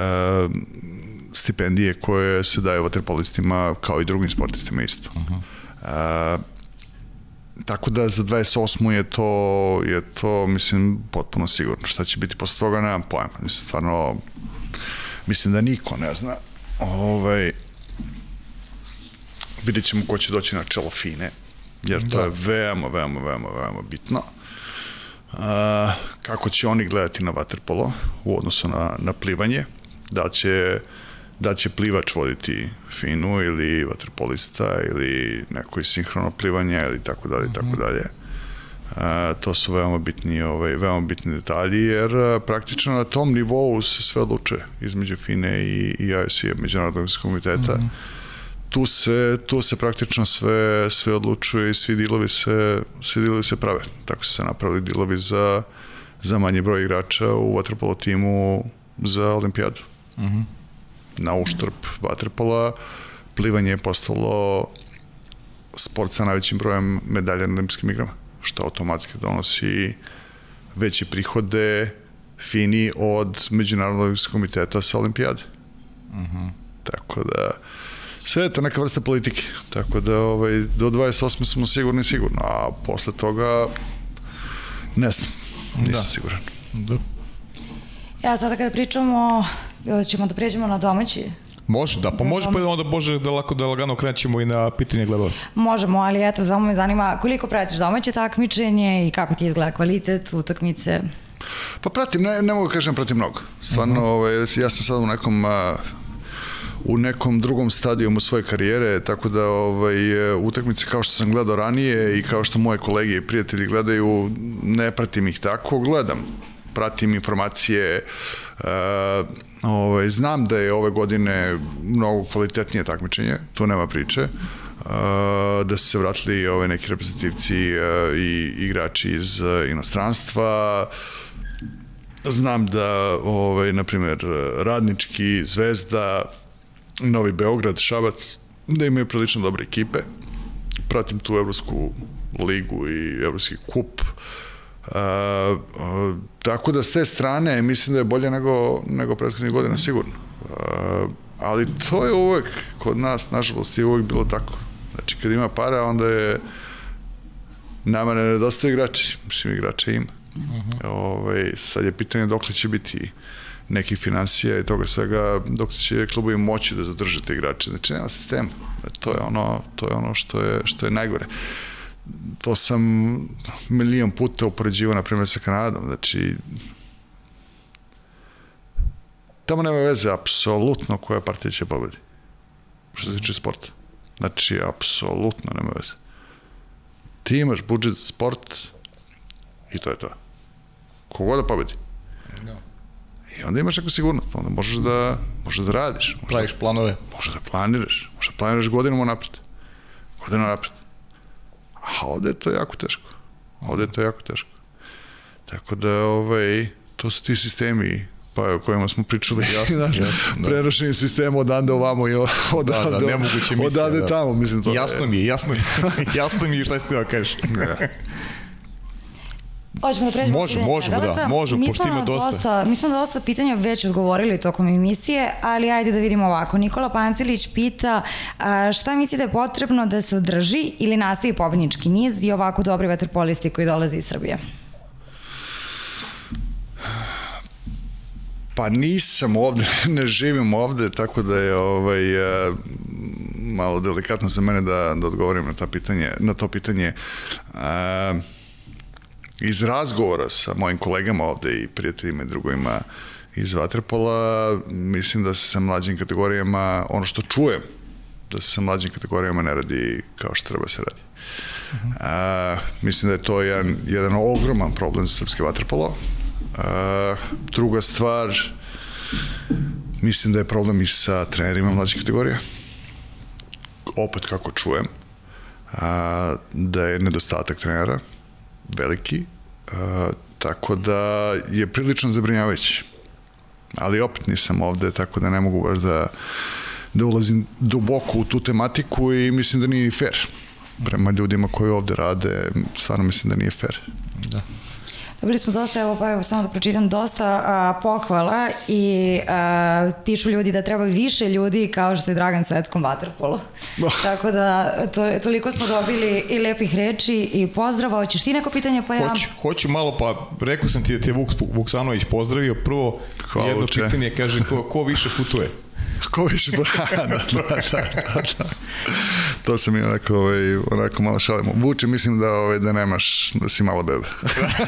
stipendije koje se daju vaterpolistima kao i drugim sportistima isto. Uh -huh. uh, tako da za 28. je to, je to, mislim, potpuno sigurno. Šta će biti posle toga, nemam pojma. Mislim, stvarno, mislim da niko ne zna. Ovaj, vidjet ćemo ko će doći na čelo FINE, jer to da. je veoma, veoma, veoma, veoma bitno. A, kako će oni gledati na vaterpolo u odnosu na, na plivanje, da će da će plivač voditi finu ili vaterpolista ili neko iz sinhrono plivanja ili tako dalje i tako mhm. dalje. A, to su veoma bitni, ovaj, veoma bitni detalji, jer a, praktično na tom nivou se sve odluče između FINE i, i IOC-a, Međunarodnog komiteta. Mm -hmm. Tu se, tu se praktično sve, sve odlučuje i svi dilovi se, svi dilovi se prave. Tako su se napravili dilovi za, za manji broj igrača u vaterpolo timu za olimpijadu. Mm -hmm na uštrb vaterpola, plivanje je postalo sport sa najvećim brojem medalja na olimpijskim igrama, što automatski donosi veće prihode fini od Međunarodnog olimpijskog komiteta sa olimpijade. Mhm. -huh. Tako da, sve je to neka vrsta politike. Tako da ovaj, do 28. smo sigurni sigurno, a posle toga ne znam, nisam da. siguran. Da. Ja sada kada pričamo, ćemo da pređemo na domaći Može, da, pa može pa onda može da lako da lagano krećemo i na pitanje gledalaca. Možemo, ali eto, samo me zanima koliko pratiš domaće takmičenje i kako ti izgleda kvalitet utakmice? Pa pratim, ne, ne mogu da kažem pratim mnogo. Stvarno, uh -huh. ovaj, ja sam sad u nekom a, u nekom drugom stadijumu svoje karijere, tako da ovaj, utakmice kao što sam gledao ranije i kao što moje kolege i prijatelji gledaju, ne pratim ih tako, gledam. Pratim informacije, uh, ovaj, znam da je ove godine mnogo kvalitetnije takmičenje, tu nema priče. Uh, da su se vratili ove ovaj, neki reprezentativci uh, i igrači iz inostranstva, Znam da, ovaj, na primjer, Radnički, Zvezda, Novi Beograd, Šabac, da imaju prilično dobre ekipe. Pratim tu Evropsku ligu i Evropski kup. Uh, uh, tako da s te strane mislim da je bolje nego, nego prethodnih godina sigurno. Uh, ali to je uvek kod nas, nažalost, je uvek bilo tako. Znači, kad ima para, onda je nama ne nedostaje igrači. Mislim, igrača ima. Uh -huh. ovaj, sad je pitanje dok će biti uh, nekih financija i toga svega, dok će klubovi moći da zadrže te igrače. Znači, nema sistema. To je ono, to je ono što je, što je najgore. To sam milion puta upoređivo, na primjer, sa Kanadom. Znači, tamo nema veze apsolutno koja partija će pobedi. Što se tiče sporta. Znači, apsolutno nema veze. Ti imaš budžet za sport i to je to. Kogoda da pobedi. No. I onda imaš neku sigurnost, onda možeš da, možeš da radiš. Možeš Praviš da, planove. Možeš da planiraš, možeš da planiraš godinama napred. Godinama napred. A ovde je to jako teško. Ovde je to jako teško. Tako da, ovaj, to su ti sistemi pa o kojima smo pričali, jasno, znaš, jasno, da. prenošenje sistema odande ovamo i odande, da, da, nemoguće misija, odande da. tamo, mislim to. Jasno mi je, jasno mi je, jasno mi je šta ste da kažeš. Da. Hoćemo da pređemo može, možemo, da, možemo, pošto ima dosta. dosta. Mi smo dosta pitanja već odgovorili tokom emisije, ali ajde da vidimo ovako. Nikola Pantilić pita a, šta misli da je potrebno da se održi ili nastavi pobednički niz i ovako dobri vaterpolisti koji dolaze iz Srbije? Pa nisam ovde, ne živim ovde, tako da je ovaj, malo delikatno za mene da, da odgovorim na, ta pitanje, na to pitanje. Uh, iz razgovora sa mojim kolegama ovde i prijateljima i drugovima iz Vaterpola, mislim da se sa mlađim kategorijama, ono što čujem, da se sa mlađim kategorijama ne radi kao što treba se radi. Uh -huh. A, mislim da je to jedan, jedan ogroman problem za srpske vaterpolo. A, druga stvar, mislim da je problem i sa trenerima mlađih kategorija. Opet kako čujem, a, da je nedostatak trenera, veliki, a, tako da je prilično zabrinjavajući. Ali opet nisam ovde, tako da ne mogu baš da, da ulazim duboko u tu tematiku i mislim da nije fair prema ljudima koji ovde rade, stvarno mislim da nije fair. Da. Dobili smo dosta, evo pa evo samo da pročitam, dosta a, pohvala i a, pišu ljudi da treba više ljudi kao što je Dragan svetskom vaterpolu. Oh. Tako da to, toliko smo dobili i lepih reči i pozdrava. Hoćeš ti neko pitanje pa ja? Hoću, hoću malo, pa rekao sam ti da ti je Vuk, Vuksanović pozdravio. Prvo, Hvala jedno uče. pitanje kaže ko, ko više putuje? Ko više da, da, da, da, da. To sam i onako, ovaj, onako malo šalimo. Vuče, mislim da, ovaj, da nemaš, da si malo bebe.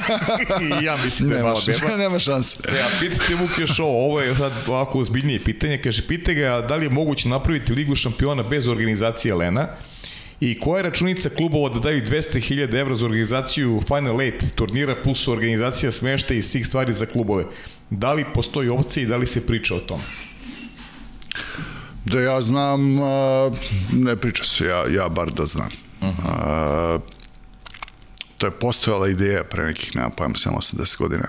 I ja mislim da je malo beba. nema šanse. Ja, pitate Vuk još ovo, ovo je sad ovako ozbiljnije pitanje. Kaže, pite ga da li je moguće napraviti ligu šampiona bez organizacije Lena? I koja je računica klubova da daju 200.000 evra za organizaciju Final Eight turnira plus organizacija smešta i svih stvari za klubove? Da li postoji opcija i da li se priča o tome? Da ja znam, ne priča se, ja, ja bar da znam. Uh -huh. to je postojala ideja pre nekih, nema pojma, 80 godina,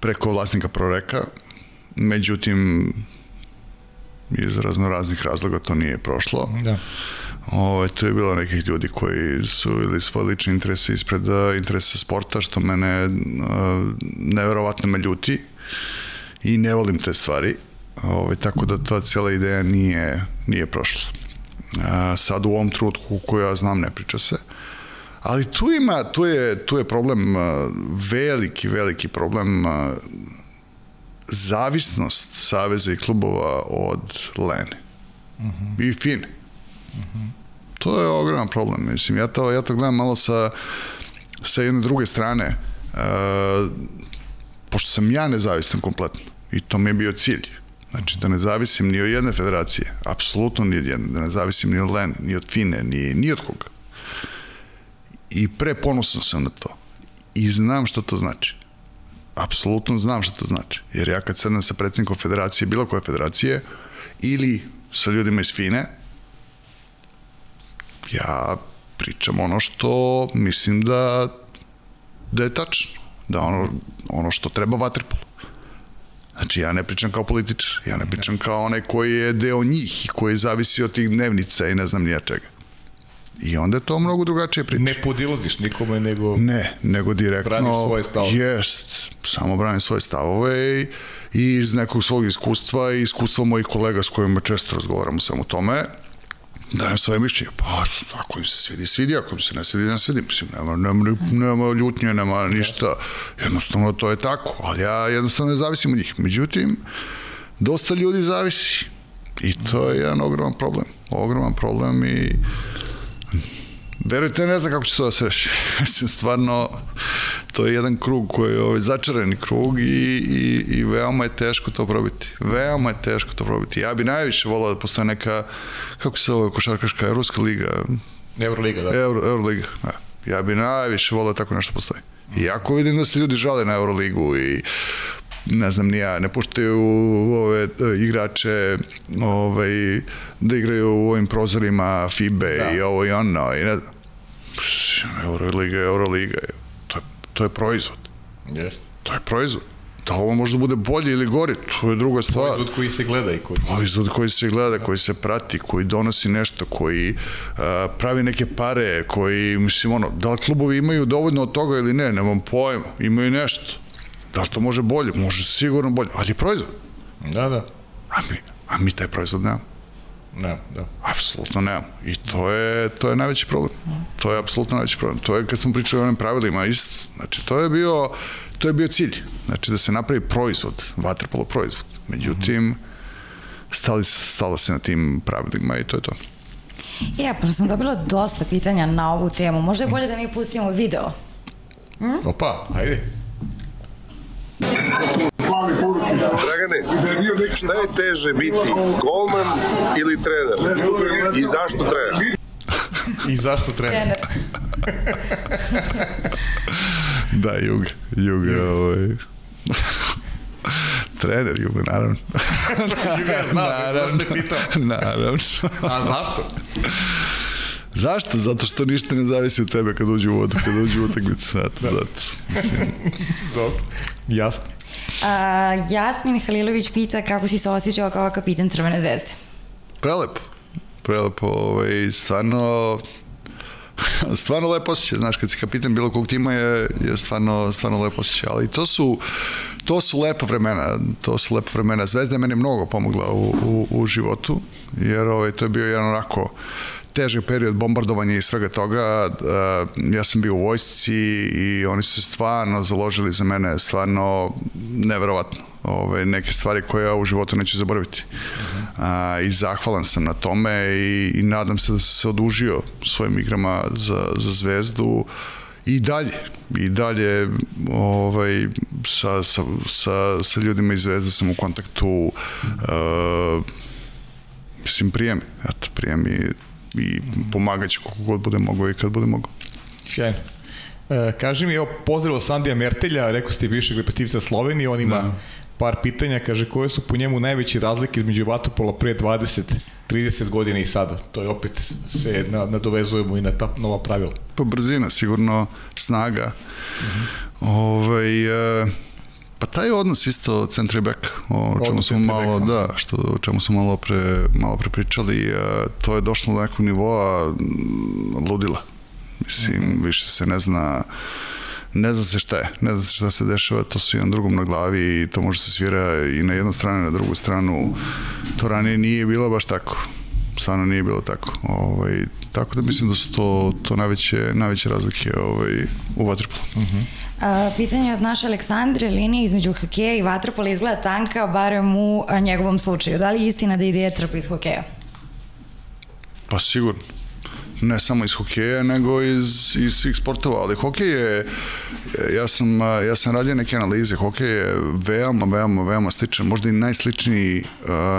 preko vlasnika Proreka, međutim, iz razno raznih razloga to nije prošlo. Da. Ove, to je bilo nekih ljudi koji su ili svoje lične interese ispred interesa sporta, što mene uh, neverovatno me ljuti i ne volim te stvari. Ovaj, tako da ta cijela ideja nije, nije prošla. A, sad u ovom trutku koju ja znam ne priča se. Ali tu ima, tu je, tu je problem, veliki, veliki problem zavisnost saveza i klubova od Lene. Uh -huh. I Fine. Uh -huh. To je ogroman problem. Mislim, ja to, ja to gledam malo sa, sa jedne druge strane. Uh, pošto sam ja nezavistan kompletno i to mi je bio cilj. Znači da ne zavisim ni od jedne federacije, apsolutno ni od jedne, da ne zavisim ni od Len, ni od Fine, ni, ni od koga. I pre ponosan sam na to. I znam što to znači. Apsolutno znam što to znači. Jer ja kad sedem sa predsednikom federacije, bilo koje federacije, ili sa ljudima iz Fine, ja pričam ono što mislim da da je tačno, da ono, ono što treba vaterpolu. Znači, ja ne pričam kao političar, ja ne pričam kao onaj koji je deo njih i koji zavisi od tih dnevnica i ne znam nija čega. I onda je to mnogo drugačije priča. Ne podilaziš nikome, nego... Ne, nego direktno... Braniš svoje stavove. Jest, samo branim svoje stavove i, i iz nekog svog iskustva i iskustva mojih kolega s kojima često razgovaramo samo o tome, dajem svoje mišljenje. Pa, ako im se svidi, svidi, ako im se ne svidi, ne svidi. Mislim, nema, nema, nema ljutnje, nema ništa. Jednostavno, to je tako. Ali ja jednostavno ne zavisim od njih. Međutim, dosta ljudi zavisi. I to je jedan ogroman problem. Ogroman problem i Verujte, ne znam kako će to da se reši. Mislim, stvarno, to je jedan krug koji je ovaj, začarani krug i, i, i veoma je teško to probiti. Veoma je teško to probiti. Ja bi najviše volao da postoje neka, kako se zove košarkaška, Evropska liga? Euroliga, da. Euro, Euroliga, da. Ja bi najviše volao da tako nešto postoji. I ako vidim da se ljudi žale na Euroligu i ne znam ni ja, ne puštaju ove igrače ovaj, da igraju u ovim prozorima FIBE da. i ovo i ono i ne znam. Euroliga, Euroliga, to je, to je proizvod. Yes. To je proizvod. Da ovo možda bude bolje ili gori, to je druga stvar. Proizvod koji se gleda i koji... Proizvod koji se gleda, koji se prati, koji donosi nešto, koji uh, pravi neke pare, koji, mislim, ono, da li klubovi imaju dovoljno od toga ili ne, nemam pojma, imaju nešto Da li to može bolje? Može sigurno bolje, ali je proizvod. Da, da. A mi, a mi taj proizvod nemamo. Ne, da. Apsolutno nemamo. I to je, to je najveći problem. To je apsolutno najveći problem. To je kad smo pričali o onim pravilima isto. Znači, to je bio, to je bio cilj. Znači, da se napravi proizvod, vaterpolo proizvod. Međutim, stali, stalo se na tim pravilima i to je to. Ja, pošto sam dobila dosta pitanja na ovu temu, možda je bolje da mi pustimo video. Hm? Opa, ajde. Dragane, šta je teže biti, golman ili trener? I zašto trener? I zašto trener? trener. da, Jug, Jug je ovaj... trener Juga, naravno. Juga ja znam, naravno, zašto je pitao. Naravno. A zašto? Zašto? Zato što ništa ne zavisi od tebe kad uđe u vodu, kad uđe u utakmicu. Zato, da. zato. Dobro, jasno. A, Jasmin Halilović pita kako si se osjećao kao kapitan Crvene zvezde. Prelepo. Prelepo, ovaj, stvarno stvarno lepo osjećaj, znaš, kad si kapitan bilo kog tima je, je stvarno, stvarno lepo osjećaj, ali to su, to su lepa vremena, to su lepa vremena. Zvezda je meni mnogo pomogla u, u, u životu, jer ovaj, to je bio jedan onako, uh, težak period bombardovanja i svega toga. Ja sam bio u vojsci i oni su stvarno založili za mene, stvarno neverovatno. Ove, neke stvari koje ja u životu neću zaboraviti. Uh -huh. A, I zahvalan sam na tome i, i nadam se da sam se odužio svojim igrama za, za zvezdu i dalje i dalje ovaj, sa, sa, sa, sa ljudima iz Zvezde sam u kontaktu uh, mislim prijemi eto prijemi i pomagaće kako god bude mogao i kad bude mogao. Sjajno. E, kaži mi, evo, pozdrav Sandija Mertelja, rekao ste bivšeg reprezentativca Slovenije, on ima da. par pitanja, kaže, koje su po njemu najveći razlike između vatopola pre 20 30 godina i sada. To je opet se nadovezujemo i na ta nova pravila. Pa brzina, sigurno snaga. Uh mhm. -huh. Ovaj, e, Pa taj odnos isto centri back, o čemu smo malo, back, da, što, o čemu smo malo pre, malo pre pričali, to je došlo do nekog nivoa ludila. Mislim, mm -hmm. više se ne zna ne zna se šta je, ne zna se šta se dešava, to su jedan drugom na glavi i to može se svira i na jednu stranu i na drugu stranu. To ranije nije bilo baš tako. stvarno nije bilo tako. Ovaj, tako da mislim da su to, to najveće, najveće razlike ovaj, u vaterpolu. Uh -huh. A, pitanje od naše Aleksandre, linija između hokeja i vaterpola izgleda tanka, barem u njegovom slučaju. Da li je istina da ide trpa iz hokeja? Pa sigurno ne samo iz hokeja, nego iz, iz svih sportova, ali hokej je, ja sam, ja sam radio neke analize, hokej je veoma, veoma, veoma sličan, možda i najsličniji,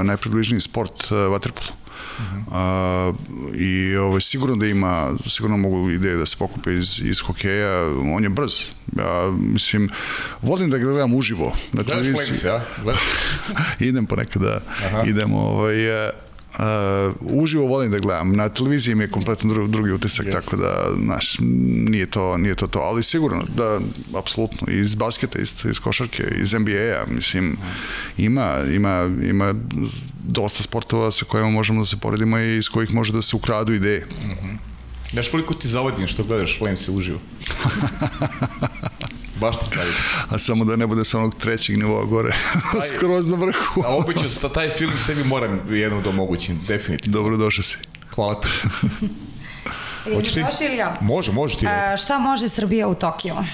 najpribližniji sport vaterpolu. -huh. uh, i ovaj, sigurno da ima, sigurno mogu ideje da se pokupe iz, iz hokeja, on je brz. Ja, mislim, volim da gledam uživo na televiziji. Gledaš ja? Gledaš? idem ponekad da, Aha. idem ovaj, Uh, uživo volim da gledam. Na televiziji mi je kompletno drugi, drugi utisak, yes. tako da, znaš, nije to, nije to to, ali sigurno da, apsolutno, iz basketa, iz, iz košarke, iz NBA-a, mislim, ima, ima, ima dosta sportova sa kojima možemo da se poredimo i iz kojih može da se ukradu ideje. Mm -hmm. Znaš koliko ti zavodim što gledaš Flamese uživo? Baš ti savjet. A samo da ne bude sa onog trećeg nivoa gore, taj, skroz na vrhu. a obično sa taj film sebi moram jednom da omogućim, definitivno. Dobro došao si. Hvala ti. Hoćeš ti? ili ja? Može, može ti. A, šta može Srbija u Tokiju?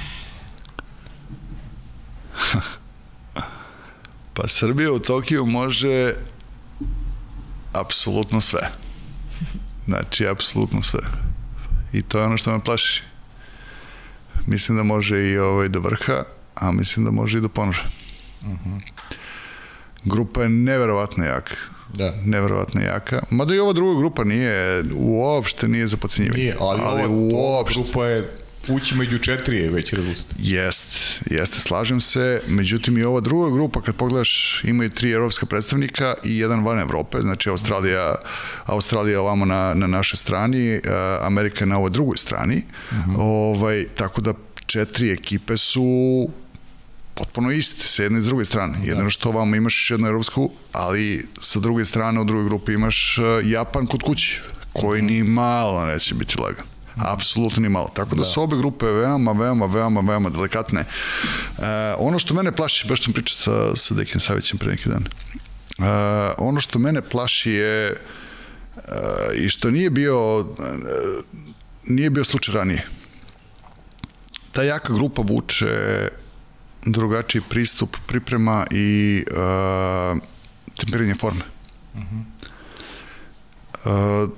pa Srbija u Tokiju može apsolutno sve. Znači, apsolutno sve. I to je ono što me plaši. Mislim da može i ovaj do vrha, a mislim da može i do ponoža. Uh mhm. -huh. Grupa je neverovatno jaka. Da. Neverovatno jaka. Mada i ova druga grupa nije, uopšte nije za pocinjivanje. Nije, ali, ali ova, uopšte. grupa je ući među četiri je već rezultat. Jest, jeste, slažem se. Međutim, i ova druga grupa, kad pogledaš, ima i tri evropska predstavnika i jedan van Evrope, znači Australija, Australija ovamo na, na našoj strani, eh, Amerika na ovoj drugoj strani. Uh mhm. -huh. ovaj, tako da četiri ekipe su potpuno iste, sa jedne i s druge strane. Da. Jedno što vama imaš jednu evropsku, ali sa druge strane u drugoj grupi imaš eh, Japan kod kući, koji mhm. ni malo neće biti lagan. Apsolutno ni malo. Tako da, da su obe grupe veoma, veoma, veoma, veoma delikatne. E, ono što mene plaši, baš sam pričao sa, sa Dekin Savićem pre neki dan, e, ono što mene plaši je e, i što nije bio e, nije bio slučaj ranije. Ta jaka grupa vuče drugačiji pristup priprema i e, temperiranje forme. Uh -huh. Uh,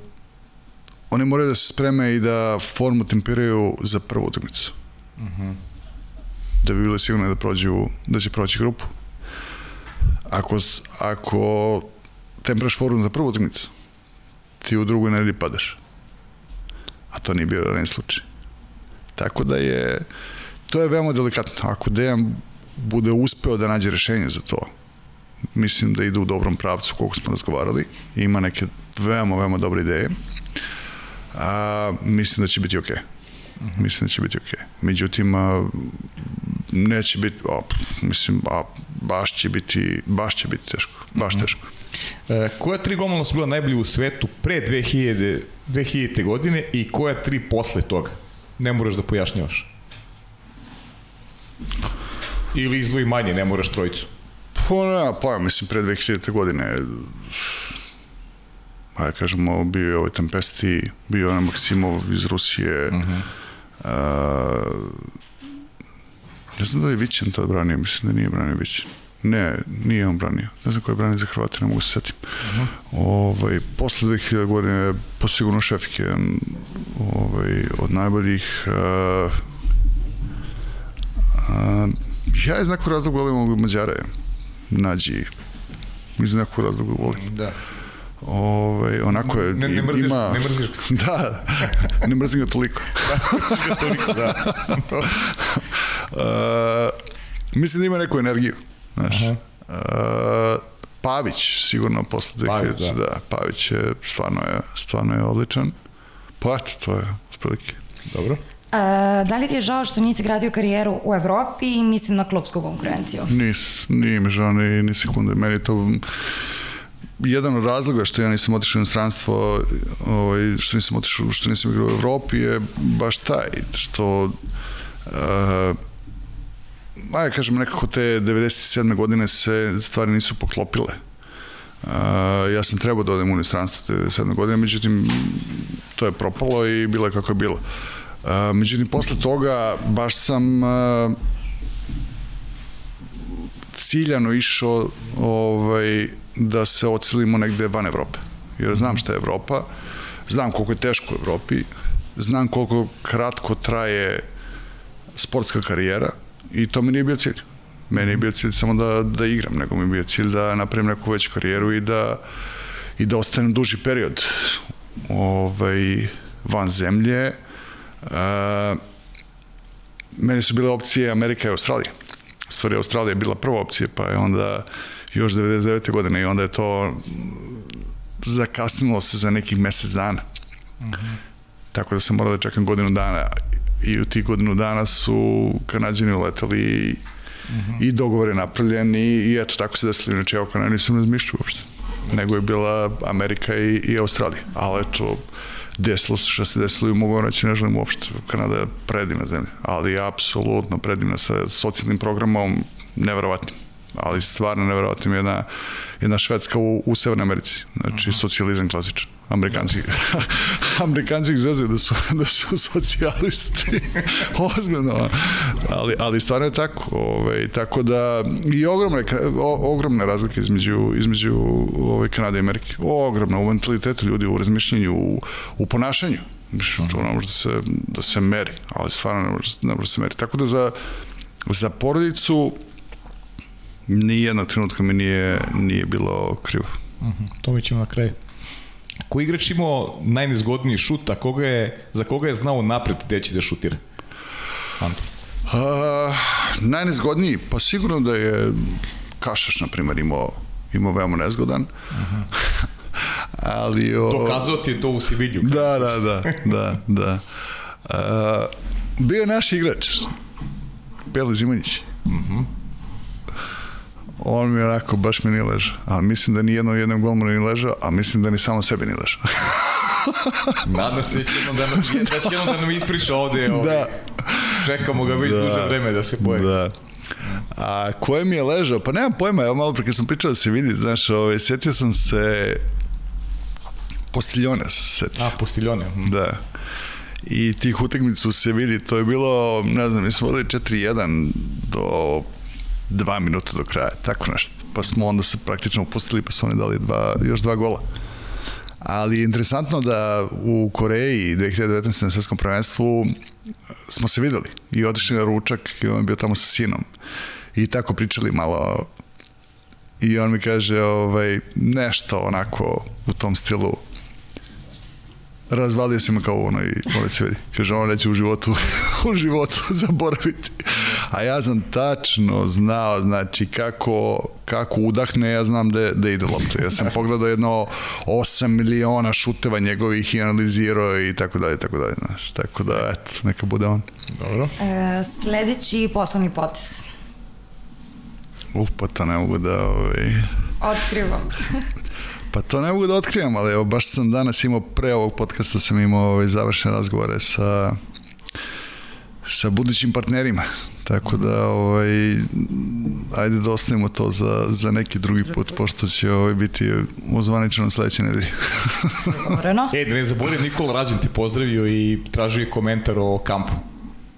oni moraju da se spreme i da formu tempiraju za prvu utakmicu. Uh mhm. -huh. Da bi bili sigurni da prođu, da će proći grupu. Ako, ako temperaš formu za prvu utakmicu, ti u drugoj nedelji padaš. A to nije bio ranji slučaj. Tako da je, to je veoma delikatno. Ako Dejan bude uspeo da nađe rešenje za to, mislim da ide u dobrom pravcu koliko smo razgovarali, ima neke veoma, veoma dobre ideje a, mislim da će biti okej. Okay. Mislim da će biti okej. Okay. Međutim, a, neće biti, a, mislim, a, baš će biti, baš će biti teško. Baš mm -hmm. teško. E, koja tri golmana su bila najbolji u svetu pre 2000, 2000. godine i koja tri posle toga? Ne moraš da pojašnjavaš. Ili izdvoji manje, ne moraš trojicu. Pa ne, pa mislim pre 2000. godine ajde kažemo, bio je ovaj Tempesti, bio je Maksimov iz Rusije, uh -huh. uh, ne znam da je Vićen tad branio, mislim da nije branio Vićen. Ne, nije on branio. Ne znam ko je branio za Hrvate, ne mogu se setim. Uh -huh. ovaj, posle 2000 godine, posigurno Šefik je ovaj, od najboljih uh, uh, ja iz nekog razloga volim ovog Mađara Nađi iz nekog razloga volim. Da. Ovaj, onako je, ne, ne mrziš, ima... Ne mrziš. Da, ne mrzim ga toliko. da, mrzim ga toliko, da. uh, mislim da ima neku energiju, znaš. Aha. Uh, Pavić, sigurno posle 2000, Pavić, da. da. Pavić je, stvarno je, stvarno je odličan. Pa eto, to je otprilike. Dobro. A, da li ti je žao što nisi gradio karijeru u Evropi i mislim na klubsku konkurenciju? Nis, nije mi žao ni, ni sekunde. Meni to jedan od razloga što ja nisam otišao u inostranstvo, ovaj, što nisam otišao, što nisam igrao u Evropi je baš taj, što uh, ajde kažem nekako te 97. godine se stvari nisu poklopile. Uh, ja sam trebao da odem u inostranstvo 97. godine, međutim, to je propalo i bilo je kako je bilo. Uh, međutim, posle toga baš sam uh, ciljano išao ovaj, da se ocelimo negde van Evrope. Jer znam šta je Evropa, znam koliko je teško u Evropi, znam koliko kratko traje sportska karijera i to mi nije bio cilj. Meni je bio cilj samo da, da igram, nego mi je bio cilj da napravim neku veću karijeru i da, i da ostanem duži period ovaj, van zemlje. Uh, meni su bile opcije Amerika i Australija. Stvari, Australija je bila prva opcija, pa je onda još 99. godine i onda je to zakasnilo se za nekih mesec dana. Uh -huh. Tako da sam morao da čekam godinu dana i u tih godinu dana su kanadjani uletali i, uh -huh. i dogovor je napravljen i, i eto tako se desilo. Inače, ja o Kanadi nisam razmišljao uopšte. Nego je bila Amerika i, i Australija. Ali eto, desilo se što se desilo i mogu reći ne želim uopšte. Kanada je predivna zemlja, ali apsolutno predivna sa socijalnim programom, neverovatnim ali stvarno neverovatno jedna, jedna Švedska u, u Severnoj Americi. Znači, uh -huh. socijalizam klasičan. Amerikanci, Amerikanci ih da su, da su socijalisti. Ozbiljno. Ali, ali stvarno je tako. Ovaj, tako da, i ogromne, o, ogromne razlike između, između ovaj, Kanade i Amerike. Ogromna u mentalitetu ljudi, u razmišljenju, u, u ponašanju. To ne može da se, da se meri, ali stvarno ne može, ne može da se meri. Tako da za, za porodicu nijednog trenutka mi nije, nije bilo krivo. Uh mhm, -huh. To mi ćemo na kraju. Ko igrač imao najnezgodniji šut, a koga je, za koga je znao napred gde će da šutira? Sandro. Uh, najnezgodniji? Pa sigurno da je Kašaš, na primjer, imao, imao veoma nezgodan. Uh -huh. Ali, o... Dokazao ti je to u Sivilju. Da, da, da, da, da. Uh, bio je naš igrač, Belo Zimanjić. Uh mhm. -huh on mi onako baš mi nije ležao. A mislim da ni jednom jednom golmanu nije ležao, a mislim da ni samo sebi nije ležao. Nadam se će jednom da nam, da će jednom da nam ispriča ovde. Ovaj. Da. Čekamo ga već da. duže vreme da se pojavi. Da. A koje mi je ležao? Pa nemam pojma, evo malo pre kad sam pričao da se vidi, znaš, ovaj, sjetio sam se Postiljone se setio. A, Postiljone. Hm. Da. I tih utakmica se vidi, to je bilo, ne znam, mi smo vodili 4-1 do dva minuta do kraja, tako nešto. Pa smo onda se praktično upustili, pa su oni dali dva, još dva gola. Ali je interesantno da u Koreji 2019. na svetskom prvenstvu smo se videli i otišli na ručak i on je bio tamo sa sinom. I tako pričali malo i on mi kaže ovaj, nešto onako u tom stilu razvalio se me kao ono i ono se vidi. Kaže, on neće u životu, u životu zaboraviti. A ja sam tačno znao, znači, kako, kako udahne, ja znam da, da ide lopta. Ja sam pogledao jedno 8 miliona šuteva njegovih i analizirao i tako dalje, tako dalje, znaš. Tako da, eto, neka bude on. Dobro. E, sledeći poslovni potes. Uf, pa to ne mogu da... Ovaj... Otkrivam. Pa to ne mogu da otkrivam, ali evo, baš sam danas imao, pre ovog podcasta sam imao ovaj, završene razgovore sa, sa budućim partnerima. Tako da, ovaj, ajde da ostavimo to za, za neki drugi put, pošto će ovaj, biti uzvaničeno sledeće nedelje. e, da ne zaboravim, Nikola Rađen ti pozdravio i tražio komentar o kampu.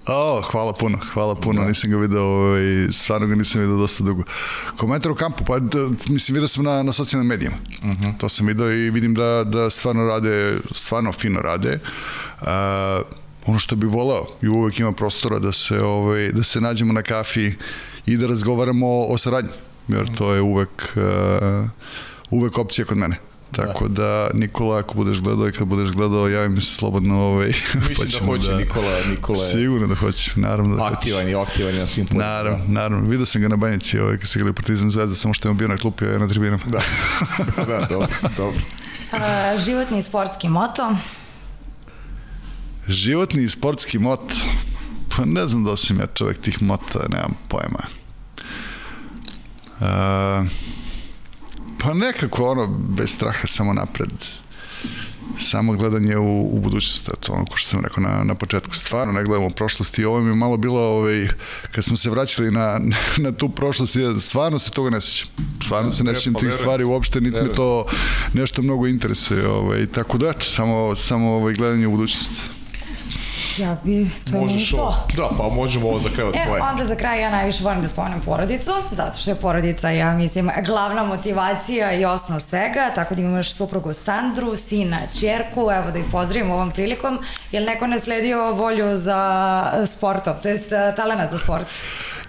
O, hvala puno, hvala puno, da. nisam ga video, ovaj, stvarno ga nisam video dosta dugo. Komentar u kampu, pa da, mislim, vidio sam na, na socijalnim medijima, uh mhm. -huh. to sam video i vidim da, da stvarno rade, stvarno fino rade. Uh, ono što bi volao i uvek ima prostora da se, ovaj, da se nađemo na kafi i da razgovaramo o, o saradnji, jer to je uvek, uh, uvek opcija kod mene. Tako da. da, Nikola, ako budeš gledao i kad budeš gledao, javi mi se slobodno. Ovaj, Mislim pa da hoće da, Nikola, Nikola je... Sigurno da hoće, naravno da aktivan hoće. Aktivan je, na svim putima. Naravno, naravno. Vidio sam ga na banjici, ovaj, kad se gledali Partizan Zvezda, samo što je on bio na klupi, a na tribinama. Da, da, dobro, dobro. A, životni i sportski moto? Životni i sportski moto? Pa ne znam da sam ja čovek tih mota, nemam pojma. Uh, Pa nekako ono, bez straha samo napred. samo gledanje u, u budućnost, to ono ko što sam rekao na, na početku, stvarno ne gledamo u prošlosti, ovo mi je malo bilo, ovaj, kad smo se vraćali na, na tu prošlost, ja stvarno se toga ne sećam, stvarno se ne sećam pa tih verujem stvari uopšte, niti me verujem. to nešto mnogo interesuje, ovaj, tako da, eto, samo, samo ovaj, gledanje u budućnost. Ja bi, to je Možeš ovo, to. da, pa možemo ovo za kraj od E, tvoje. onda za kraj ja najviše volim da spomenem porodicu, zato što je porodica, ja mislim, glavna motivacija i osnov svega, tako da imamo još suprugu Sandru, sina, čerku, evo da ih pozdravim ovom prilikom. Je li neko nasledio volju za sportom, to jest eh, talenat za sport?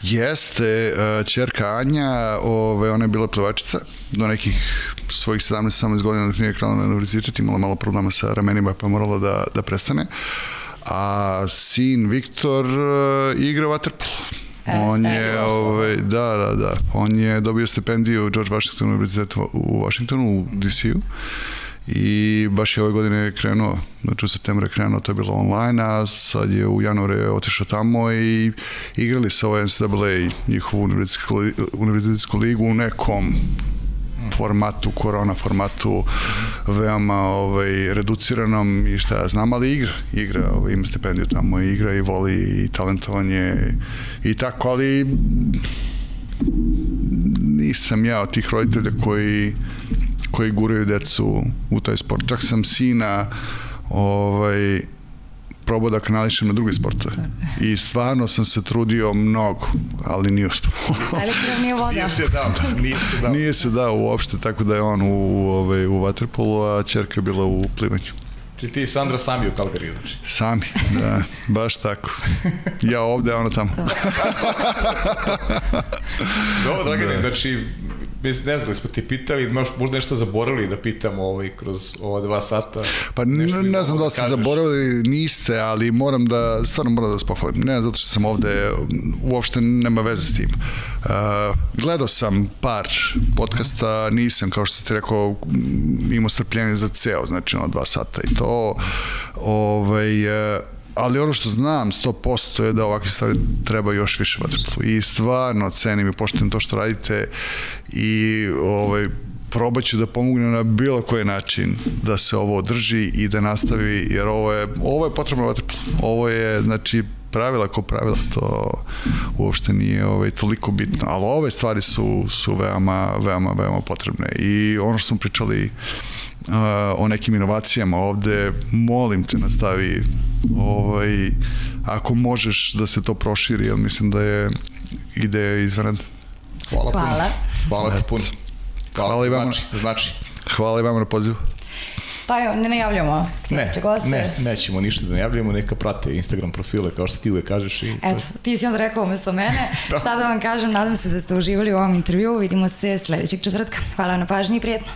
Jeste, uh, čerka Anja, ove, ona je bila plevačica do nekih svojih 17-18 godina dok nije krenula na univerzitet, imala malo problema sa ramenima pa je morala da, da prestane. A sin Viktor uh, igra vaterpolo. E, On sve je, ovaj, da, da, da, on je dobio stipendiju George Washington univerzitetu u Washingtonu, u DC-u i baš je ove godine krenuo, znači u septembru je krenuo, to je bilo online, a sad je u januaru je otišao tamo i igrali sa ovaj NCAA njihovu univerzitetsku, univerzitetsku ligu u nekom formatu, korona formatu, veoma ovaj, reduciranom i šta ja znam, ali igra, igra, ovaj, ima stipendiju tamo, igra i voli i talentovanje i tako, ali nisam ja od tih roditelja koji koji guraju decu u taj sport. Čak sam sina ovaj, probao da kanališem na druge sportove. I stvarno sam se trudio mnogo, ali nije uspio. Ali krv nije voda. Nije se dao, nije se dao. nije se dao uopšte, tako da je on u, u, ovaj, u vaterpolu, a čerka je bila u plivanju. Či ti i Sandra sami u Kalgariju, znači. Sami, da, baš tako. Ja ovde, a ona tamo. Dobro, Dragane, znači, bez, ne znam, smo ti pitali, možda nešto zaboravili da pitamo ovaj, kroz ova dva sata. Pa ne, ne znam da li ste zaboravili, niste, ali moram da, stvarno moram da vas pohvalim. Ne zato što sam ovde, uopšte nema veze s tim. Uh, gledao sam par podcasta, nisam, kao što ste rekao, imao strpljenje za ceo, znači ono dva sata i to, ovaj, uh, ali ono što znam 100% je da ovakve stvari treba još više vaterpolu i stvarno cenim i poštujem to što radite i ovaj, probat ću da pomogne na bilo koji način da se ovo održi i da nastavi, jer ovo je, ovo je potrebno vaterpolu. Ovo je, znači, pravila ko pravila, to uopšte nije ovaj, toliko bitno, ali ove stvari su, su veoma, veoma, veoma potrebne. I ono što smo pričali o nekim inovacijama ovde, molim te nastavi ovaj, ako možeš da se to proširi, jer mislim da je ideja izvanredna. Hvala, puno. Hvala. Hvala ti puno. Hvala, Hvala i vama. Znači, znači. Hvala i vama na pozivu. Pa evo, ne najavljamo Ne, sledeće goste. ne, nećemo ništa da najavljamo, neka prate Instagram profile, kao što ti uvek kažeš. I Eto, ti si onda rekao umesto mene. Šta da vam kažem, nadam se da ste uživali u ovom intervjuu. Vidimo se sledećeg četvrtka. Hvala na pažnji i prijetno.